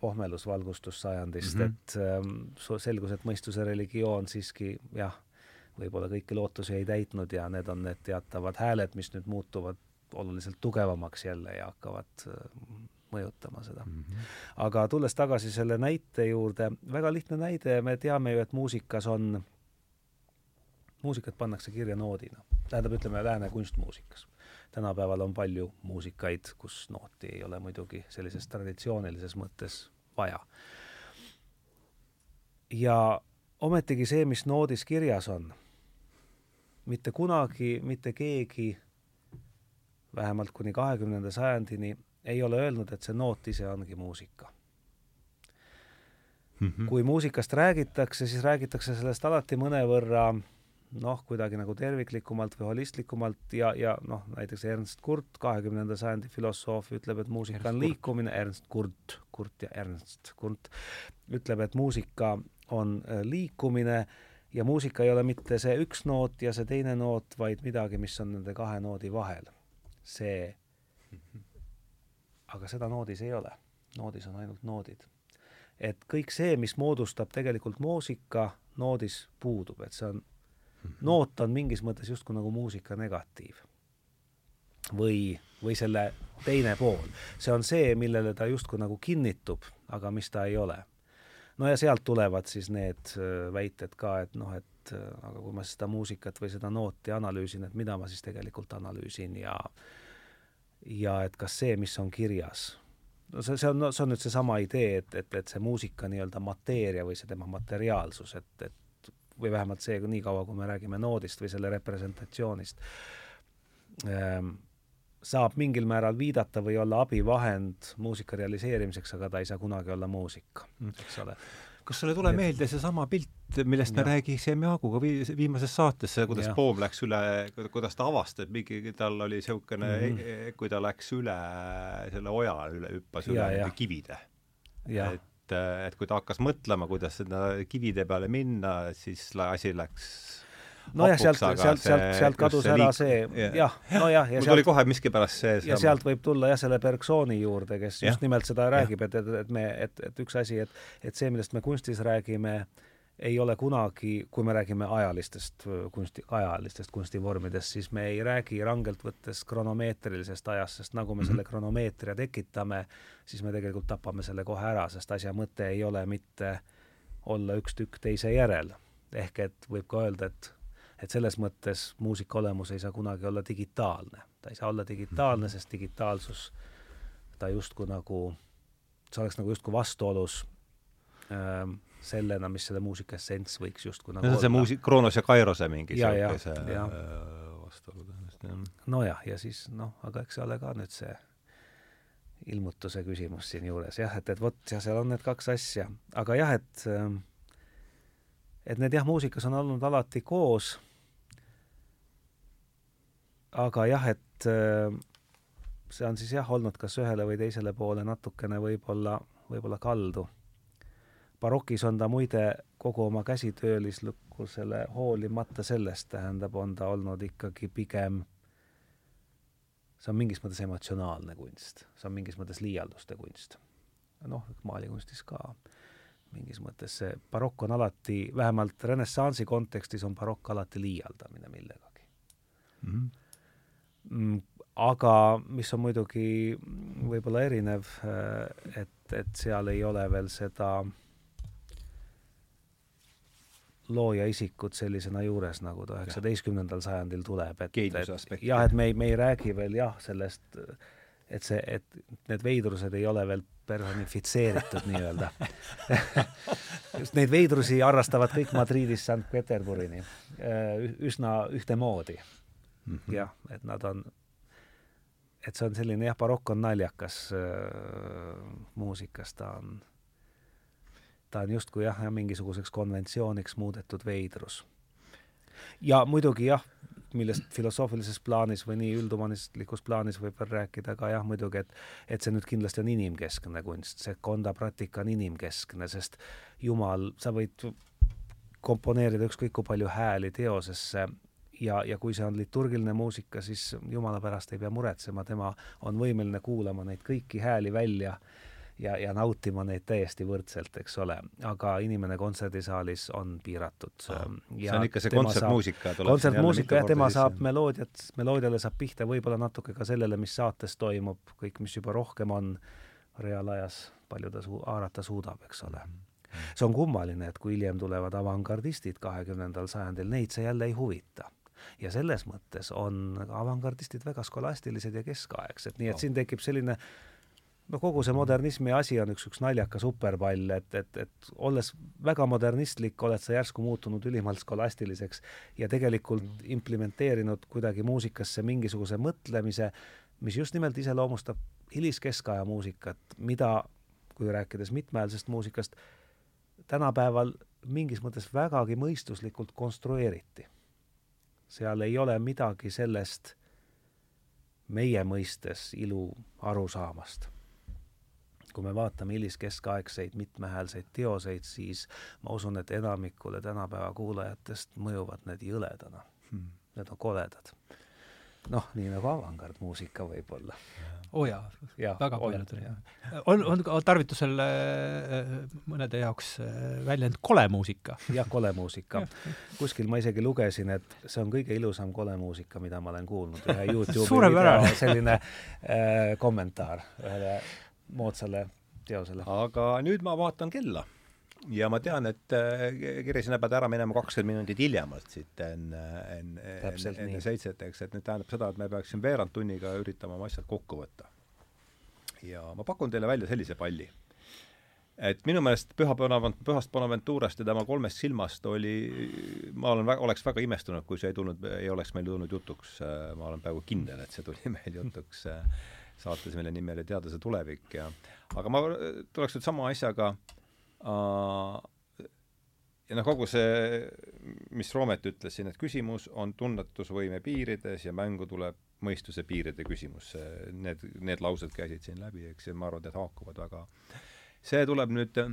pohmelus valgustussajandist mm, -hmm. et ähm, selgus, et mõistuse religioon siiski jah, võib-olla kõiki lootusi ei täitnud ja need on need teatavad hääled, mis nüüd muutuvad oluliselt tugevamaks jälle ja hakkavad äh, mõjutama seda mm. -hmm. aga tulles tagasi selle näite juurde, väga lihtne näide, me teame ju, et muusikas on, muusikat pannakse kirja noodina. tähendab, ütleme lääne kunstmuusikas. tänapäeval on palju muusikaid, kus nooti ei ole muidugi sellises traditsioonilises mõttes vaja. ja ometigi see, mis noodis kirjas on, mitte kunagi mitte keegi vähemalt kuni kahekümnenda sajandini ei ole öelnud, et see noot ise ongi muusika mm. -hmm. kui muusikast räägitakse, siis räägitakse sellest alati mõnevõrra noh, kuidagi nagu terviklikumalt või holistlikumalt ja, ja noh, näiteks Ernst Kurt, kahekümnenda sajandi filosoof, ütleb, et muusika Ernst on liikumine, Ernst Kurt, Kurt ja Ernst Kurt, ütleb, et muusika on äh, liikumine ja muusika ei ole mitte see üks noot ja see teine noot, vaid midagi, mis on nende kahe noodi vahel see, aga seda noodis ei ole. noodis on ainult noodid. et kõik see, mis moodustab tegelikult muusika, noodis puudub, et see on, noot on mingis mõttes justkui nagu muusika negatiiv. või, või selle teine pool. see on see, millele ta justkui nagu kinnitub, aga mis ta ei ole. no ja sealt tulevad siis need äh, väited ka, et noh, et äh, aga kui ma seda muusikat või seda nooti analüüsin, et mida ma siis tegelikult analüüsin ja ja et kas see, mis on kirjas, no see, see on, no see on nüüd seesama idee, et, et, et see muusika nii-öelda mateeria või see tema materiaalsus, et, et või vähemalt see, niikaua kui me räägime noodist või selle representatsioonist ähm,, saab mingil määral viidata või olla abivahend muusika realiseerimiseks, aga ta ei saa kunagi olla muusika, eks ole kas sulle tuleb meelde seesama pilt, millest me rääkisime Jaaguga vii-, viimases saates, kuidas Poom läks üle, kuidas ta avastas, mingi, tal oli niisugune mm, -hmm. kui ta läks üle selle oja üle, hüppas üle ja, kivide. et, et kui ta hakkas mõtlema, kuidas sinna kivide peale minna, siis asi läks nojah, sealt, sealt, sealt, sealt kadus ära see, jah, nojah. mul tuli kohe miskipärast see ja sealt võib tulla jah, selle Bergsoni juurde, kes ja. just nimelt seda räägib, et, et, et me, et, et üks asi, et, et see, millest me kunstis räägime, ei ole kunagi, kui me räägime ajalistest kunsti, ajalistest kunstivormidest, siis me ei räägi rangelt võttes kronomeetrilisest ajast, sest nagu me mm -hmm. selle kronomeetria tekitame, siis me tegelikult tapame selle kohe ära, sest asja mõte ei ole mitte olla üks tükk teise järel. ehk et võib ka öelda, et et selles mõttes muusika olemus ei saa kunagi olla digitaalne. ta ei saa olla digitaalne, sest digitaalsus, ta justkui nagu, see oleks nagu justkui vastuolus ähm, sellena, mis selle muusika essents võiks justkui nagu no, see muusik-, Kronos ja Kairose mingi ja, niisuguse ja, vastuolu tõenäoliselt, jah. nojah, ja siis noh, aga eks see ole ka nüüd see ilmutuse küsimus siinjuures jah, et, et vot, ja seal on need kaks asja, aga jah, et ähm, et need jah, muusikas on olnud alati koos, aga jah, et äh, see on siis jah, olnud kas ühele või teisele poole natukene võib-olla, võib-olla kaldu. barokis on ta muide kogu oma käsitöölislikkusele hoolimata sellest, tähendab, on ta olnud ikkagi pigem see on mingis mõttes emotsionaalne kunst, see on mingis mõttes liialduste kunst. noh, maalikunstis ka mingis mõttes see barokk on alati, vähemalt renessansi kontekstis on barokk alati liialdamine millegagi mm. -hmm. Aga mis on muidugi võib-olla erinev, äh, et, et seal ei ole veel seda looja isikut sellisena juures, nagu ta üheksateistkümnendal sajandil tuleb, et, et jah, et me ei, me ei räägi veel jah, sellest et see, et need veidrused ei ole veel personifitseeritud nii-öelda. Just neid veidrusi harrastavad kõik Madridist Sankt-Peterburini äh, üsna ühtemoodi mm. -hmm. jah, et nad on, et see on selline jah, barokk on naljakas äh, muusikas, ta on, ta on justkui jah, mingisuguseks konventsiooniks muudetud veidrus. ja muidugi jah, millest filosoofilises plaanis või nii üldhumanistlikus plaanis võib veel rääkida, aga jah, muidugi, et et see nüüd kindlasti on inimkeskne kunst, see konda praktika on inimkeskne, sest jumal, sa võid komponeerida ükskõik kui palju hääli teosesse ja, ja kui see on liturgiline muusika, siis jumala pärast ei pea muretsema, tema on võimeline kuulama neid kõiki hääli välja ja, ja nautima neid täiesti võrdselt, eks ole, aga inimene kontserdisaalis on piiratud. see on ikka see kontsertmuusika. kontsertmuusika jah, tema saab meloodiat, meloodiale saab pihta võib-olla natuke ka sellele, mis saates toimub, kõik, mis juba rohkem on reaalajas, palju ta su-, haarata suudab, eks ole mm-hmm. see on kummaline, et kui hiljem tulevad avangardistid kahekümnendal sajandil, neid see jälle ei huvita ja selles mõttes on avangardistid väga skolastilised ja keskaegsed, nii et siin tekib selline no kogu see modernismi asi on üks, üks naljakas superpall, et, et, et olles väga modernistlik, oled sa järsku muutunud ülimalt skolastiliseks ja tegelikult mm. implementeerinud kuidagi muusikasse mingisuguse mõtlemise, mis just nimelt iseloomustab hiliskeskaja muusikat, mida, kui rääkides mitmehäälsest muusikast, tänapäeval mingis mõttes vägagi mõistuslikult konstrueeriti. Seal ei ole midagi sellest meie mõistes ilu arusaamast. Kui me vaatame hiliskeskaegseid mitmehäälseid teoseid, siis ma usun, et enamikule tänapäeva kuulajatest mõjuvad need jõledana. Hmm.. Need on koledad. Noh, nii nagu avangardmuusika võib-olla. oo oh jaa ja, väga paljudel jah. on, on tarvitusel äh, mõnede jaoks äh, väljend kolemuusika. jah, kolemuusika. kuskil ma isegi lugesin, et see on kõige ilusam kolemuusika, mida ma olen kuulnud, ühe Youtube'i video selline äh, kommentaar ühele moodsale teosele. aga nüüd ma vaatan kella ja ma tean, et äh, Kiri, sina pead ära minema kakskümmend minutit hiljemalt siit enne, enne, enne, enne seitset, eks, et nüüd tähendab seda, et me peaksime veerand tunniga üritama oma asjad kokku võtta. ja ma pakun teile välja sellise palli. et minu meelest Püha Bonavent-, Pühast Bonaventurast ja tema kolmest silmast oli, ma olen väga, oleks väga imestunud, kui see ei tulnud, ei oleks meil tulnud jutuks, ma olen peaaegu kindel, et see tuli meil jutuks saates, mille nimi oli Teaduse tulevik ja aga ma tuleks nüüd sama asjaga äh, ja noh, kogu see, mis Roomet ütles siin, et küsimus on tunnetusvõime piirides ja mängu tuleb mõistuse piiride küsimus, need, need laused käisid siin läbi, eks, ja ma arvan, et need haakuvad väga. Äh, see tuleb nüüd äh,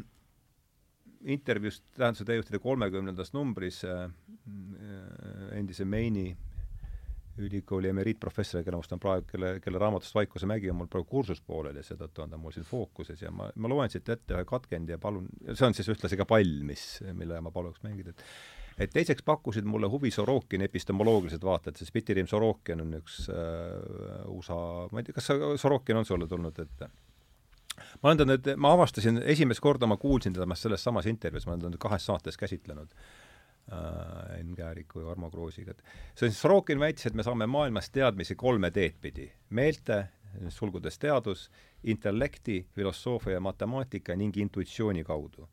intervjuust Tähenduse teejuhtide kolmekümnendas numbris äh, äh, endise Meini ülikooli emeriitprofessori, kelle must on praegu, kelle, kelle raamatust Vaikuse mägi on mul praegu kursus pooleli ja seetõttu on ta mul siin fookuses ja ma, ma loen siit ette ühe katkendi ja palun, see on siis ühtlasi ka pall, mis, mille ma paluks mängida, et et teiseks pakkusid mulle huvi Sorokini epistemoloogilised vaated, sest Pitirim Sorokin on üks äh, USA, ma ei tea, kas Sorokin on sulle tulnud ette? ma olen ta nüüd, ma avastasin, esimest korda ma kuulsin temast selles samas intervjuus, ma olen ta nüüd kahes saates käsitlenud äh,, Enn Kääriku ja Armo Kruusiga, see on siis, Sorokin väitis, et me saame maailmas teadmisi kolme teed pidi. meelte, sulgudes teadus, intellekti, filosoofia ja matemaatika ning intuitsiooni kaudu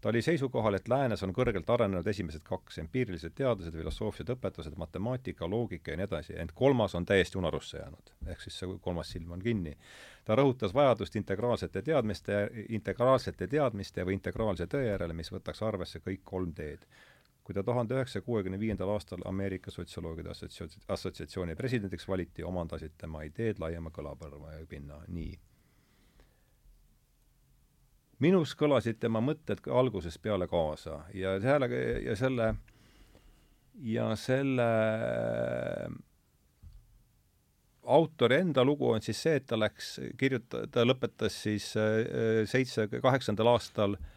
ta oli seisukohal, et läänes on kõrgelt arenenud esimesed kaks, empiirilised teadused, filosoofiad, õpetused, matemaatika, loogika ja nii edasi, ent kolmas on täiesti unarusse jäänud. ehk siis see kolmas silm on kinni. ta rõhutas vajadust integraalsete teadmiste, integraalsete teadmiste või integraalse tõe järele, mis võtaks arvesse kõik kolm teed. Kui ta tuhande üheksasaja kuuekümne viiendal aastal Ameerika Sotsioloogide Assotsiatsiooni presidendiks valiti, omandasid tema ideed laiema kõlapõrva pinna, nii. Minus kõlasid tema mõtted algusest peale kaasa ja selle, ja selle, ja selle autori enda lugu on siis see, et ta läks kirjuta-, ta lõpetas siis äh, seitse, kaheksandal aastal äh,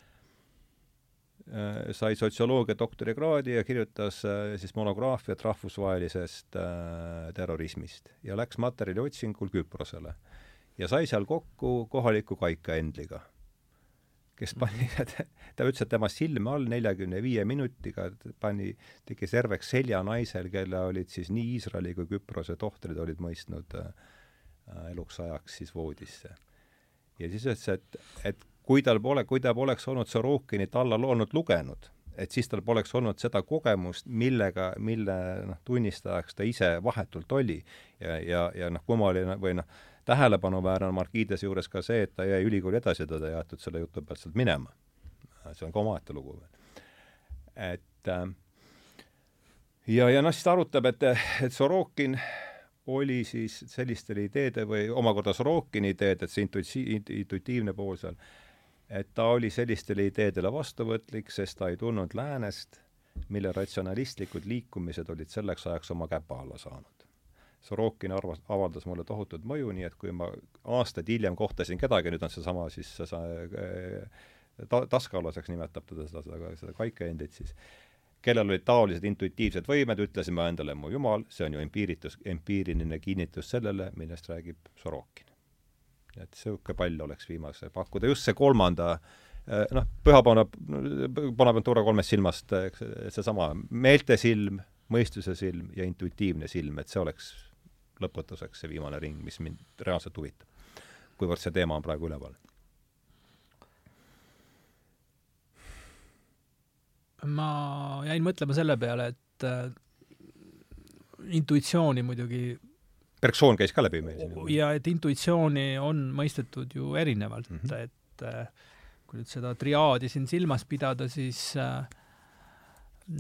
sai sotsioloogia doktorikraadi ja kirjutas äh, siis monograafiat rahvusvahelisest terrorismist ja läks materjali otsingul Küprosele. ja sai seal kokku kohaliku kaika Endliga kes pani, ta ütles, et tema silme all neljakümne viie minutiga pani, tegi serveks seljanaisel, kelle olid siis nii Iisraeli kui Küprose tohtrid olid mõistnud äh, eluks ajaks siis voodisse. ja siis ütles, et, et kui tal pole, kui ta poleks olnud Sorokinit alla loonud lugenud, et siis tal poleks olnud seda kogemust, millega, mille noh, tunnistajaks ta ise vahetult oli ja, ja, ja noh, kummaline või noh, tähelepanuväärne on Markiidese juures ka see, et ta jäi ülikooli edasi, teda ei aetud selle jutu pealt sealt minema. see on ka omaette lugu veel. et äh, ja, ja noh, siis ta arutab, et, et Sorokin oli siis sellistele ideede või omakorda Sorokini ideed, et see intuitsi-, intuitiivne pool seal, et ta oli sellistele ideedele vastuvõtlik, sest ta ei tulnud läänest, mille ratsionalistlikud liikumised olid selleks ajaks oma käpa alla saanud. Sorokin arvas, avaldas mulle tohutut mõju, nii et kui ma aastaid hiljem kohtasin kedagi, nüüd on seesama siis see ta-, taskaalaseks nimetab teda seda, seda, seda kaikaendit siis, kellel olid taolised intuitiivsed võimed, ütlesin ma endale, mu jumal, see on ju empiiritus, empiiriline kinnitus sellele, millest räägib Sorokin. Et niisugune pall oleks viimase pakkuda, just see kolmanda eh, noh, Püha Bona-, Bonaventura kolmest silmast, seesama meeltesilm, mõistuse silm ja intuitiivne silm, et see oleks lõpetuseks see viimane ring, mis mind reaalselt huvitab. kuivõrd see teema on praegu üleval. ma jäin mõtlema selle peale, et äh, intuitsiooni muidugi persoon käis ka läbi meil siin. ja et intuitsiooni on mõistetud ju erinevalt mm, -hmm. et äh, kui nüüd seda triaadi siin silmas pidada, siis äh,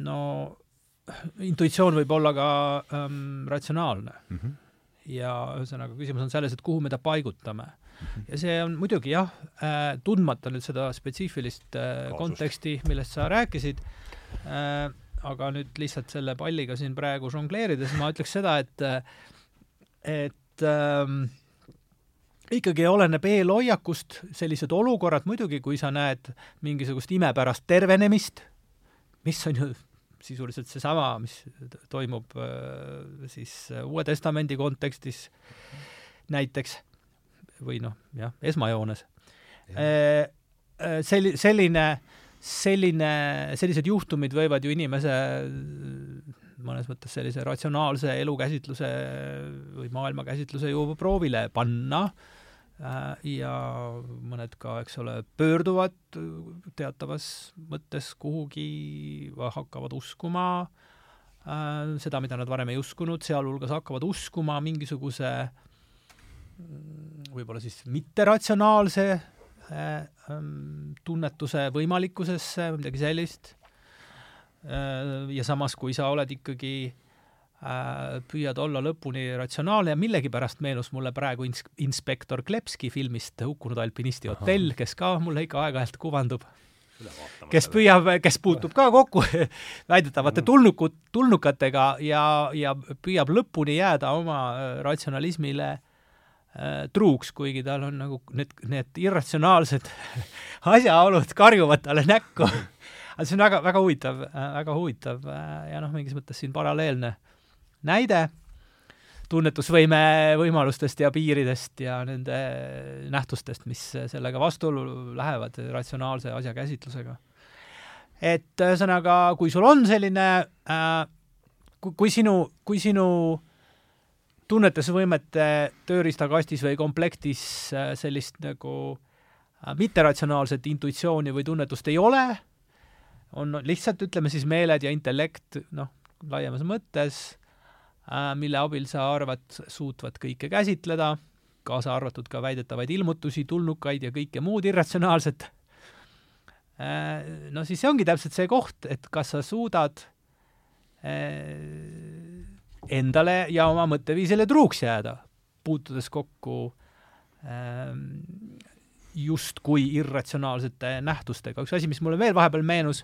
no intuitsioon võib olla ka ähm, ratsionaalne mm. -hmm ja ühesõnaga, küsimus on selles, et kuhu me ta paigutame. ja see on muidugi jah äh,, tundmata nüüd seda spetsiifilist äh, konteksti, millest sa rääkisid äh,, aga nüüd lihtsalt selle palliga siin praegu žongleerides ma ütleks seda, et et ähm, ikkagi oleneb eelhoiakust, sellised olukorrad muidugi, kui sa näed mingisugust imepärast tervenemist, mis on ju sisuliselt seesama, mis toimub äh, siis äh, Uue Testamendi kontekstis näiteks või noh, jah, esmajoones. Äh, selli-, selline, selline, sellised juhtumid võivad ju inimese mõnes mõttes sellise ratsionaalse elukäsitluse või maailmakäsitluse ju proovile panna äh, ja mõned ka, eks ole, pöörduvad teatavas mõttes kuhugi, hakkavad uskuma äh, seda, mida nad varem ei uskunud, sealhulgas hakkavad uskuma mingisuguse mm, võib-olla siis mitteratsionaalse ähm, tunnetuse võimalikkusesse, midagi sellist. Ja samas, kui sa oled ikkagi Äh, püüad olla lõpuni ratsionaalne ja millegipärast meenus mulle praegu ins-, inspektor Klepski filmist Hukkunud alpinisti hotell, kes ka mulle ikka aeg-ajalt kuvandub. kes püüab, kes puutub ka kokku väidetavate tulnukut, tulnukatega ja, ja püüab lõpuni jääda oma äh, ratsionalismile äh, truuks, kuigi tal on nagu need, need irratsionaalsed asjaolud karjuvad talle näkku aga see on väga, väga huvitav, väga huvitav ja noh, mingis mõttes siin paralleelne äh, näide tunnetusvõime võimalustest ja piiridest ja nende nähtustest, mis sellega vastuollu lähevad ratsionaalse asja käsitlusega. et ühesõnaga, kui sul on selline äh,, kui sinu, kui sinu tunnetusvõimete tööriistakastis või komplektis äh, sellist nagu äh, mitteratsionaalset intuitsiooni või tunnetust ei ole, on lihtsalt, ütleme siis, meeled ja intellekt, noh, laiemas mõttes Äh, mille abil sa arvad suutvat kõike käsitleda, kaasa arvatud ka väidetavaid ilmutusi, tulnukaid ja kõike muud irratsionaalset. Äh, no siis see ongi täpselt see koht, et kas sa suudad äh, endale ja oma mõtteviisile truuks jääda, puutudes kokku justkui irratsionaalsete nähtustega. üks asi, mis mulle veel vahepeal meenus,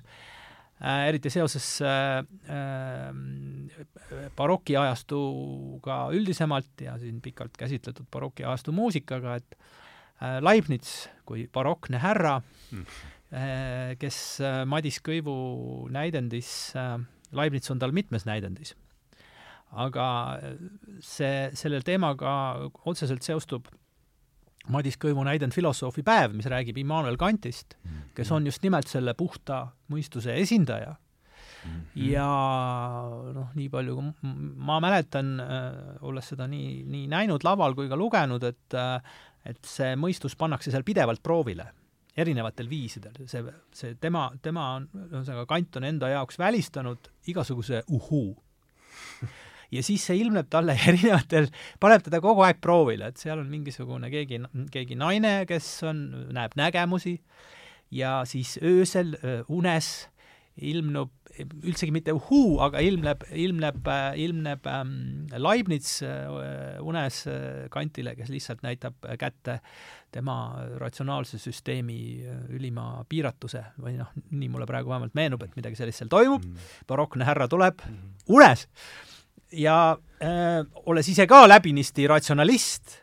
Äh, eriti seoses äh, äh, barokiajastuga üldisemalt ja siin pikalt käsitletud barokiajastu muusikaga, et Leibniz kui barokne härra mm., kes Madis Kõivu näidendis, Leibniz on tal mitmes näidendis, aga see, selle teemaga otseselt seostub Madis Kõivu näidend Filosoofi päev, mis räägib Immanuel Kantist, kes on just nimelt selle puhta mõistuse esindaja mm. -hmm. ja noh, nii palju kui ma mäletan äh,, olles seda nii, nii näinud laval kui ka lugenud, et äh, et see mõistus pannakse seal pidevalt proovile, erinevatel viisidel, see, see tema, tema on, ühesõnaga Kant on enda jaoks välistanud igasuguse uhuu ja siis see ilmneb talle erinevatel, paneb teda kogu aeg proovile, et seal on mingisugune keegi, keegi naine, kes on, näeb nägemusi ja siis öösel unes ilmnub üldsegi mitte uhuu, aga ilmneb, ilmneb, ilmneb ähm, Leibniz äh, unes äh, kantile, kes lihtsalt näitab kätte tema ratsionaalse süsteemi äh, ülima piiratuse või noh, nii mulle praegu vähemalt meenub, et midagi sellist seal toimub mm, -hmm. barokne härra tuleb mm -hmm. unes ja äh, olles ise ka läbinisti ratsionalist,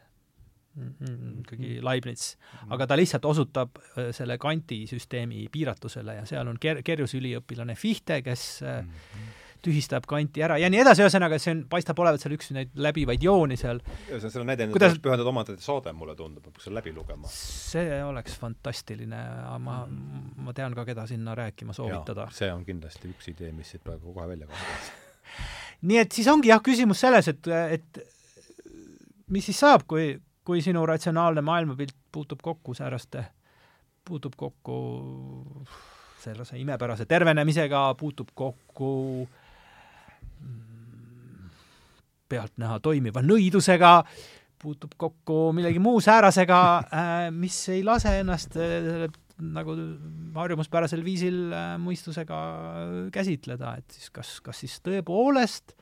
ikkagi Leibniz, aga ta lihtsalt osutab äh, selle Kanti süsteemi piiratusele ja seal on ker-, kerjus üliõpilane Fichte, kes äh, tühistab Kanti ära ja nii edasi, ühesõnaga see on, paistab olevat seal üks neid läbivaid jooni seal. ühesõnaga, selle näidenduse Kuidas... pühendatud omaette saade, mulle tundub, peaks selle läbi lugema. see oleks fantastiline, ma, ma tean ka, keda sinna rääkima soovitada. see on kindlasti üks idee, mis siit praegu kohe välja kasvab nii et siis ongi jah, küsimus selles, et, et mis siis saab, kui, kui sinu ratsionaalne maailmapilt puutub kokku sääraste, puutub kokku sellise imepärase tervenemisega, puutub kokku mm, pealtnäha toimiva nõidusega, puutub kokku millegi muu säärasega, äh, mis ei lase ennast selle nagu harjumuspärasel viisil äh, mõistusega käsitleda, et siis kas, kas siis tõepoolest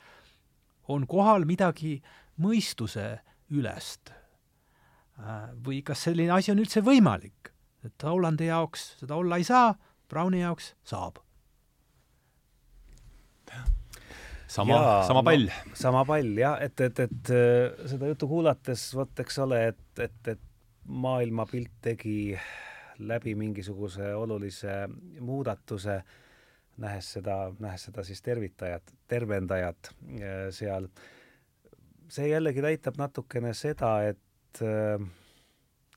on kohal midagi mõistuse ülest äh, või kas selline asi on üldse võimalik, et Hollandi jaoks seda olla ei saa, Browni jaoks saab. sama, sama pall no,. sama pall jah, et, et, et äh, seda juttu kuulates vot eks ole, et, et, et maailmapilt tegi läbi mingisuguse olulise muudatuse, nähes seda, nähes seda siis tervitajat, tervendajat äh, seal. see jällegi näitab natukene seda, et äh,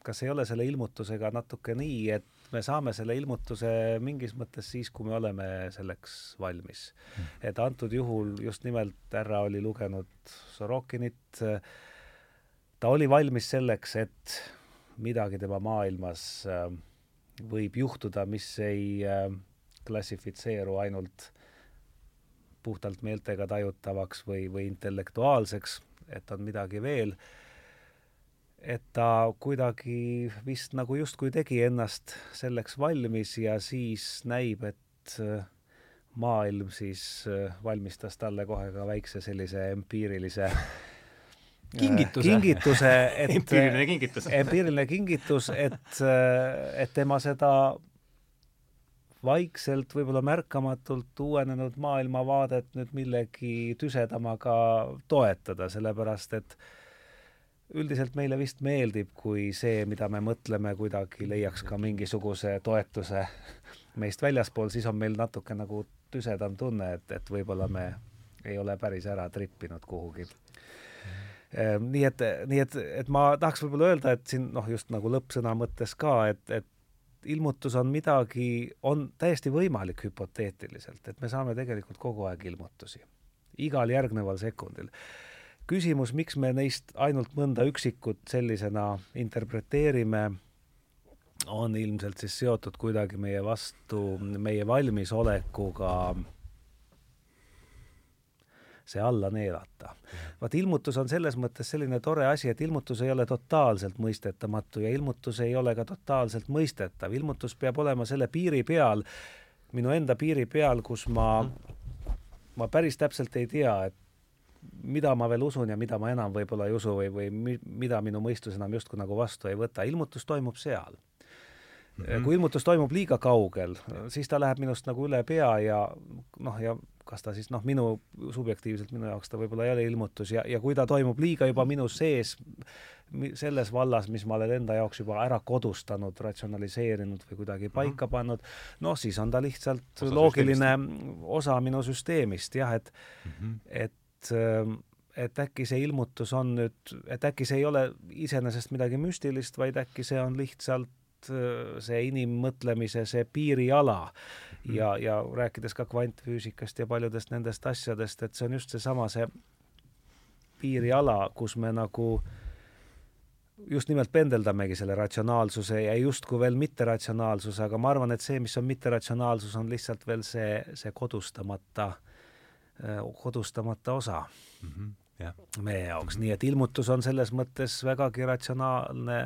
kas ei ole selle ilmutusega natuke nii, et me saame selle ilmutuse mingis mõttes siis, kui me oleme selleks valmis. Hmm. et antud juhul just nimelt härra oli lugenud Sorokinit, ta oli valmis selleks, et midagi tema maailmas äh, võib juhtuda, mis ei äh, klassifitseeru ainult puhtalt meeltega tajutavaks või, või intellektuaalseks, et on midagi veel, et ta kuidagi vist nagu justkui tegi ennast selleks valmis ja siis näib, et äh, maailm siis äh, valmistas talle kohe ka väikse sellise empiirilise kingituse, kingituse, et empiiriline kingitus. Empiiriline kingitus, et, et tema seda vaikselt, võib-olla märkamatult uuenenud maailmavaadet nüüd millegi tüsedamaga toetada, sellepärast et üldiselt meile vist meeldib, kui see, mida me mõtleme, kuidagi leiaks ka mingisuguse toetuse meist väljaspool, siis on meil natuke nagu tüsedam tunne, et, et võib-olla me ei ole päris ära trippinud kuhugi nii et, nii et, et ma tahaks võib-olla öelda, et siin noh, just nagu lõppsõna mõttes ka, et, et ilmutus on midagi, on täiesti võimalik hüpoteetiliselt, et me saame tegelikult kogu aeg ilmutusi, igal järgneval sekundil. küsimus, miks me neist ainult mõnda üksikut sellisena interpreteerime, on ilmselt siis seotud kuidagi meie vastu, meie valmisolekuga äh, see alla neelata. vaat ilmutus on selles mõttes selline tore asi, et ilmutus ei ole totaalselt mõistetamatu ja ilmutus ei ole ka totaalselt mõistetav, ilmutus peab olema selle piiri peal, minu enda piiri peal, kus ma, ma päris täpselt ei tea, et mida ma veel usun ja mida ma enam võib-olla ei usu või, või mi, mida minu mõistus enam justkui nagu vastu ei võta, ilmutus toimub seal Mm -hmm. kui ilmutus toimub liiga kaugel, siis ta läheb minust nagu üle pea ja noh, ja kas ta siis noh, minu subjektiivselt minu jaoks ta võib-olla ei ole ilmutus ja, ja kui ta toimub liiga juba minu sees, selles vallas, mis ma olen enda jaoks juba ära kodustanud, ratsionaliseerinud või kuidagi mhm. paika pannud, noh, siis on ta lihtsalt osa loogiline süsteemist. osa minu süsteemist jah, et mm, -hmm. et ähm, et äkki see ilmutus on nüüd, et äkki see ei ole iseenesest midagi müstilist, vaid äkki see on lihtsalt äh, see inimmõtlemise see piiriala Mm. ja, ja rääkides ka kvantfüüsikast ja paljudest nendest asjadest, et see on just seesama, see piiriala, kus me nagu just nimelt pendeldamegi selle ratsionaalsuse ja justkui veel mitteratsionaalsuse, aga ma arvan, et see, mis on mitteratsionaalsus, on lihtsalt veel see, see kodustamata, kodustamata osa mm. -hmm jah. meie jaoks, nii et ilmutus on selles mõttes vägagi ratsionaalne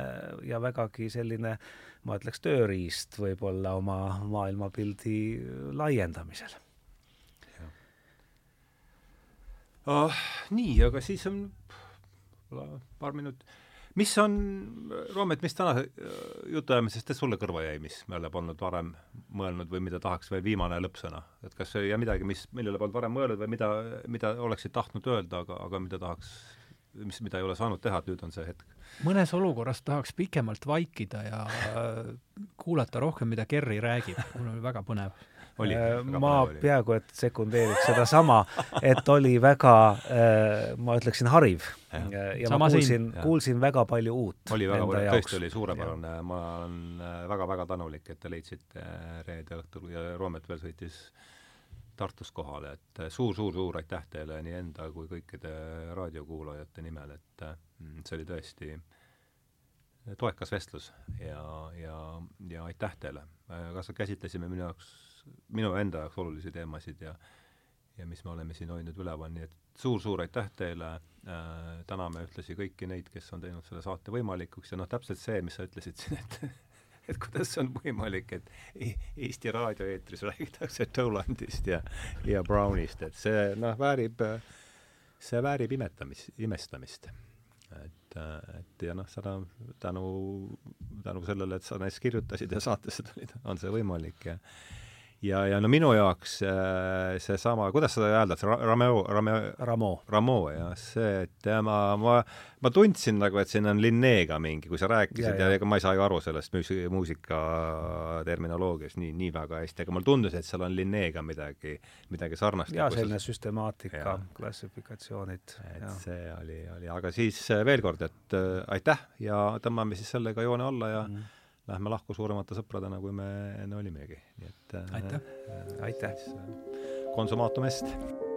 ja vägagi selline ma ütleks, tööriist võib-olla oma maailmapildi laiendamisel. Oh, nii, aga siis on paar minutit mis on, Roomet, mis tänase äh, jutuajamisest sulle kõrva jäi, mis me oleme olnud varem mõelnud või mida tahaks veel viimane lõppsõna? et kas ja midagi, mis, millele polnud varem mõelnud või mida, mida oleksid tahtnud öelda, aga, aga mida tahaks, mis, mida ei ole saanud teha, et nüüd on see hetk? mõnes olukorras tahaks pikemalt vaikida ja äh, kuulata rohkem, mida Kerri räägib, mul oli väga põnev oli, äh, ma peaaegu et sekundeeriks sedasama, et oli väga, äh, ma ütleksin, hariv. ja, ja Sama ma kuulsin, kuulsin väga palju uut. oli väga palju, tõesti oli suurepärane, ma olen väga-väga äh, tänulik, et te leidsite reede õhtul ja Roomet veel sõitis Tartus kohale, et suur-suur-suur aitäh teile nii enda kui kõikide raadiokuulajate nimel, et see oli tõesti toekas vestlus ja, ja, ja aitäh teile. kas käsitlesime minu jaoks minu enda jaoks olulisi teemasid ja ja mis me oleme siin hoidnud üleval, nii et suur-suur aitäh teile äh,, täname ühtlasi kõiki neid, kes on teinud selle saate võimalikuks ja noh, täpselt see, mis sa ütlesid siin, et et kuidas see on võimalik, et e-, Eesti raadioeetris räägitakse Tolandist ja, ja Brownist, et see noh, väärib, see väärib imetamist, imestamist. et, et ja noh, seda tänu, tänu sellele, et sa neist kirjutasid ja saatesse tulid, on see võimalik ja ja, ja no minu jaoks äh, seesama, kuidas seda hääldad, Rameo, Rameo, Ramo, Ramo, jah, see, et ma, ma, ma tundsin nagu, et siin on Linneega mingi, kui sa rääkisid ja, ja, ega ma ei saa ju aru sellest muusika, terminoloogiast nii, nii väga hästi, aga mulle tundus, et seal on Linneega midagi, midagi sarnast. jaa, selline süstemaatika, klassifikatsioonid. et ja. see oli, oli, aga siis veel kord, et äh, aitäh ja tõmbame siis sellega joone alla ja mm lähme lahku suuremate sõpradena, kui me enne olimegi, nii et aitäh äh,! aitäh! Konsumaatum est!